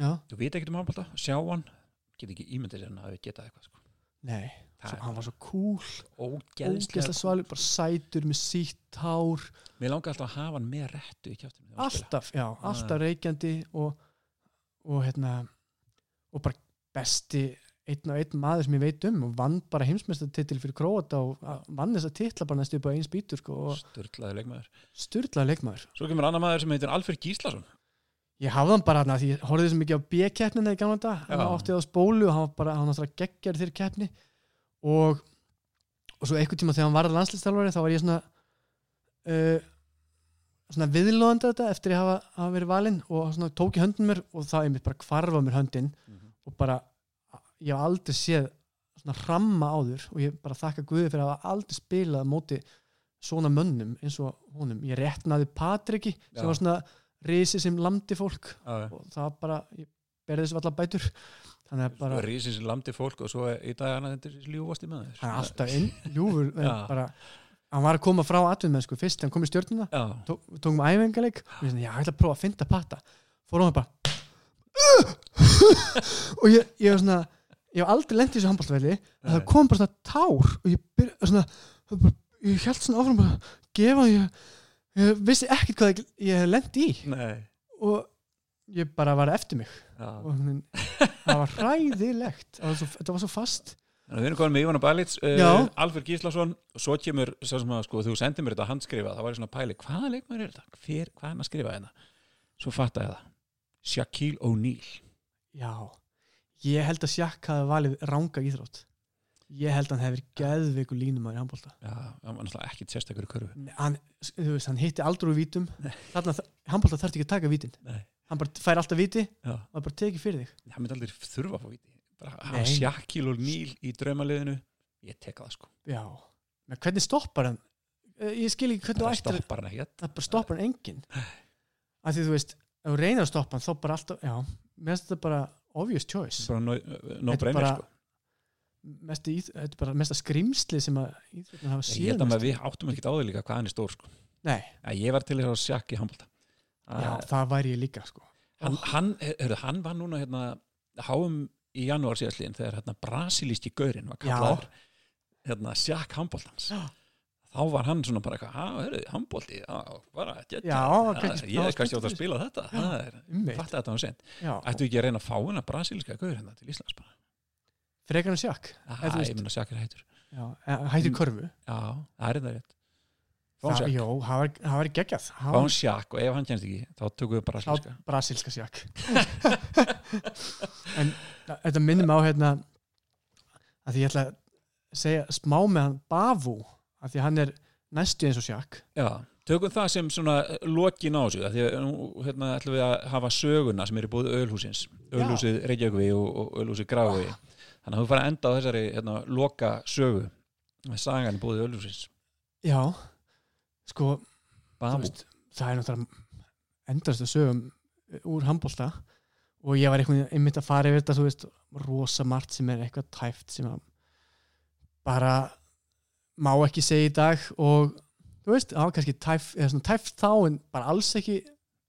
já, þú veit ekkit um handbólta, sjá hann get ekki ímyndið sér hann að hafi getað eitthvað sko. nei, svo, hann var svo cool. ógeðslega svalur, bara sætur með sítt hár. Mér langar alltaf að hafa hann með réttu alltaf, já, Ah. alltaf reykjandi og, og hérna og bara besti einn og einn maður sem ég veit um og vann bara heimsmeistartitil fyrir Króata og vann þess að titla bara næstu upp á eins bítur sko, störtlaði leikmaður. styrlaði leikmaður. Svo kemur annar maður sem heitir Alfred Gíslason. Ég hafði hann bara hérna því ég horfði svo mikið á B-keppnina í gamla dag, hann átti það á spólu og hann var bara, hann var náttúrulega geggjari þeirri keppni og og svo einhvern tíma þegar hann varði landslistálfari þá var ég svona uh, svona viðlóðandi þetta eftir ég hafa, hafa verið valinn og svona tók í höndin mér og það einmitt bara kvarfa mér höndin og bara, ég hef aldrei séð svona ramma áður og ég bara þakka Guði fyrir að hafa aldrei spilað móti svona mönnum eins og honum. Ég réttnaði Patriki sem var svona risi sem lamdi fólk Já, og það var bara, ég berði þessu allar bætur þannig að bara, Rísins landi fólk og svo í dag hann þetta er ljúfasti maður hann er alltaf inn ljúfur, bara hann var að koma frá atvinnmennsku fyrst, hann kom í stjórnuna Já, tó, við tókum æfingarleik og ég, ætla að prófa að finna patta fór hann bara og ég, ég var svona ég hef aldrei lent í þessu handbóltvelli það kom bara svona tár og ég byrja svona bara, ég held svona áfram bara að gefa ég, ég vissi ekkert hvað ég, ég hef lent í. Nei. Og ég bara var eftir mig Já. og það var hræðilegt það var svo, þetta var svo fast Þannig að við erum komin með Ívana Bælits, Já. uh, Alfred Gíslason og svo kemur, að sko, þú sendir mér þetta handskrifa, það var svona pæli, hvaða leikmæður er þetta? Hver, hvað er hann að skrifa hérna? Svo fatta ég það. Shaquille O'Neal. já, ég held að Sjakk hafi valið ranga íþrótt ég held að hann hefur geðveiku línum í handbólta Já, hann var náttúrulega ekkit sérstakur í körfu. hann, þú veist, hann hitti aldrei vítum þarna, handbólta þarf ekki að taka vítin Nei. Hann bara fær alltaf víti Já, og bara tekið fyrir þig hann myndi aldrei þurfa að fá viti. Bara hafa Nei. Shaquille O'Neal í draumaliðinu, ég teka það sko. já, Men hvernig stoppar hann Eh, ég skil ekki hvernig þú Það ættir stoppar hann ekkert. það bara stoppar hann enginn af því þú veist, ef þú reynir að stoppa hann þá bara alltaf, já, finnst þetta bara obvious choice Bara no, Þetta no er brainer bara- sko. mest í, þetta er bara mesta skrimsli sem að íþróttin hafa Ég séð held að mest. maður- við áttum ekkert á því líka hvað hann er stór sko. nei, Að Ég var til þess að í handbólta. Já, það væri ég líka sko. hann, hann, heyrðu, hann var núna hérna, háum í janúar síðastlíðin þegar hérna, brasilíski gaurinn var kallaður hérna, sjakk handbóltans Já. þá var hann svona bara eitthvað, "Ha, heyrðu, handbólti, já, bara. Já, Já, kannski- ég er já, kannski átt að spila þetta. Það er, Einmitt. fatta þetta hann sent já, ættu ekki að reyna að fá hennar brasilíska gaur hérna til Íslands bara, frekar en sjakk veist- ég minna sjakk er hættur. Já, hættir Mm. körfu. Já, það er þetta rétt fá hann það, sjakk, jó, það var geggjað. Fá hann sjakk og ef hann kennst ekki, þá tökum við brasilíska þá brasilska sjakk en þetta minnir mig á hérna að því ég ætla að segja smá með hann Bavu að því hann er næstu eins og sjakk Já, tökum það sem svona lokin á þessu, af því að nú hérna ætlum við að hafa söguna sem er í búið ölhúsins, ölhúsið Reykjavík og, ölhúsið Grafvík þannig að þú fara að enda á þessari hérna, loka sögu sagan í búið ölhúsins já, sko veist, það er náttúrulega endast að sögum úr handbólta og ég var einmitt að fara yfir þetta þú veist, rosa margt sem er eitthvað tæft sem að bara má ekki segja í dag. Og þú veist, það var kannski tæft, tæft þá en bara alls ekki.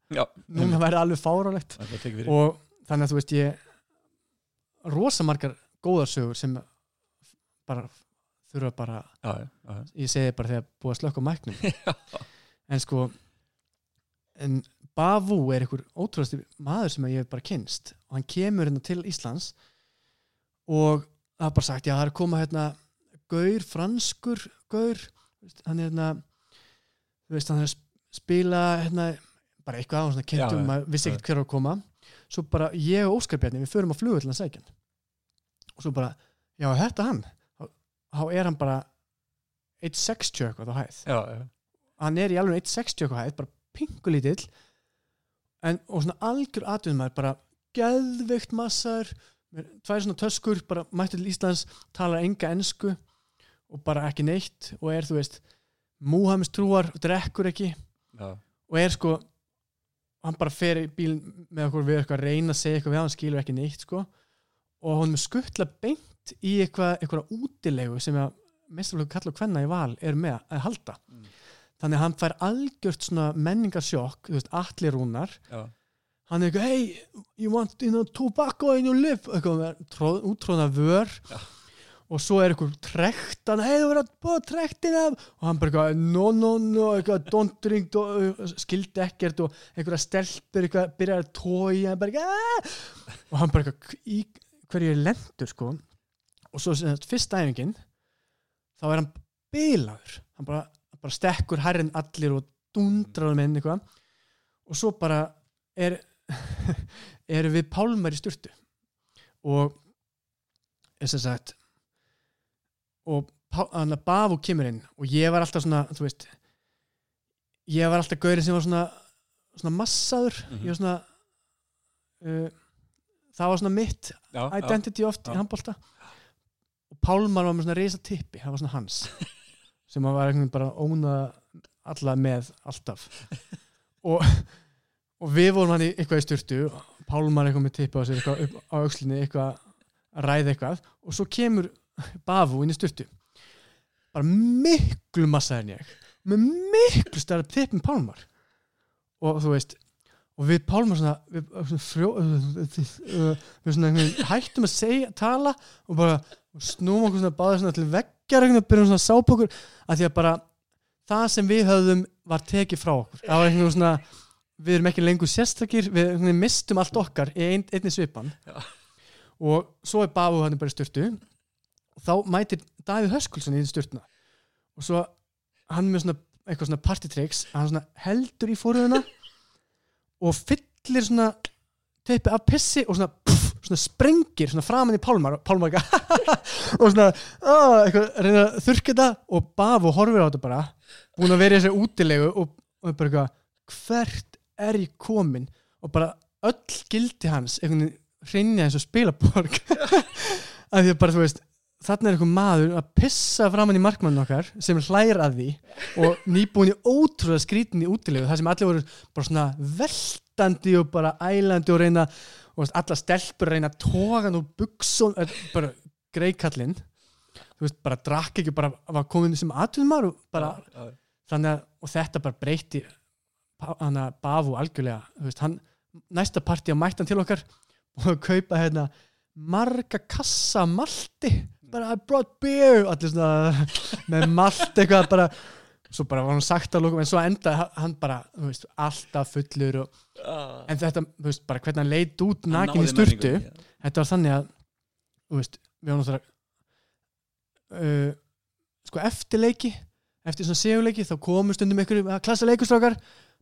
Já, núna verði alveg fárálegt og þannig að þú veist ég rosa margar góðar sögur sem bara þurfa bara já, já, ég segi bara þegar búið að slökka mæknum. En sko en Bavu er einhver ótrúðasti maður sem ég hef bara kynst og hann kemur hérna til Íslands og það er bara sagt já það er að koma hérna gaur, franskur gaur hann er hérna þú veist hann er að sp- spila hérna bara eitthvað á svona Já, kynntum, maður vissi ekkert hver að koma. Svo bara ég og Óskar Bjarni við förum á flugu til að sækja hann. Og svo bara, já þetta hann þá- er hann bara 1.60 eitthvað á hæð. Já, já, hann er í alveg 1.60 eitthvað hæð bara pingulítill og svona algjör atvinnum maður bara geðveikt massar tvær svona töskur, bara mætti til Íslands talar enga ensku og bara ekki neitt og er þú veist múhams trúar drekkur ekki. Já. og er sko hann bara fer í bíl með okkur við að reyna að segja eitthvað við hann skilur ekki neitt sko. Og hann skuttla beint í eitthvað, eitthvað útilegu sem að mestarlöku kalla og kvenna í val er með að halda Mm. þannig að hann fær algjört svona menningarsjokk, þú veist, allir rúnar Já. hann er eitthvað, hey, you want you know, tobacco in your lip eitthvað útróðna vör Já. og svo er eitthvað trekt hann, hey, þú verður að búa trektin af og hann bara eitthvað, no, no, no eitthvað, don't drink, do, skildi ekkert og einhverja stelpur eitthvað, byrjar að tója, hann bara eitthvað "Ah!" og hann bara eitthvað, í hverju er lendur sko og svo fyrsta æfingin þá er hann bilaður. Hann bara, hann bara stekkur hærri en allir og dundrar með henni eitthvað. Og svo bara er eru við pálmar í sturtu. Og er sem sagt og hann að Bafu kemur inn og ég var alltaf svona, þú veist ég var alltaf gaurinn sem var svona svona massaður. Ég var svona uh, það var svona mitt Já, já. identity oft já. í handbólta og Pálmar var með svona reysa tippi það var svona hans sem hann var bara ónað alla með alltaf. Og, og við vorum hann í eitthvað í styrtu Pálmar eitthvað með tippi á sér eitthvað upp á aukslinni eitthvað að ræða eitthvað. Og svo kemur Bafu inn í styrtu bara miklu massaður en ég. Með miklu stærra tipp en Pálmar. Og þú veist og við Pálmar svona við, svona frjó, við svona einhvern veginn hættum að segja, tala og bara snúum okkur svona báðir svona til veggjar og byrjum svona að sápa okkur að því að bara það sem við höfðum var tekið frá okkur. Það var veginn svona við erum ekki lengur sérstakir við mistum allt okkar í ein, einni svipan. Já. og svo er Bafu hann bara í styrtu og þá mætir Davíð Höskulsson í styrtuna og svo hann með svona eitthvað svona partytricks hann svona heldur í fórhuguna og fyllir svona teipi af pissi og svona, pff, svona sprengir svona framan í Pálmar Pálmar eitthvað. Og svona á, eitthvað, reyna að þurrka þetta. Og Bafu horfir á þetta bara búin að vera í þessu útilegu og, og bara eitthvað hvert er ég komin og bara öll gildi hans einhvern veginn hreinja eins og spilaborg. Að því að bara þú veist þarna er einhver maður að pissa framann í markmann okkar sem hlægir að því og nýbúin í ótrúlega skrítin í útilegu þar sem allir voru bara svona veltandi og bara ælandi og reyna og alla stelpur reyna hann úr buksum bara greikallinn þú veist, bara drakk ekki bara var komin sem atvinnumar og bara Já, já. þannig að, og þetta bara breyti hann að Bafu algjörlega. Þú veist, hann, næsta partí að mæta hann til okkar og kaupa hérna marga kassa malti. Bara I brought beer. Allir svona með malt eitthvað bara svo bara var hann sagt að lókum en svo enda hann bara, veist, alltaf fullur og, Ah. en þetta, þú veist, bara hvernig hann leit út nakin í sturtu menningunni, já. þetta var þannig að þú veist, við varum náttúrulega uh, sko eftir leiki eftir svona seguleiki þá komur stundum ykkur að klassa leikustrákar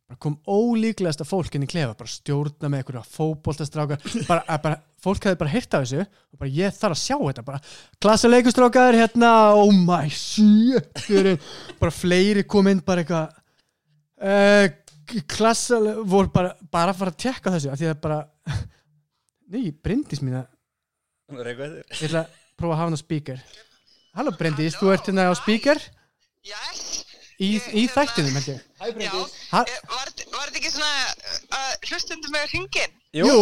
bara kom ólíklegasta fólk inn í klefa bara stjórna með ykkur að fótboltastrákar. Bara, að bara, fólk hefði bara heyrt af þessu og bara ég þarf að sjá þetta bara. Klassa leikustrákar hérna oh my shit bara fleiri kom inn bara eitthvað uh, klassa voru bara, bara að fara að tjekka þessu af því að bara Hún er eitthvað eftir. Ég ætla að prófa að hafa hann á speaker. Halló Bryndís, þú ert hérna á speaker? Yes, í, í þættinum held ég já. Ha? Eh, Var, var þetta ekki svona uh, hlustundum með hringin? Jú.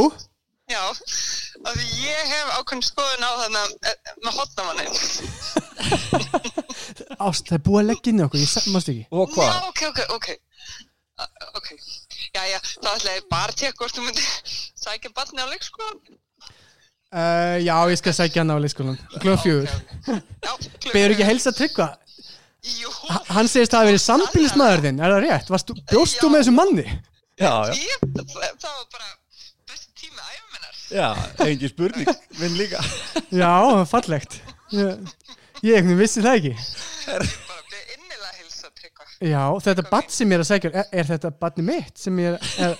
Já, af því ég hef ákveðin skoðun á þarna uh, með hotnamannin. ást, það er búið að leggja inn í okkur, ég sa- mást ekki Og hvað? Já, ok, ok, ok. Uh, ok, já, já, þá ætla ég bara að tekka hvort þú myndir sækja barni á leikskólan. uh, Já, ég skal sækja hann á leikskólan Kljóðan fjögur Já, klukkan- Beður ekki að tryggva Jú, Ha- Hann segist að það hafi verið sambílismæður þinn, er það rétt? Varstu, bjóst þú með þessum manni? Já, já. ég, það það var bara besti tími æfuminnar. Já, engin spurning. Minn líka. Já, fallegt Ég, ég einhvern veginn vissi það ekki Bara beð innilega að hilsa tryggva. Já, þetta badn sem ég er að sækja er, er þetta badni mitt sem ég er, er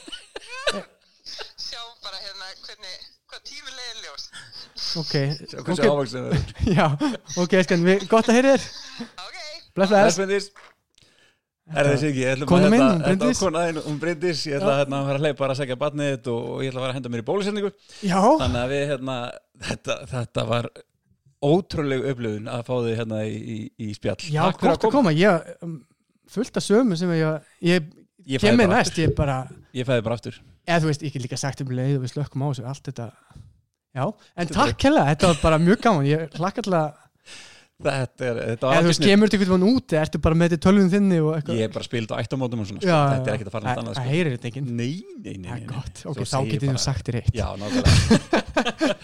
Sjá bara hérna hvernig, hvað tími leiðir ljós. Ok, ok, það er. já, ok, skan, við, gott að heyra þér Ok, Bless, Bless. Er þessi ekki, ég ætla Kona hérna, hún þetta þín, hún Bryndís, ég ætla hérna að fara að hleypa bara að segja barnið þitt og, ég ætla að fara að henda mér í bólusetningu. Já, Þannig að við hérna, þetta, þetta var ótrúleg upplifun að fá þig hérna í, í, í spjall. já, gott að koma. Ég um, fullt af sömu sem ég, ég Ég kemur næst, ég bara Ég fæði bara aftur. Eða þú veist, ég get líka sagt um leið og við slökkum á þessu, allt þetta já, en takk hella, þetta var bara mjög gaman. Ég hlakka alltaf, Þetta er, þetta eða þú veist, kemur þetta einhvern veginn út eða ertu bara með þetta tölvun þinni og eitthvað? Ég er bara spild á ættamótum og svona sko. Já, Þetta er ekkert að fara annað það sko. heyrir þetta ekki? Nei, nei, nei, nei, nei. ok, þá bara- þið sagt þér eitt. Já, nákvæmlega.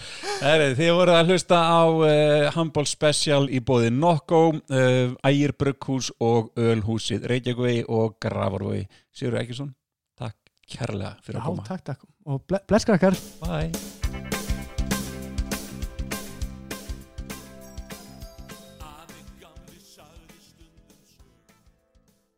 Þið voruð að hlusta á uh, Handball Special í bóði Nokko, uh, Ægir Brugghús og Ölhúsið, Reykjavík og Gravarvói Sigur Ekkilsson, takk kærlega fyrir já, að koma. takk, takk. Og ble- bless krakkar. Bye